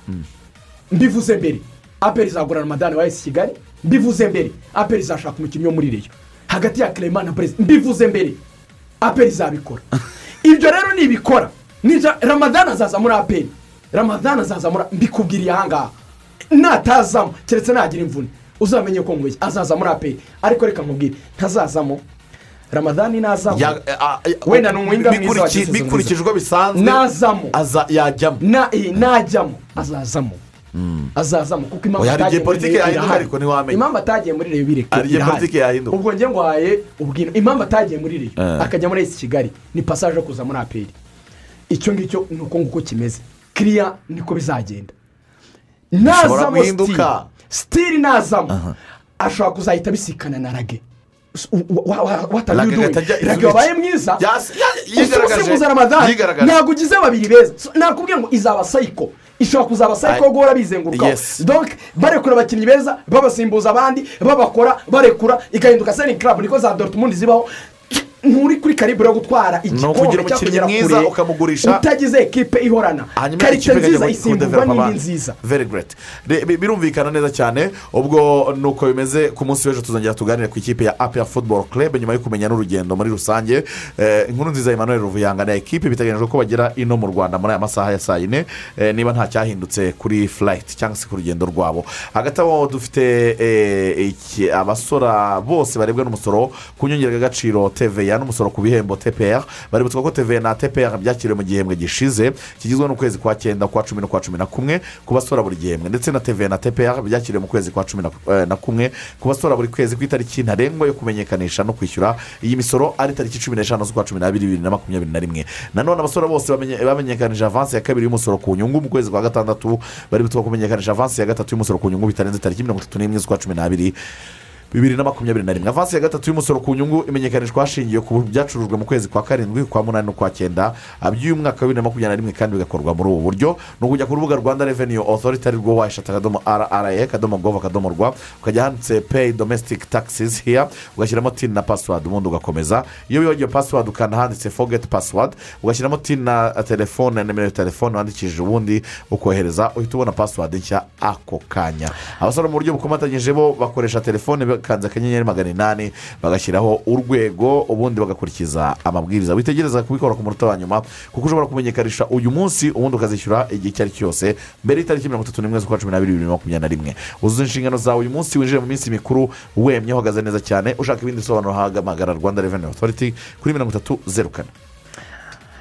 S6: mbivuze mbere. Aperi izagura ramadani wa esi kigali. Mbivuze mbere. Aperi izashaka umukinnyi wo muri reyo hagati ya clement na perezida mbivuze mbere. Aperi izabikora. Ibyo rero nibikora. Ramadani azaza muri aperi ramadani azaza muri mbikubwiriye ahangaha natazamo. Keretse nagira imvune. Uzamenye ko nkubeshye azaza muri aperi ariko reka nkubwire ntazazamo. Ramadani nazamo.
S5: Ya- a- a-
S6: wenda ni umuhinga mwiza izo
S5: bikurikije uko bisanzwe
S6: nazamo.
S5: aza yajyamo.
S6: Eh, najyamo. Azazamo. Azazamo. Kuko impamvu atagiye muri reyo bireke irahari. ubwo njye ngwaye ubwino. Impamvu atagiye muri reyo
S5: Eh.
S6: akajya muri esi kigali. Ni pasaje yo kuza muri aperi icyo ngicyo ni uko nguko kimeze. Kiriya niko bizagenda. Nazamo
S5: guhinduka.
S6: Sitiri nazamo ashobora kuzahita abisikana na rage.
S5: Agahita ajya
S6: rage wabaye mwiza. Usimuza ramadani ntabwo ugize babiri beza So, nakubwiye ngo izaba sayiko ishobora kuzaba sayiko guhora bizengurukaho. donc barekura abakinnyi beza babasimbuza abandi babakora barekura igahinduka seni club niko za dortmund zibaho. Nturi kuri karibure yo gutwara igikombe
S5: ukugira
S6: cyangwa
S5: umukinnyi
S6: kugera
S5: mwiza
S6: kure
S5: ukamugurisha.
S6: utagize ekipe ihorana. Karite nziza isimburwa n'indi nziza.
S5: Birumvikana neza cyane ubwo ni uko bimeze ku munsi w'ejo tuzongera tuganire ku ikipe ya apia football club nyuma yo kumenya n'urugendo muri rusange. Eh, inkuru nziza emmanuel ruvuyanga na ekipe biteganyijwe ko bagera ino mu rwanda muri aya masaha ya saa yine. Eh, niba nta cyahindutse kuri flight cyangwa se ku rugendo rwabo. Hagati aho dufite eh, abasora bose barebwa n'umusoro ku nyongeragaciro tva n'umusoro ku bihembo tpr baributswa ko tva na tpr byakiriwe mu gihembwe gishize kigizwe n'ukwezi kwa cyenda kwa cumi no kwa cumi na kumwe ku basora buri gihembwe. Ndetse na tva na tpr byakiriwe mu kwezi kwa cumi eh, na kumwe ku basora buri kwezi ku itariki ntarengwa yo kumenyekanisha no kwishyura iyi misoro ari tariki cumi n'eshanu z'ukwa cumi n'abiri bibiri na makumyabiri na rimwe. Nanone abasora bose bamenye- bamenyekanije avansi ya kabiri y'umusoro ku nyungu mu kwezi kwa gatandatu. Baributswa kumenyekanisha avansi ya gatatu y'umusoro ku nyungu bitarenze tariki mirongo itatu n'imwe z'ukwa cumi n'abiri. Bibiri na makumyabiri na rimwe. Avansi ya gatatu y'umusoro ku nyungu imenyekanishwa hashingiwe ku byacurujwe mu kwezi kwa karindwi kwa munani no kwa cyenda by'uyu mwaka wa bibiri na makumyabiri na rimwe kandi bigakorwa muri ubu buryo. Ni ukujya ku rubuga rwanda reveniyu otoriti ari rwo wayishata akadomo rra akadomo gov akadomo rwa ukajya handitse peyi domesitike takisizi hiya ugashyiramo tini na pasiwadi ubundi ugakomeza. Iyo wibagiwe pasiwadi ukanda handitse fogeti pasiwadi ugashyiramo tini na telefone nimero ya telefone wandikishije ubundi ukohereza uhita ubona pasiwadi nshya ako kanya. Abasore mu buryo bukomatanyije bo bakoresha telefone bakanze akanyenyeri magana inani bagashyiraho urwego ubundi bagakurikiza amabwiriza. Witegereza kubikora ku munota wa nyuma kuko ushobora kumenyekanisha uyu munsi ubundi ukazishyura igihe icyo ari cyo cyose mbere y'itariki mirongo itatu n'imwe z'ukwa cumi n'abiri bibiri na makumyabiri na rimwe. Uzuza inshingano zawe uyu munsi winjire mu minsi mikuru wemye uhagaze neza cyane ushaka ibindi bisobanuro hagamagara rwanda reveni otoriti kuri mirongo itatu zeru kane.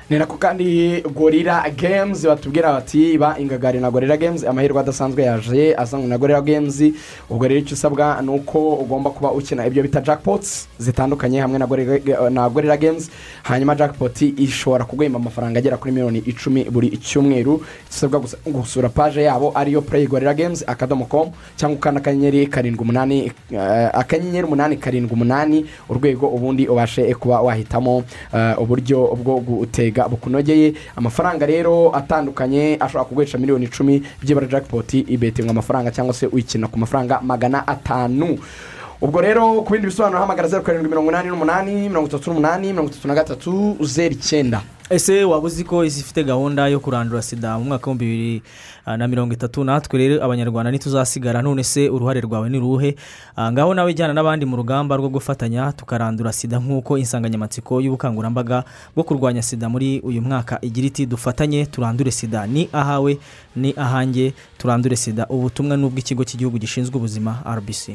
S6: Ni nako kandi gorira games batubwira bati ba ingagari na gorira games amahirwe adasanzwe yaje azanywe na gorira games ubwo rero icyo usabwa ni uko ugomba kuba ukina ibyo bita jackpots zitandukanye hamwe na gorira, games hanyuma jackpot ishobora kuguhemba amafaranga agera kuri miliyoni icumi buri cyumweru usabwa gusura paje yabo ariyo play gorira games akadomo com cyangwa ukanda akanyenyeri karindwi umunani eh, akanyenyeri umunani karindwi umunani urwego ubundi ubashe kuba wahitamo eh, uburyo bwo gutega bukunogeye. Amafaranga rero atandukanye ashobora kugurisha miliyoni icumi byibura jackpot ibetingwa amafaranga cyangwa se uyikina ku mafaranga magana atanu. Ubwo rero ku bindi bisobanuro hamagara zeru karindwi mirongo inani n'umunani mirongo itatu n'umunani mirongo itatu na gatatu zeru icyenda.
S9: Ese waba uzi ko isi ifite gahunda yo kurandura sida mu mwaka w'ibihumbi bibiri ah, na mirongo itatu? Natwe rero abanyarwanda ntituzasigara none se uruhare rwawe ni ruhe? Ah, ngaho nawe ijyana n'abandi mu rugamba rwo gufatanya tukarandura sida nk'uko insanganyamatsiko y'ubukangurambaga bwo kurwanya sida muri uyu mwaka igira iti dufatanye turandure sida. Ni ahawe ni ahanjye turandure sida. Ubutumwa ni ubw'ikigo cy'igihugu gishinzwe ubuzima rbc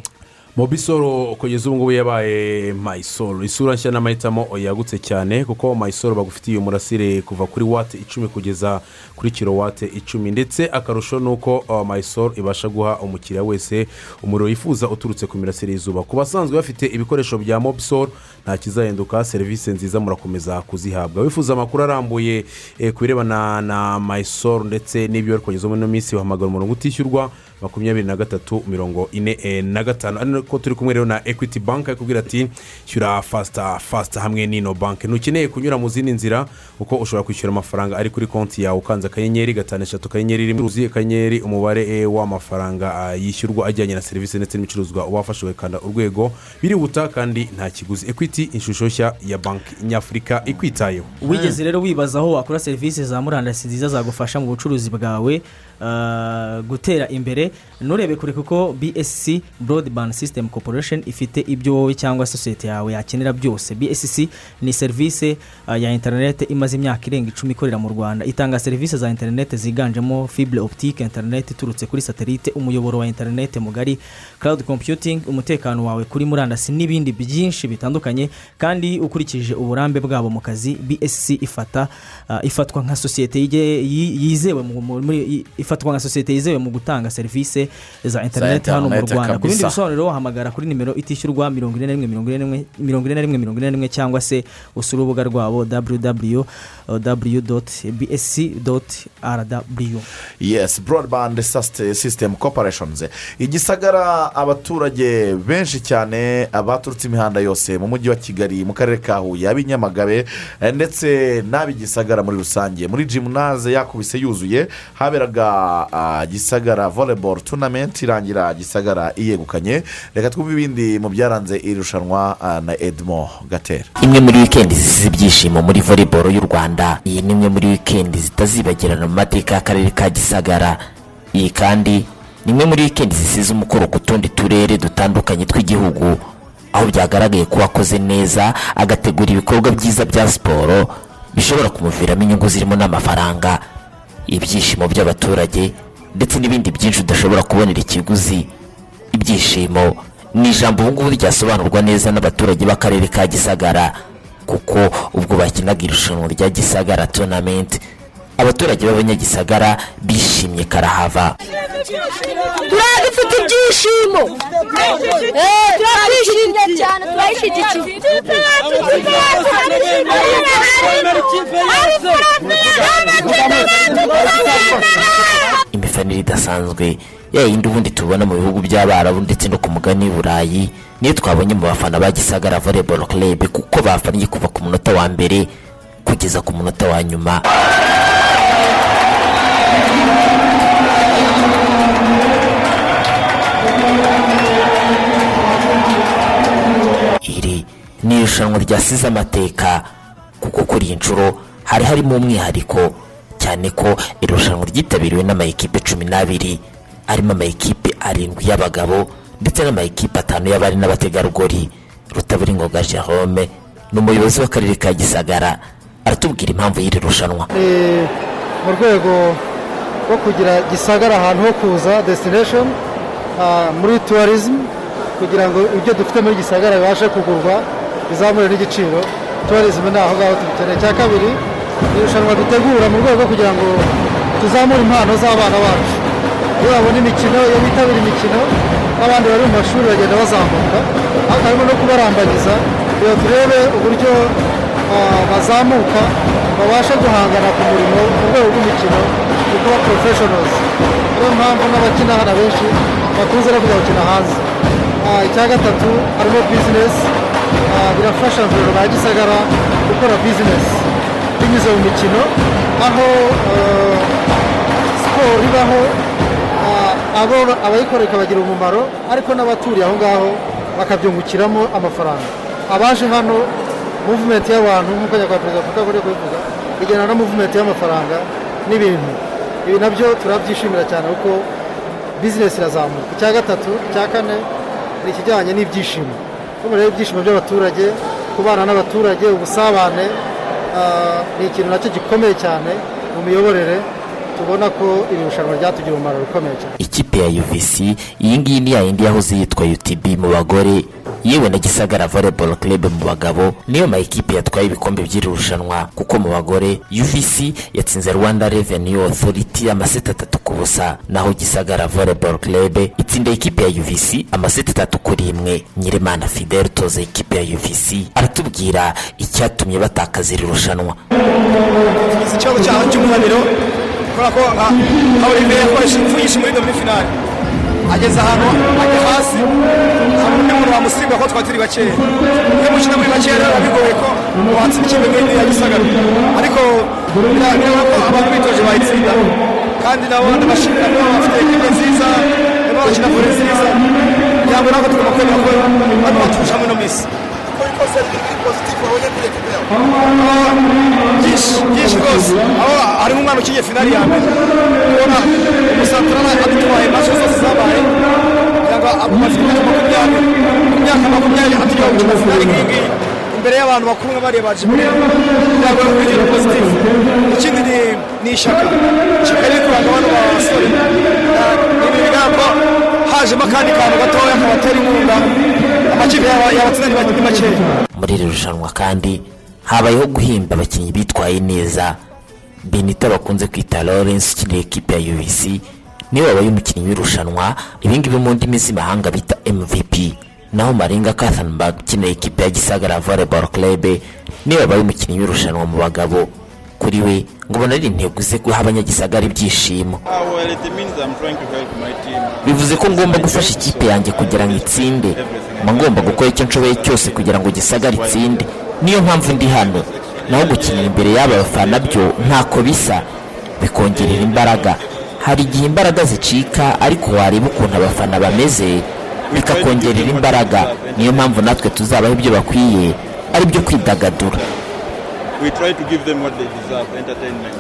S7: mobisoro kugeza ubu ngubu yabaye mayisoro isura nshya n'amahitamo yagutse cyane kuko mayisoro bagufitiye umurasire kuva kuri wate icumi kugeza kuri kilowate icumi. Ndetse akarusho ni uko uh, mayisoro ibasha guha umukiriya wese umuriro yifuza uturutse ku mirasire y'izuba. Ku basanzwe bafite ibikoresho bya mobisoro nta kizahinduka serivisi nziza murakomeza kuzihabwa. Wifuza amakuru arambuye eh, ku birebana na mayisoro ndetse n'ibyo bari kugeza ino minsi wahamagara umurongo utishyurwa makumyabiri na gatatu mirongo ine eh, na gatanu. Ari ko turi kumwe rero na ekwiti banki ikubwira ati shyura fasita fasita hamwe n'ino banki ntukeneye kunyura mu zindi nzira kuko ushobora kwishyura amafaranga ari kuri konti yawe. Ukanze akanyenyeri gatanu eshatu akanyenyeri rimwe uzuye akanyenyeri umubare eh, w'amafaranga ah, yishyurwa ajyanye na serivisi ndetse n'ibicuruzwa wafashe ukanda urwego. Birihuta kandi nta kiguzi. Ekwiti ishusho nshya ya banki nyafurika ikwitayeho.
S9: Wigeze rero wibaza aho wakora serivisi za murandasi nziza zagufasha mu bucuruzi bwawe ah, gutera imbere nturebe kure kuko bsc broadband system corporation ifite ibyo wowe cyangwa sosiyete yawe yakenera byose. Bsc ni serivisi ah, ya interineti imaze imyaka irenga icumi ikorera mu rwanda. Itanga serivisi za interineti ziganjemo fibre optique interineti iturutse kuri satelite umuyoboro wa interineti mugari cloud computing umutekano wawe kuri murandasi n'ibindi byinshi bitandukanye. Kandi ukurikije uburambe bwabo mu kazi bsc ifata ah, ifatwa nka sosiyete yizewe ifatwa nka sosiyete yizewe mu gutanga serivisi za interineti hano mu rwanda. Ku bindi bisobanuro wahamagara kuri nimero itishyurwa mirongo ine na rimwe mirongo ine na rimwe mirongo ine na rimwe mirongo ine na rimwe cyangwa se usura urubuga rwabo www bsc rw
S5: yes broadband system corporations. Igisagara abaturage benshi cyane abaturutse imihanda yose mu mujyi wa kigali mu karere ka huye ab'inyamagabe ndetse n'ab'igisagara muri rusange. Muri jimunaze yakubise yuzuye haberaga ah, gisagara volleyball volleyball tournament irangira gisagara iyegukanye. Reka twumve ibindi mu byaranze iri rushanwa ah, na edmo gatera
S23: imwe muri wikendi zisize ibyishimo muri volleyball y'u rwanda. Iyi ni imwe muri wikendi zitazibagirana mu mateka y'akarere ka gisagara. Iyi kandi ni imwe muri wikendi zisize umukoro ku tundi turere dutandukanye tw'igihugu. Aho byagaragaye ko wakoze neza agategura ibikorwa byiza bya siporo bishobora kumuviramo inyungu zirimo n'amafaranga. Ibyishimo by'abaturage ndetse n'ibindi byinshi udashobora kubonera ikiguzi ibyishimo ni ijambo ubu ngubu ryasobanurwa neza n'abaturage b'akarere ka gisagara kuko ubwo bakinaga irushanwa rya gisagara tonamenti abaturage b'abanyagisagara bishimye karahava.
S24: Turiya dufite ibyishimo. Eh, turabyishimye cyane turayishyigikiye
S23: imifanire idasanzwe ya yindi ubundi tubona mu bihugu by'abarabu ndetse no ku mugani burayi niyo twabonye mu bafana ba gisagara volleyball club kuko bafannye kuva ku munota wa mbere kugeza ku munota wa nyuma. Iri ni irushanwa ryasize amateka kuko kuri iyi nshuro hari harimo umwihariko cyane ko irushanwa ryitabiriwe n'amayikipe cumi n'abiri. Arimo amayikipe arindwi y'abagabo ndetse n'amayikipe atanu y'abari n'abategarugori. Rutaburingoga jerome ni umuyobozi w'akarere ka gisagara. Aratubwira impamvu y'iri rushanwa.
S25: Mu rwego rwo kugira gisagara ahantu ho kuza destination ah, muri tourism kugira ngo ibyo dufite muri gisagara bibashe kugurwa bizamure n'igiciro. Tourism ni aho ngaho tubikeneye. Icya kabiri irushanwa dutegura mu rwego kugira ngo tuzamure impano z'abana bacu. Iyo babona imikino iyo bitabira imikino n'abandi bari mu mashuri bagenda bazamuka ariko harimo no kubarambaniza kugira turebe uburyo ah, bazamuka babasha guhangana ku murimo mu rwego rw'imikino ni kuba professionals. Niyo mpamvu n'abakina hano benshi bakunze no kujya gukina hanze. Ah, icya gatatu harimo bizinesi birafasha mvuriro ba gisagara gukora bizinesi binyuze mu mikino aho ah, siporo ibaho ah, abo abayikora ikabagira umumaro ariko n'abaturiye aho ngaho bakabyungukiramo amafaranga. Abaje hano muvumenti y'abantu nk'uko nyakubahwa perezida wa repubulika akunze kubivuga igena na muvumenti y'amafaranga n'ibintu. Ibi na byo turabyishimira cyane kuko bizinesi irazamuka. Icya gatatu icya kane ni ikijyanye n'ibyishimo. Rero ibyishimo by'abaturage kubana n'abaturage ubusabane ni ikintu na cyo gikomeye cyane mu miyoborere tubona ko iri rushanwa ryatugira umumaro ukomeye cyane.
S23: Ikipe ya uvc iyi ngiyi ni yayindi yahoze yitwa utb mu bagore. Yewe na gisagara volleyball club mu bagabo. Niyo mayikipe yatwaye ibikombe by'iri rushanwa. Kuko mu bagore uvc yatsinze rwanda revenue authority amaseti atatu ku busa. Naho gisagara volleyball club itsinda ikipe ya uvc amaseti atatu kuri imwe. Nyiremana fidel utoza ikipe ya uvc aratubwira icyatumye batakaza iri rushanwa.
S26: Ikibazo cy'umunaniro kubera ko nka olivier yakoresha impfu nyinshi muri domi finale ageze ahantu ajya hasi nta undi muntu wamusimba ko twari turi bakeya iyo mukina muri bakeya rero bigoye ko watsinda ikipe nk'iyi ya gisagara ariko bira- birabona ko abantu bitoje bayitsinda kandi nabo ndabashimira ko bafite ekipe nziza barimo barakina vore nziza kugira ngo ntabwo tugomba kwemera ko bano baturusha muri ino minsi byinshi byinshi rwose aho harimo umwana ukinnye finali ya mbere ubona umusatara adutwaye mace zose zabaye kugira ngo amaze imyaka makumyabiri ku myaka makumyabiri atujya gukina finali nk'iyi ngiyi imbere y'abantu bakuru nka bariya baje muri kugira ngo bigire pozitifu ikindi ni ishyaka ishyaka riri kuranga bano basore ni ibintu ko hajemo akandi kantu gatoya kabatera inkunga amakipe yabatsinda ni makeya
S23: muri iri rushanwa kandi habayeho guhemba abakinnyi bitwaye neza. Benito bakunze kwita lawrence ukinira ekipe ya uvc ni we wabaye umukinnyi w'irushanwa. Ibingibi mu ndimi z'imahanga bita mvp naho maringa kathanberg ukinira ekipe ya gisagara volleyball club ni we wabaye umukinnyi w'irushanwa mu bagabo. Kuri we ngo ubona ari intego ze guha abanyagisagara ibyishimo. Bivuze ko ngomba gufasha ikipe yanjye kugira ngo itsinde. Mba ngomba gukora icyo nshoboye cyose kugira ngo gisagare itsinde. Niyo mpamvu ndi hano. Naho gukinira imbere y'aba bafana byo ntako bisa. Bikongerera imbaraga. Hari igihe imbaraga zicika ariko wareba ukuntu abafana bameze bikakongerera imbaraga. Niyo mpamvu natwe tuzabaho ibyo bakwiye ari byo kwidagadura.
S27: We try to give them what they deserve, entertainment.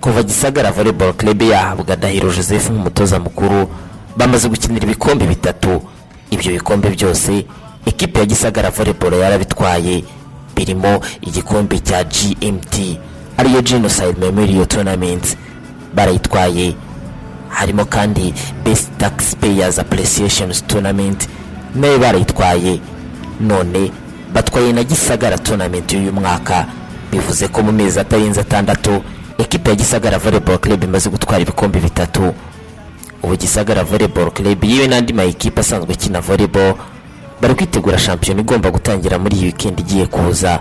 S23: kuva gisagara volleyball club yahabwa ndahiro joseph nk'umutoza mukuru bamaze gukinira ibikombe bitatu. Ibyo bikombe byose ekipe ya gisagara volleyball yarabitwaye. Birimo igikombe cya gmt ariyo genocide memorial tournament. Barayitwaye. Harimo kandi best taxpayers appreciations tournament. Nayo barayitwaye. None batwaye na gisagara tournament y'uyu mwaka. Bivuze ko mu mezi atarenze atandatu ekipe ya gisagara volleyball club imaze gutwara ibikombe bitatu. Ubu gisagara volleyball club yewe n'andi ma ekipe asanzwe akina volleyball bari kwitegura shampiyona igomba gutangira muri iyi weekend igiye kuza.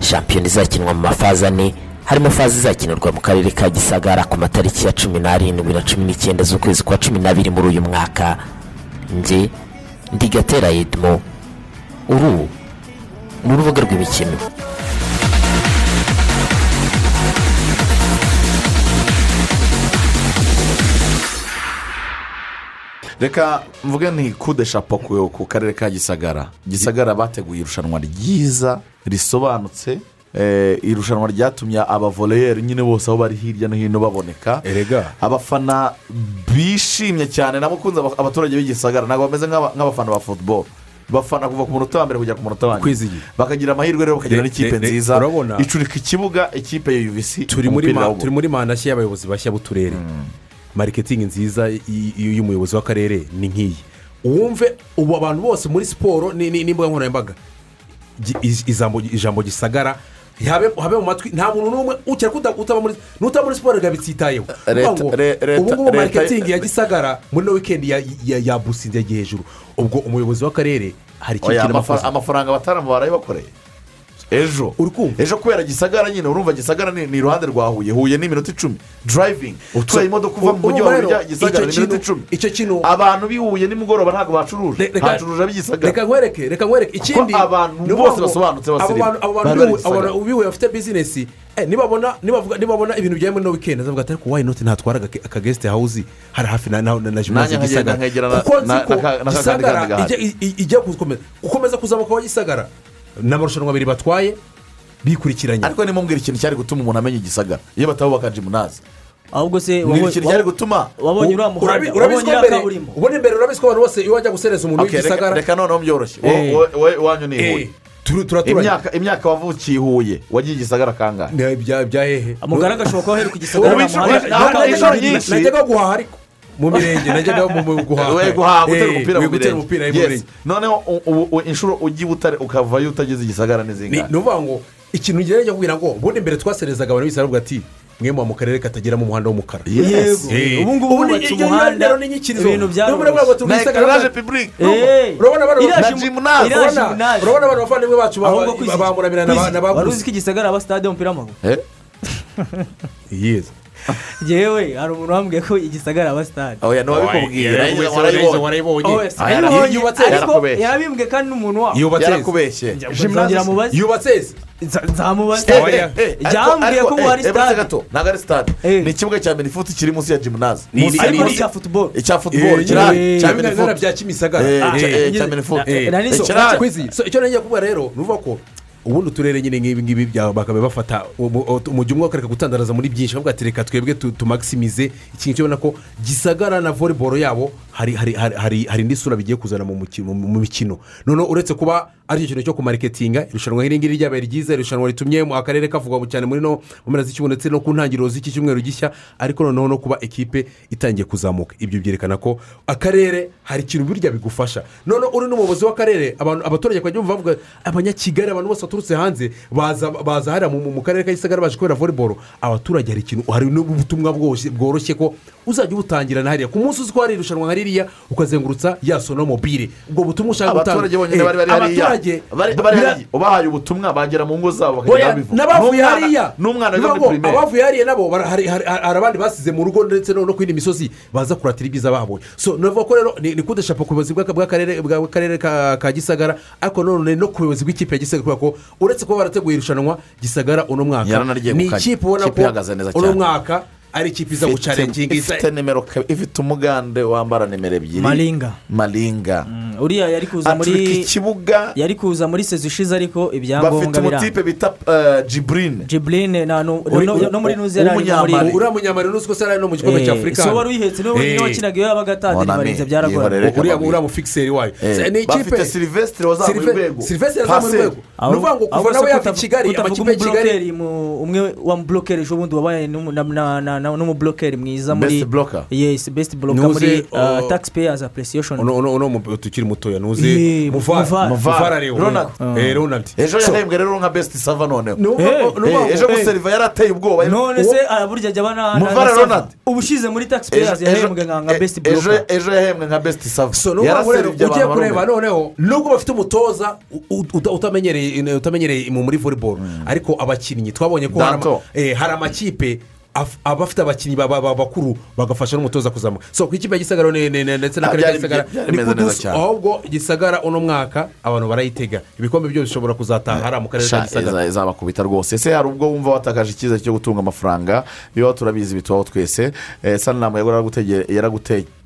S23: Shampiyona izakinwa mu mafazi ane harimo fazi izakinirwa mu karere ka gisagara ku matariki ya cumi n'arindwi na cumi n'icyenda z'ukwezi kwa cumi n'abiri muri uyu mwaka. Nge ndi gatera edmo uru ni urubuga rw'imikino.
S5: Reka mvuge ni kude shapo ku karere ka gisagara. Gisagara bateguye irushanwa ryiza risobanutse eh, irushanwa ryatumye abavoleyeri nyine bose aho bari hirya no hino baboneka.
S7: Erega.
S5: Abafana bishimye cyane nabo ukunze aba- abaturage b'igisagara ntabwo bameze nk'aba- nk'abafana ba futuboro bafana kuva ku munota wa mbere kujya ku munota wa nyuma. Bakagira amahirwe rero bakagira n'ikipe nziza.
S7: urabona?
S5: icurika ikibuga ikipe ya uvc
S7: turi muri
S5: umupira
S7: ma-
S5: w'ubu.
S7: turi muri mandashyi y'abayobozi bashya b'uturere. Mariketingi nziza y'umuyobozi w'akarere ni nk'iyi. Wumve ubu abantu bose muri siporo ni- ni- n'imbuga nkoranyambaga. Ijambo gisagara habe mu matwi nta muntu n'umwe muri n'utaba muri siporo bitsitayeho. Ubu ngubu mariketingi ya gisagara muri ino wikendi ya- ya- yabusinze yagiye hejuru. Ubwo umuyobozi w'akarere hari ikintu
S5: amafaranga abataramu barayibakoreye. Ejo. Ejo kubera gisagara nyine urumva gisagara ni iruhande rwa huye. Huye ni iminota icumi. Durayivingi utwaye imodoka uva mu mujyi wa huye gisagara ni iminota icumi.
S7: icyo kintu
S5: abantu b'i huye nimugoroba ntabwo bacuruje. Bacuruje ab'igisagara
S7: reka nkwereke reka nkwereke. Ikindi
S5: abantu bose basobanutse basirimu.
S7: bantu abo bantu
S5: bari bari
S7: biwe- abo
S5: Gisagara.
S7: bantu biwe bafite bizinesi eh, nibabona nibabona ibintu bijyanye muri no wikendi azavuga ati ariko wayi noti ntatwara akagesite hawuzi hari hafi na na na
S5: nkagenda
S7: gisagara.
S5: na-
S7: kuko nzi
S5: na-
S7: ko
S5: na na
S7: gisagara ijya gukomeza gukomeza kuzamuka wa gisagara. Ni amarushanwa abiri batwaye bikurikiranye
S5: ariko nimubwira ikintu cyari gutuma umuntu amenya igisagara iyo batabubaka jimunazi
S9: ahubwo se
S5: mbwira
S9: wabonye-
S5: ikintu cyari gutuma
S9: wabonye uriya muhanda wabonye
S7: ko
S9: iriya kaburimbo
S7: ubona imbere urabizi ko abantu bose iyo wajya gusereza umuntu w'igisagara
S5: reka noneho byoroshye
S7: Eh.
S5: Wowe- iwanyu ni
S7: Eh,
S5: huye
S7: turu- turaturanye.
S5: imyaka wavukiye i huye wagiye igisagara kangahe
S7: bya hehe
S9: amugara gashoboka ko aheruka igisagara
S5: inshuro-
S9: muhanda-
S7: najyaga guhaha ariko mu mirenge najyaga mu mu guhaha
S5: we guhaha gutera
S7: Eh,
S5: umupira mu mirenge noneho inshuro ujya i butare ukavayo utageze igisagara
S7: ni
S5: n'izingahe
S7: ni ukuvuga ngo ikintu ngerageza kubwira ngo ubundi mbere twaserezaga abantu bise aravuga ati mwe mu karere katageramo umuhanda w'umukara.
S5: Yes.
S7: Eh,
S9: Ubu ngubu bubatse umuhanda, ibintu byaroroshye.
S7: Ngo
S5: na
S7: urabona-
S5: pibulike
S9: Eh,
S5: na
S9: jimu-
S5: jimunazi
S7: urabona abantu bavandimwe bacu bamuramira na baguzi
S9: uzi ko igisagara aba sitade y'umupira w'amaguru?
S7: Yeza
S9: yewe hari umuntu wambwiye ko igisagara aba sitade
S5: oya.
S9: Oh,
S5: Ah,
S9: yarabibonye,
S7: yubatse
S9: yarabimbwiye kandi n'umuntu
S7: yubatse.
S5: Yarakubeshye
S7: yubatse.
S9: Nzamubaze byambwiye
S5: ariko,
S9: ko ubu hari sitade
S5: gato ntabwo ari sitade ni ikibuga cya minifuti kiri munsi ya jimunazi
S9: ariko icya futuboro
S5: icya futuboro kirahari cya minifuti
S7: bya kimisagara Ah,
S5: cya- cya minifuti
S9: eh, nari
S5: Eh,
S7: icyo nagiye kuvuga rero ni ukuvuga ko ubundi uturere nyine nk'ibi ngibi bakaba bafata umu- umujyi umwe bakareka gutandaraza muri byinshi bavuga ati reka twebwe tu- tumagisimize ikintu cyobona ko gisagara na volleyball yabo hari hari hari hari hari indi sura bigiye kuzana mu mikino. Noneho uretse kuba ari cyo kintu cyo kumariketinga irushanwa nk'iri ngiri ryabaye ryiza irushanwa ritumye mu akarere kavugwa cyane muri no mu mpera z'icyumweru ndetse no ku ntangiriro z'iki cyumweru gishya ariko noneho no kuba ekipe itangiye kuzamuka. Ibyo byerekana ko akarere hari ikintu burya bigufasha. Noneho uri n'umuyobozi w'akarere abaturage bumva bavuga abanyakigali abantu bose baturutse hanze baza hariya mu- karere ka gisagara baje kubera volleyball. Abaturage hari ikintu hari n'ubutumwa bworoshye ko uzajya ubutangira na hariya. Ku munsi ko hari irushanwa nka ririya ukazengurutsa ya sono mobile ubwo butumwa ushaka gutanga
S5: abaturage bonyine
S7: Eh,
S5: bari bari hariya. bari hariya. Ubahaye ubutumwa bagera mu ngo zabo bakagenda babivuga
S7: n'abavuye hariya.
S5: n'umwana wiga muri pirimeri
S7: abavuye hariya nabo hari abandi basize mu rugo ndetse no ku yindi misozi baza kuratira ibyiza bahabonye so navuga ko rero ni kudashapa ku buyobozi bw'aka- bw'akarere ka gisagara ariko none no ku buyobozi bw'ikipe ya gisagara kubera ko uretse kuba barateguye irushanwa gisagara uno mwaka. Ni ikipe ubona ko uno mwaka
S28: ari ikipe iza gucarenginga
S5: ifite nimero ifite umugande wambara nimero ebyiri.
S9: Malinga.
S5: maringa
S9: uriya yari kuza muri
S5: ikibuga.
S9: yari kuza muri sezo ishize ariko
S5: bafite
S9: ibyangombwa biranga.
S5: umutipe bita eh, jiburine
S9: jiburine no muri nuzi yari ari muri
S28: uriya munyamari n'uzwi ko se ari no mu gikombe cya afurika
S9: so wari uyihetse ni we wenyine
S28: Eh.
S9: wakinaga iyo yabaga atadiri barinze byaragoranye
S28: uriya mufikiseri wayo
S5: Eh,
S28: ni
S5: bafite
S28: ikipe
S5: Sylvestre wazamuye
S28: Sylve-
S5: urwego.
S28: Yazamuye
S5: Passer.
S28: urwego ni ukuvuga ngo kuva nawe yava i kigali amakipe y'i kigali
S9: umwe wa muburokeri ejo bundi wabaye na- n'umuburokeri mwiza muri
S5: Best blocker.
S9: yes best blocker
S28: Nuze,
S9: muri tax payers appreciation.
S28: Uno tukiri mutoya nuzi
S9: Eh,
S28: muvara eh ronald.
S5: Ejo
S28: So,
S5: yahembwe rero nka besiti sava noneho
S9: Eh,
S5: Eh, ejo
S28: eh,
S5: guseriva yarateye ubwoba.
S9: None se burya jya abana
S5: Muvara Ronald.
S9: ubushize muri tax
S5: Ejo-
S9: payers
S5: ejo-
S9: yahembwe nka
S5: eh,
S9: best
S5: ejo yahembwe nka besiti sava Yaraserivye
S28: ugiye kureba noneho nubwo bafite umutoza utamenyereye utamenyereye mu muri volleyball. Ariko abakinnyi twabonye ko hari eh, amakipe af- aba afite abakinnyi ba- ba- ba- bakuru bagafasha n'umutoza kuzamuka so ku ikipe gisagara ndetse
S5: Ah,
S28: n'akarere ka
S5: byari-
S28: gisagara ni
S5: cyane.
S28: ahubwo gisagara uno mwaka abantu barayitega. Ibikombe byose bishobora kuzataha hariya mu karere ka gisagara.
S5: iza- izabakubita rwose. Ese hari ubwo wumva watakaje icyizere cyo gutunga amafaranga? Bibaho turabizi bitubaho twese. Eh, saniramu yaragutege-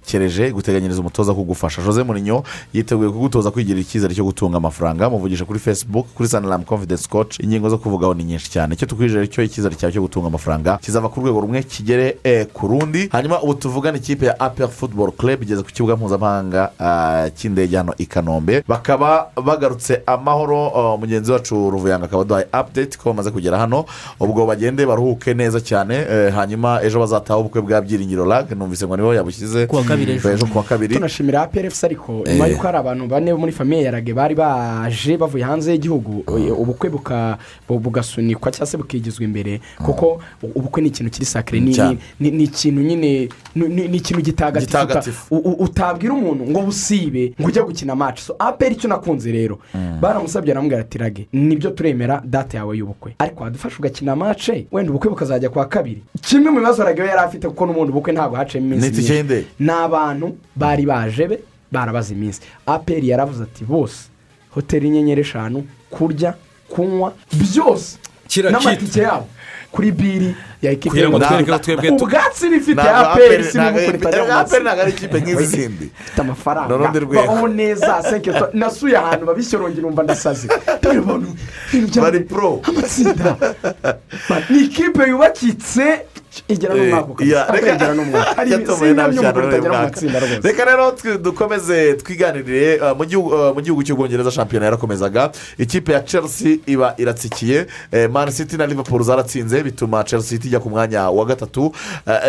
S5: yaragutekereje guteganyiriza umutoza kugufasha. Jose murinyo yiteguye kugutoza kwigirira icyizere cyo gutunga amafaranga muvugisha kuri facebook kuri saniramu confidence coach. Ingingo zo kuvugaho ni nyinshi cyane. Icyo tukwijere cyo icyizere cyawe cyo gutunga amafaranga kizava ku rwego rumwe kigere eh, ku rundi. Hanyuma ubu tuvugana ikipe ya apel football club igeze ku kibuga mpuzamahanga ah, cy'indege hano i kanombe. Bakaba bagarutse amahoro ah, mugenzi wacu ruvuyanga akaba aduhaye update ko bamaze kugera hano. Ubwo bagende baruhuke neza cyane eh, hanyuma ejo bazataha ubukwe bwa byiringiro lag. Numvise ngo ni ho
S9: yabushyize. Kabiri ejo.
S5: ejo kuwa kabiri.
S6: Tunashimira APRFC ariko
S5: Eh.
S6: nyuma y'uko hari abantu bane bo muri famiye ya rage bari baje bavuye hanze y'igihugu ubukwe buka- bu- bugasunikwa cyangwa se bukigizwa imbere. Kuko ubukwe ni ikintu kiri sakire ni- ikintu nyine ni- ni ni ikintu gitagatifu utabwira umuntu ngo busibe ngo ujye gukina match. So aperi icyo nakunze rero. Baramusabye aramubwira ati rage ni byo turemera date yawe y'ubukwe. Ariko wadufasha ugakina match wenda ubukwe bukazajya kuwa kabiri. Kimwe mu bibazo rage we yari afite kuko n'ubundi ubukwe ntabwo haciyemo iminsi myinshi.
S5: Y'indege.
S6: ni abantu bari baje be barabaza iminsi. Aperi yaravuze ati bose hoteli inyenyeri eshanu kurya kunywa byose. N'amatike yabo. Kuri biri ya ekipi
S28: Kugira ngo
S6: y'u Rwanda.
S28: twereke ko twebwe tu-
S6: ubwatsi bifite aperi si
S5: ntabwo-
S6: n'ubukwe ritajya mu
S5: APR
S6: matsinda
S5: ntabwo ari ikipe nk'izindi
S6: ifite amafaranga. Babaho neza senkito nasuye ahantu babishyorongera umva ndasaze.
S5: Bari pro.
S6: Amatsinda. Ni ikipe yubakitse igera no mu mwaka ukaza.
S5: Ya,
S6: Aperi
S5: reka-
S6: igera no mu mwaka? Hari ibisimba utagera mu matsinda rwose.
S5: reka rero dukomeze twiganirire uh, mu gihugu gihugu cy'ubwongereza shampiyona yarakomezaga. Ikipe ya chelsea iba iratsikiye. Eh, man city na liverpool zaratsinze bituma chelsea ijya ku mwanya wa gatatu.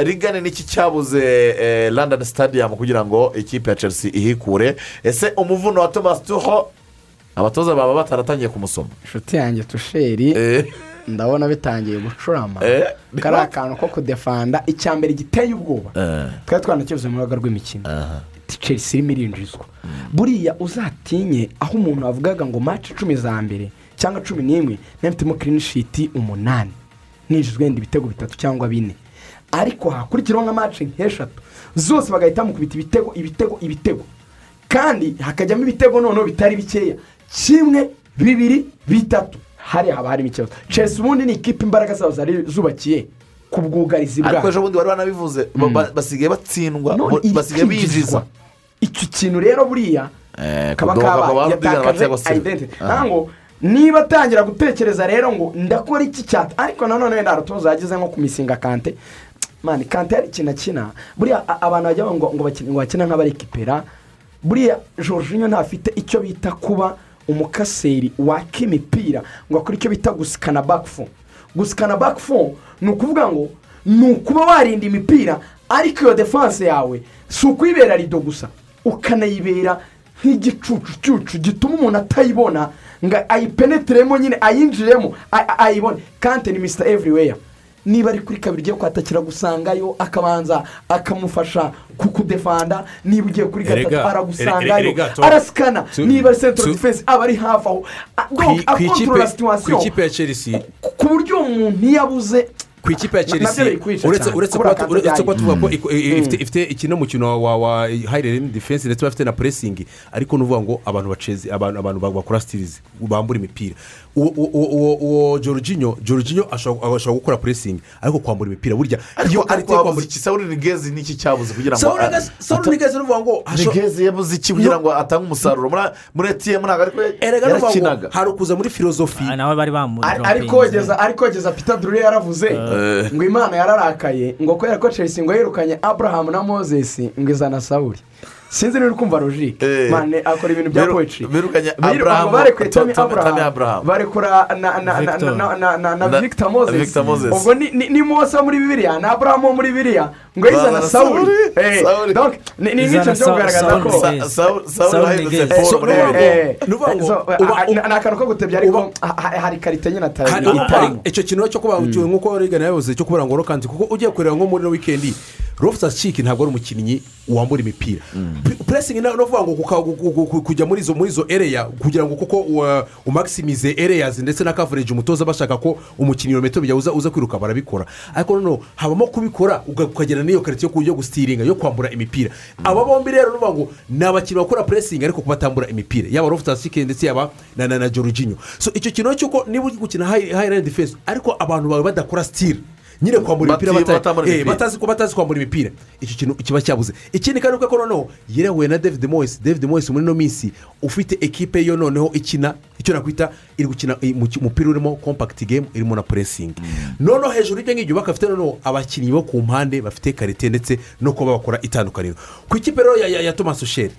S5: Rigane n'iki cyabuze eh, london stadium kugira ngo ikipe ya chelsea ihikure? Ese umuvuno wa thomas tuho abatoza baba bataratangiye kumusoma
S6: inshuti yanjye tusheri ndabona bitangiye gucurama.
S5: Eh,
S6: kari akantu ko kudefanda. Icya mbere giteye ubwoba. Twari twanakivuze mu rubuga rw'imikino. Chelsea irimo irinjizwa buriya uzatinye aho umuntu wavugaga ngo maci icumi za mbere cyangwa cumi n'imwe nefitemo kirini shiti umunani. Ninjizwe wenda ibitego bitatu cyangwa bine. Ariko hakurikiraho nka maci nk'eshatu zose bagahita bamukubita ibitego ibitego ibitego. Kandi hakajyamo ibitego noneho bitari bikeya. Kimwe bibiri bitatu. Hariya haba harimo ikibazo chelsea ubundi ni ikipe imbaraga zabo zari zubakiye ku bwugarizi
S5: ariko
S6: bwabo
S5: ejo bundi bari banabivuze ba- ba- basigaye batsindwa basigaye binjiza.
S6: icyo kintu rero buriya
S5: Eh,
S6: kaba
S5: barudigana
S6: yatakaje identity.
S5: Ah.
S6: ntabwo niba atangira gutekereza rero ngo ndakora iki cyata ariko nanone wenda rutoza yageze nko ku misinga kante. Mani kante yari ikintu akina buriya abantu bajya ngo ngo bakina nk'abarikipera buriya jorginho ntafite icyo bita kuba umukaseri waka imipira ngo akore icyo bita gusikana bakifo gusikana bakifo ni ukuvuga ngo ni ukuba warinda imipira ariko iyo defanse yawe si ukuyibera rido gusa. Ukanayibera nk'igicucucucu gituma umuntu atayibona ngo ayipenetiremo nyine ayinjiremo ayibone. Kante ni misita evuriweya niba ari kuri kabiri ugiye kwatakira gusangayo akabanza akamufasha kukudefanda niba ugiye kuri gatatu aragusangayo arasikana. Niba ari sentro
S28: tu-
S6: defense aba ari hafi aho. Akontorora
S28: ku
S6: situwasiyo ku buryo uwo muntu iyo abuze
S7: ku ikipe ya chelsea uretse kuba
S6: kandi
S7: uretse kuba tuvuga ko
S6: Mm.
S7: ifite- ikino mukino wa wa hayireni defense ndetse bafite na puresingi ariko ni ukuvuga ngo abantu bakora sitirizi bambura imipira. Uwo jorginho jorginho ashobora gukora puresingi ariko kwambura imipira burya. Iyo
S5: habuze
S7: kwambura
S5: iki? Sawuri nigezi niki cyabuze kugira ngo
S7: Saul Niguez ni ukuvuga ngo
S5: nigezi yabuze iki kugira ngo atange umusaruro? Muri etiyemu ntabwo ariko
S7: ni
S5: yarakinaga
S7: hari ukuza muri filozofi
S9: nawe bari
S6: Ari- ari kogeza ari kogeza peter dore yaravuze
S5: Eh.
S6: ngo imana yararakaye ngo kubera ko chelsea ngo yirukanye abraham na moses ngo izana sawuri sinzi niba uri kumva logike mane akora ibintu bya poetry.
S5: Birukanye
S6: Tammy abraham
S5: Abraham.
S6: barekura na na na
S5: Victor.
S6: na na na na
S5: Na-
S6: moses. Ubwo ni mose muri bibiliya na abraham wo muri bibiliya. Ngo yizana
S5: Bazana
S6: sawuri. Eh, ni nk'icyo cyo kugaragaza ko
S5: Sa- Sawuli- Sawuli
S6: Sawuli
S5: wahindutse
S6: Niguez.
S5: Paul muri
S6: eh, eh,
S7: Ni
S6: eh, akantu ko gutebya ariko ha- ha- hari karite nyine atari. Itarimo
S7: icyo kintu cyo kuba nk'uko rigana yabuze cyo kubura ngo rokanti kuko ugiye kureba nko muri wikendi rofusasi ciki ntabwo ari umukinnyi wambura imipira. Puresingi ni ukuvuga ngo kujya muri izo muri izo ereya kugira ngo kuko umakisimize ereyazi ndetse na kavureji umutoza bashaka ko umukinnyi metero bijya uza kwiruka barabikora. Ariko noneho habamo kubikora ukagera n'iyo karite yo gusitiringa yo kwambura imipira. Aba bombi rero ni ngo ni abakinnyi bakora puresingi ariko batambura imipira. Yaba rofusasi ciki ndetse yaba na na na jorginho. So icyo kintu cy'uko niba uri gukina hayirayini defense ariko abantu bawe badakora sitire nyine kwambura imipira eh,
S5: imipira.
S7: batazi ko batazi kwambura imipira. Icyo kintu kiba cyabuze ikindi kandi uko noneho yerewe na david moyes. David moyes muri ino minsi ufite ekipe yo noneho ikina icyo nakwita iri gukina eh, mu- umupira urimo kompakiti gemu irimo na puresingi noneho hejuru y'ibyo ngibyo bakafite noneho abakinnyi bo ku mpande bafite karite ndetse no kuba bakora itandukaniro. Ku ikipe rero ya, thomas usheri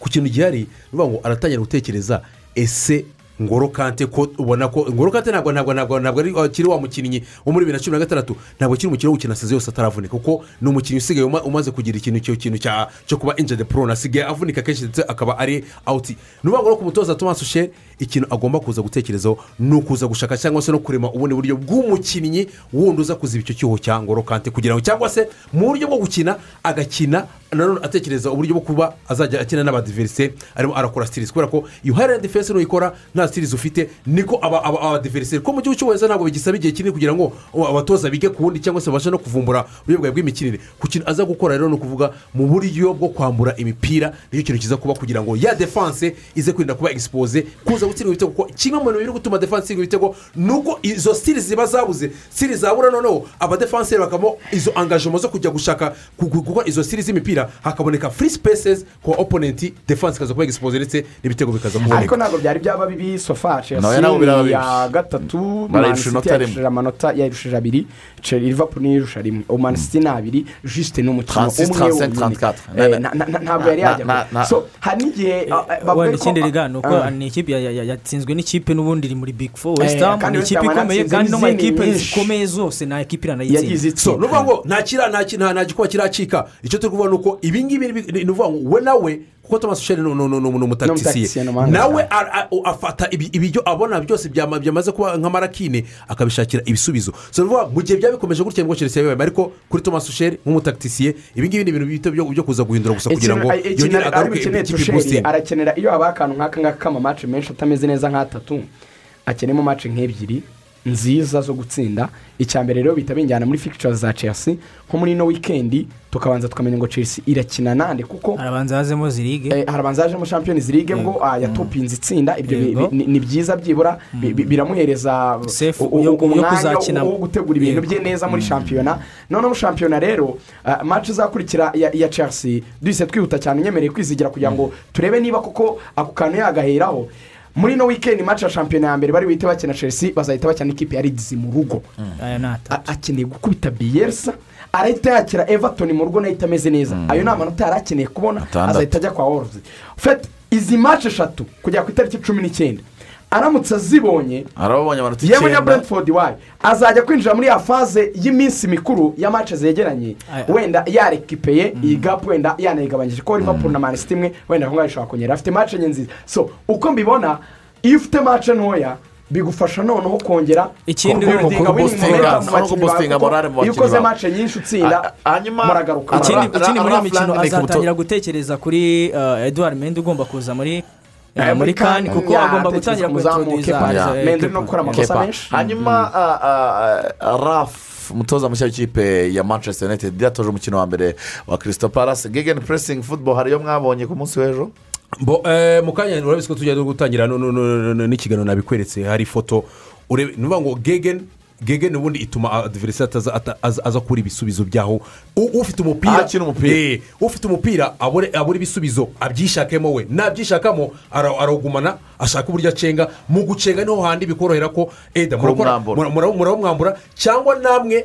S7: ku kintu gihari ni ngo aratangira gutekereza ese ngoro kante ko ubona ko ngoro kante ntabwo ntabwo ntabwo akiri wa mukinnyi wo muri bibiri na cumi na gatandatu ntabwo akiri umukino wo gukina seze yose ataravunika kuko ni umukinnyi usigaye uma- umaze kugira ikintu cyo kintu cyo kuba injede porone asigaye avunika kenshi ndetse akaba ari awuti ni ukuvuga ngo ku mutoza thomas ushe ikintu agomba kuza gutekerezaho ni ukuza gushaka cyangwa se no kurema ubundi buryo bw'umukinnyi wundi uza kuziba icyo cyuho cya ngoro kante kugira ngo cyangwa se mu buryo bwo gukina agakina nanone atekereza uburyo bwo kuba azajya akina n'abadiverise arimo arakora sitirizi kubera ko iyo hayirayini defense nuyikora nta sitirizi ufite niko aba- aba- abadiverise ko mu gihugu cy'ubuhinzi ntabwo bigisaba igihe kinini kugira ngo abatoza bige ku wundi cyangwa se babashe no kuvumbura uburyo bwawe bw'imikinire. Ku kintu aza gukora rero ni ukuvuga mu buryo bwo kwambura imipira ni cyo kintu kiza kuba kugira ngo ya defanse ize kwirinda kuba egisipoze kuza gutsindwa ibitego. Kuko kimwe mu bintu biri gutuma defanse itsindwa ibitego ni uko izo sitirizi ziba zabuze sitirizi zabura noneho abadefanseri bakabamo izo angajemo zo kujya gushaka gukora izo sitirizi z'imipira hakaboneka furi sipesezi ku oponenti defanse ikaza kuba egisipoze ndetse n'ibitego bikaza
S6: ariko
S7: kuboneka
S6: ntabwo byari byaba bibi sofa chelsea ya gatatu
S5: Barayirusha
S6: Man City
S5: inota rimwe.
S6: yayirushije amanota yayirushije abiri Chelsea- liverpool niyo irusha rimwe. Man City ni abiri jisite ni umukino
S5: 36,
S6: umwe
S5: 35,
S6: wonyine
S5: 34.
S6: Eh, na- na- na- ntabwo yari
S5: Na-
S6: yajya hari n'igihe eh, bavuga ko-
S9: ikindi riga ni uko
S6: Ah.
S9: ni ikipe ya- yatsinzwe n'ikipe n'ubundi iri muri big four.
S6: Eh,
S9: west ham ni ikipe ikomeye kandi no mu ekipe zikomeye zose nta ekipe
S6: Yagize
S9: iranayitsinze
S6: itsinda.
S7: so ni ukuvuga ngo nta gikuba kiracika. Icyo turi ni uko ibi ngibi ni ni ukuvuga ngo we nawe kuko thomas sheri ni
S6: umuhanga
S7: nawe afata ibi- ibyo abona byose byama- byamaze kuba nk'amarakine akabishakira ibisubizo. So ni ukuvuga mu gihe byaba bikomeje gutya ni bwo chelsea yabibaye ariko kuri thomas sheri nk'umutaktisiye ibi ngibi ni ibintu bito byo kuza guhindura gusa kugira ngo yongere agaruke ikipe ibusitini
S6: arakenera iyo habaye akantu nk'aka ngaka k'amamace menshi atameze neza nk'atatu akeneyemo mace nk'ebyiri nziza zo gutsinda. Icya mbere rero bihita binjyana muri fikicari za chelsea nko muri ino wikendi tukabanza tukamenya ngo chelsea irakina nande kuko
S9: harabanza hazemo zirige
S6: Eh, harabanza hajemo champions league bwo ah, yatopinze itsinda. Ibyo ni- byiza byibura bi- biramuhereza umwanya wo gutegura ibintu bye neza muri shampiyona noneho shampiyona rero ah, match izakurikira ya ya chelsea. Duhise twihuta cyane unyemereye kwizigira kugira ngo turebe niba koko ako kantu yagaheraho. Muri ino wikendi match ya shampiyona ya mbere bari buhite bakina chelsea bazahita bakina n'ikipe ya leeds mu rugo. A- akeneye gukubita biyerisa arahita yakira everton mu rugo na yo itameze neza. Ayo ni amanota yari akeneye kubona azahita ajya kwa worozi fete izi mace eshatu kugera ku itariki cumi n'icyenda. Aramutse azibonye
S5: arababonye amanota
S6: yewe na brentford wayo azajya kwinjira muri ya faze y'iminsi mikuru ya mace zegeranye. Wenda yarekipeye iyi gapu wenda yanayigabanyije ko liverpool na manisiti imwe wenda aho ngaho ishobora kongera afite mace enye nziza. So uko mbibona iyo ufite mace ntoya bigufasha noneho kongera
S9: Ikindi
S6: kubuildinga
S5: ni boostinga-
S6: momentum mu
S5: no
S6: bakinnyi bawe,
S5: morale
S6: iyo ukoze mace nyinshi utsinda muragaruka.
S9: Ikindi muri iyi mikino azatangira gutekereza kuri eh, edouard mende ugomba kuza muri muri kani kuko
S6: ya,
S9: agomba gutangira
S6: ku muzamu
S9: kuintroduza
S6: Kepa.
S9: eh,
S6: Mendy
S9: Kepa.
S6: no gukora amakosa menshi.
S5: Hanyuma ah, ah, ah, raf umutoza mushya w'ikipe ya manchester united yatoje umukino wa mbere wa kirisito palasi gegeni puresingi futuboro hariyo mwabonye ku munsi w'ejo?
S7: Bo, eh, mu kanya urabizi ko tujya gutangira no- no- no- no- n'ikiganiro nabikweretse. Hari ifoto urebe ni ukuvuga ngo gegen gegen ubundi ituma adiveriseri aza kubura ibisubizo byaho. Ufite umupira. Eh, ufite umupira abura ibisubizo abyishakemo we. Nabyishakamo ara- arawugumana ashaka uburyo acenga. Mu gucenga ni ho handi bikorohera ko eda murakora-
S5: Kuramwambura.
S7: mura- mura- murawumwambura cyangwa namwe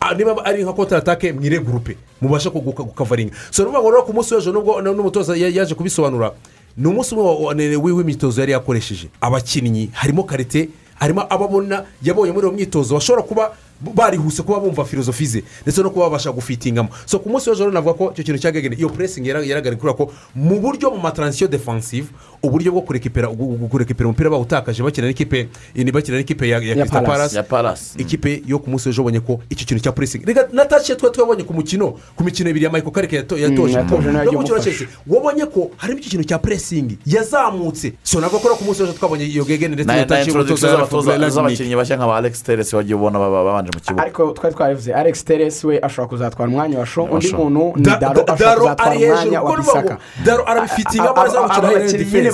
S7: ah, niba ari nka kontaratake mwire gurupe mubashe gukavaringa. So ni ukuvuga ngo rero ku munsi w'ejo nubwo n'umutoza ya- yaje kubisobanura ni umunsi w'imyitozo yari yakoresheje. Abakinnyi harimo karite harimo ababona yabonye muri iyo myitozo bashobora kuba barihuse kuba bumva filozofi ze ndetse no kuba babasha gufitingamo so ku munsi w'ejo navuga ko icyo kintu cya gegeni iyo puresingi yaragaragara kubera ko mu buryo mu mataransiyo defansive uburyo bwo kurekipera kurekipera umupira bawutakaje. Bakina n'ikipe ni bakina n'ikipe ya.
S5: Palace. Ya Palace.
S7: ikipe yo ku munsi w'ejo ubonye ko icyo kintu cya puresingi reka natashye twe twabonye ku mukino ku mikino ibiri ya mayiko karike yato- yatoje no ku mukino wa chelsea wabonye ko harimo icyo kintu cya puresingi yazamutse. So nabwo ko rero ku munsi w'ejo twabonye iyo gegeni ndetse
S5: na na z'abatoza z'abakinnyi bashya nka ba alex teresi wagiye ubona baba- babanje mu kibuga.
S6: Ariko twari twarivuze alex teres we ashobora kuzatwara umwanya wa sho undi muntu ni
S7: Da-
S6: daro
S7: da-
S6: ashobora kuzatwara umwanya wa bisaka.
S7: Daro arabifitinga
S6: Aba-
S7: amaze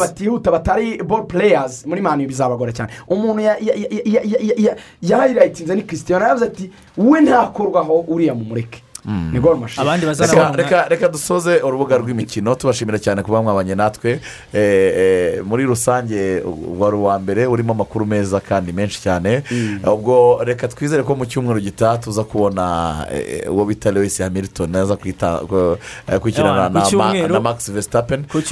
S6: batihuta batari ball players. Muri mani bizabagora cyane umuntu ya- ya- ya- ya- ya- ya- ya- yahayirayitinze ni christian yavuze ati we ntakorwaho uriya mumureke.
S9: Abandi
S5: reka
S9: bazana
S5: reka reka dusoze urubuga rw'imikino tubashimira cyane kuba mwabanye natwe. Eh, eh, muri rusange wari uwa mbere urimo amakuru meza kandi menshi cyane. Ubwo reka twizere ko mu cyumweru gitaha tuza kubona eh, uwo bita lewis hamilton aza kwita- ku- kwikinana
S9: Ku
S5: na max
S9: cyumweru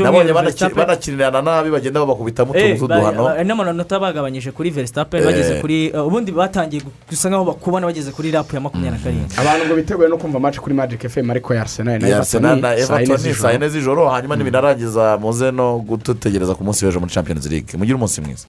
S5: nabonye banaki-
S9: Verstappen-
S5: banakinirana nabi bagenda babakubitamo utuntu tw'uduhano
S9: n'amanota bagabanyije kuri verisitape
S5: Eh.
S9: bageze kuri ubundi batangiye gu- gusa nkaho bakubana bageze kuri rapu ya makumyabiri na karindwi.
S6: Abantu ngo biteguye no kumva match kuri magic fm ariko ya arsenal na Everton
S5: everton
S6: saa
S5: yine z'ijoro hanyuma nibinarangiza muze no gutegereza ku munsi w'ejo muri champions league. Mugire umunsi mwiza.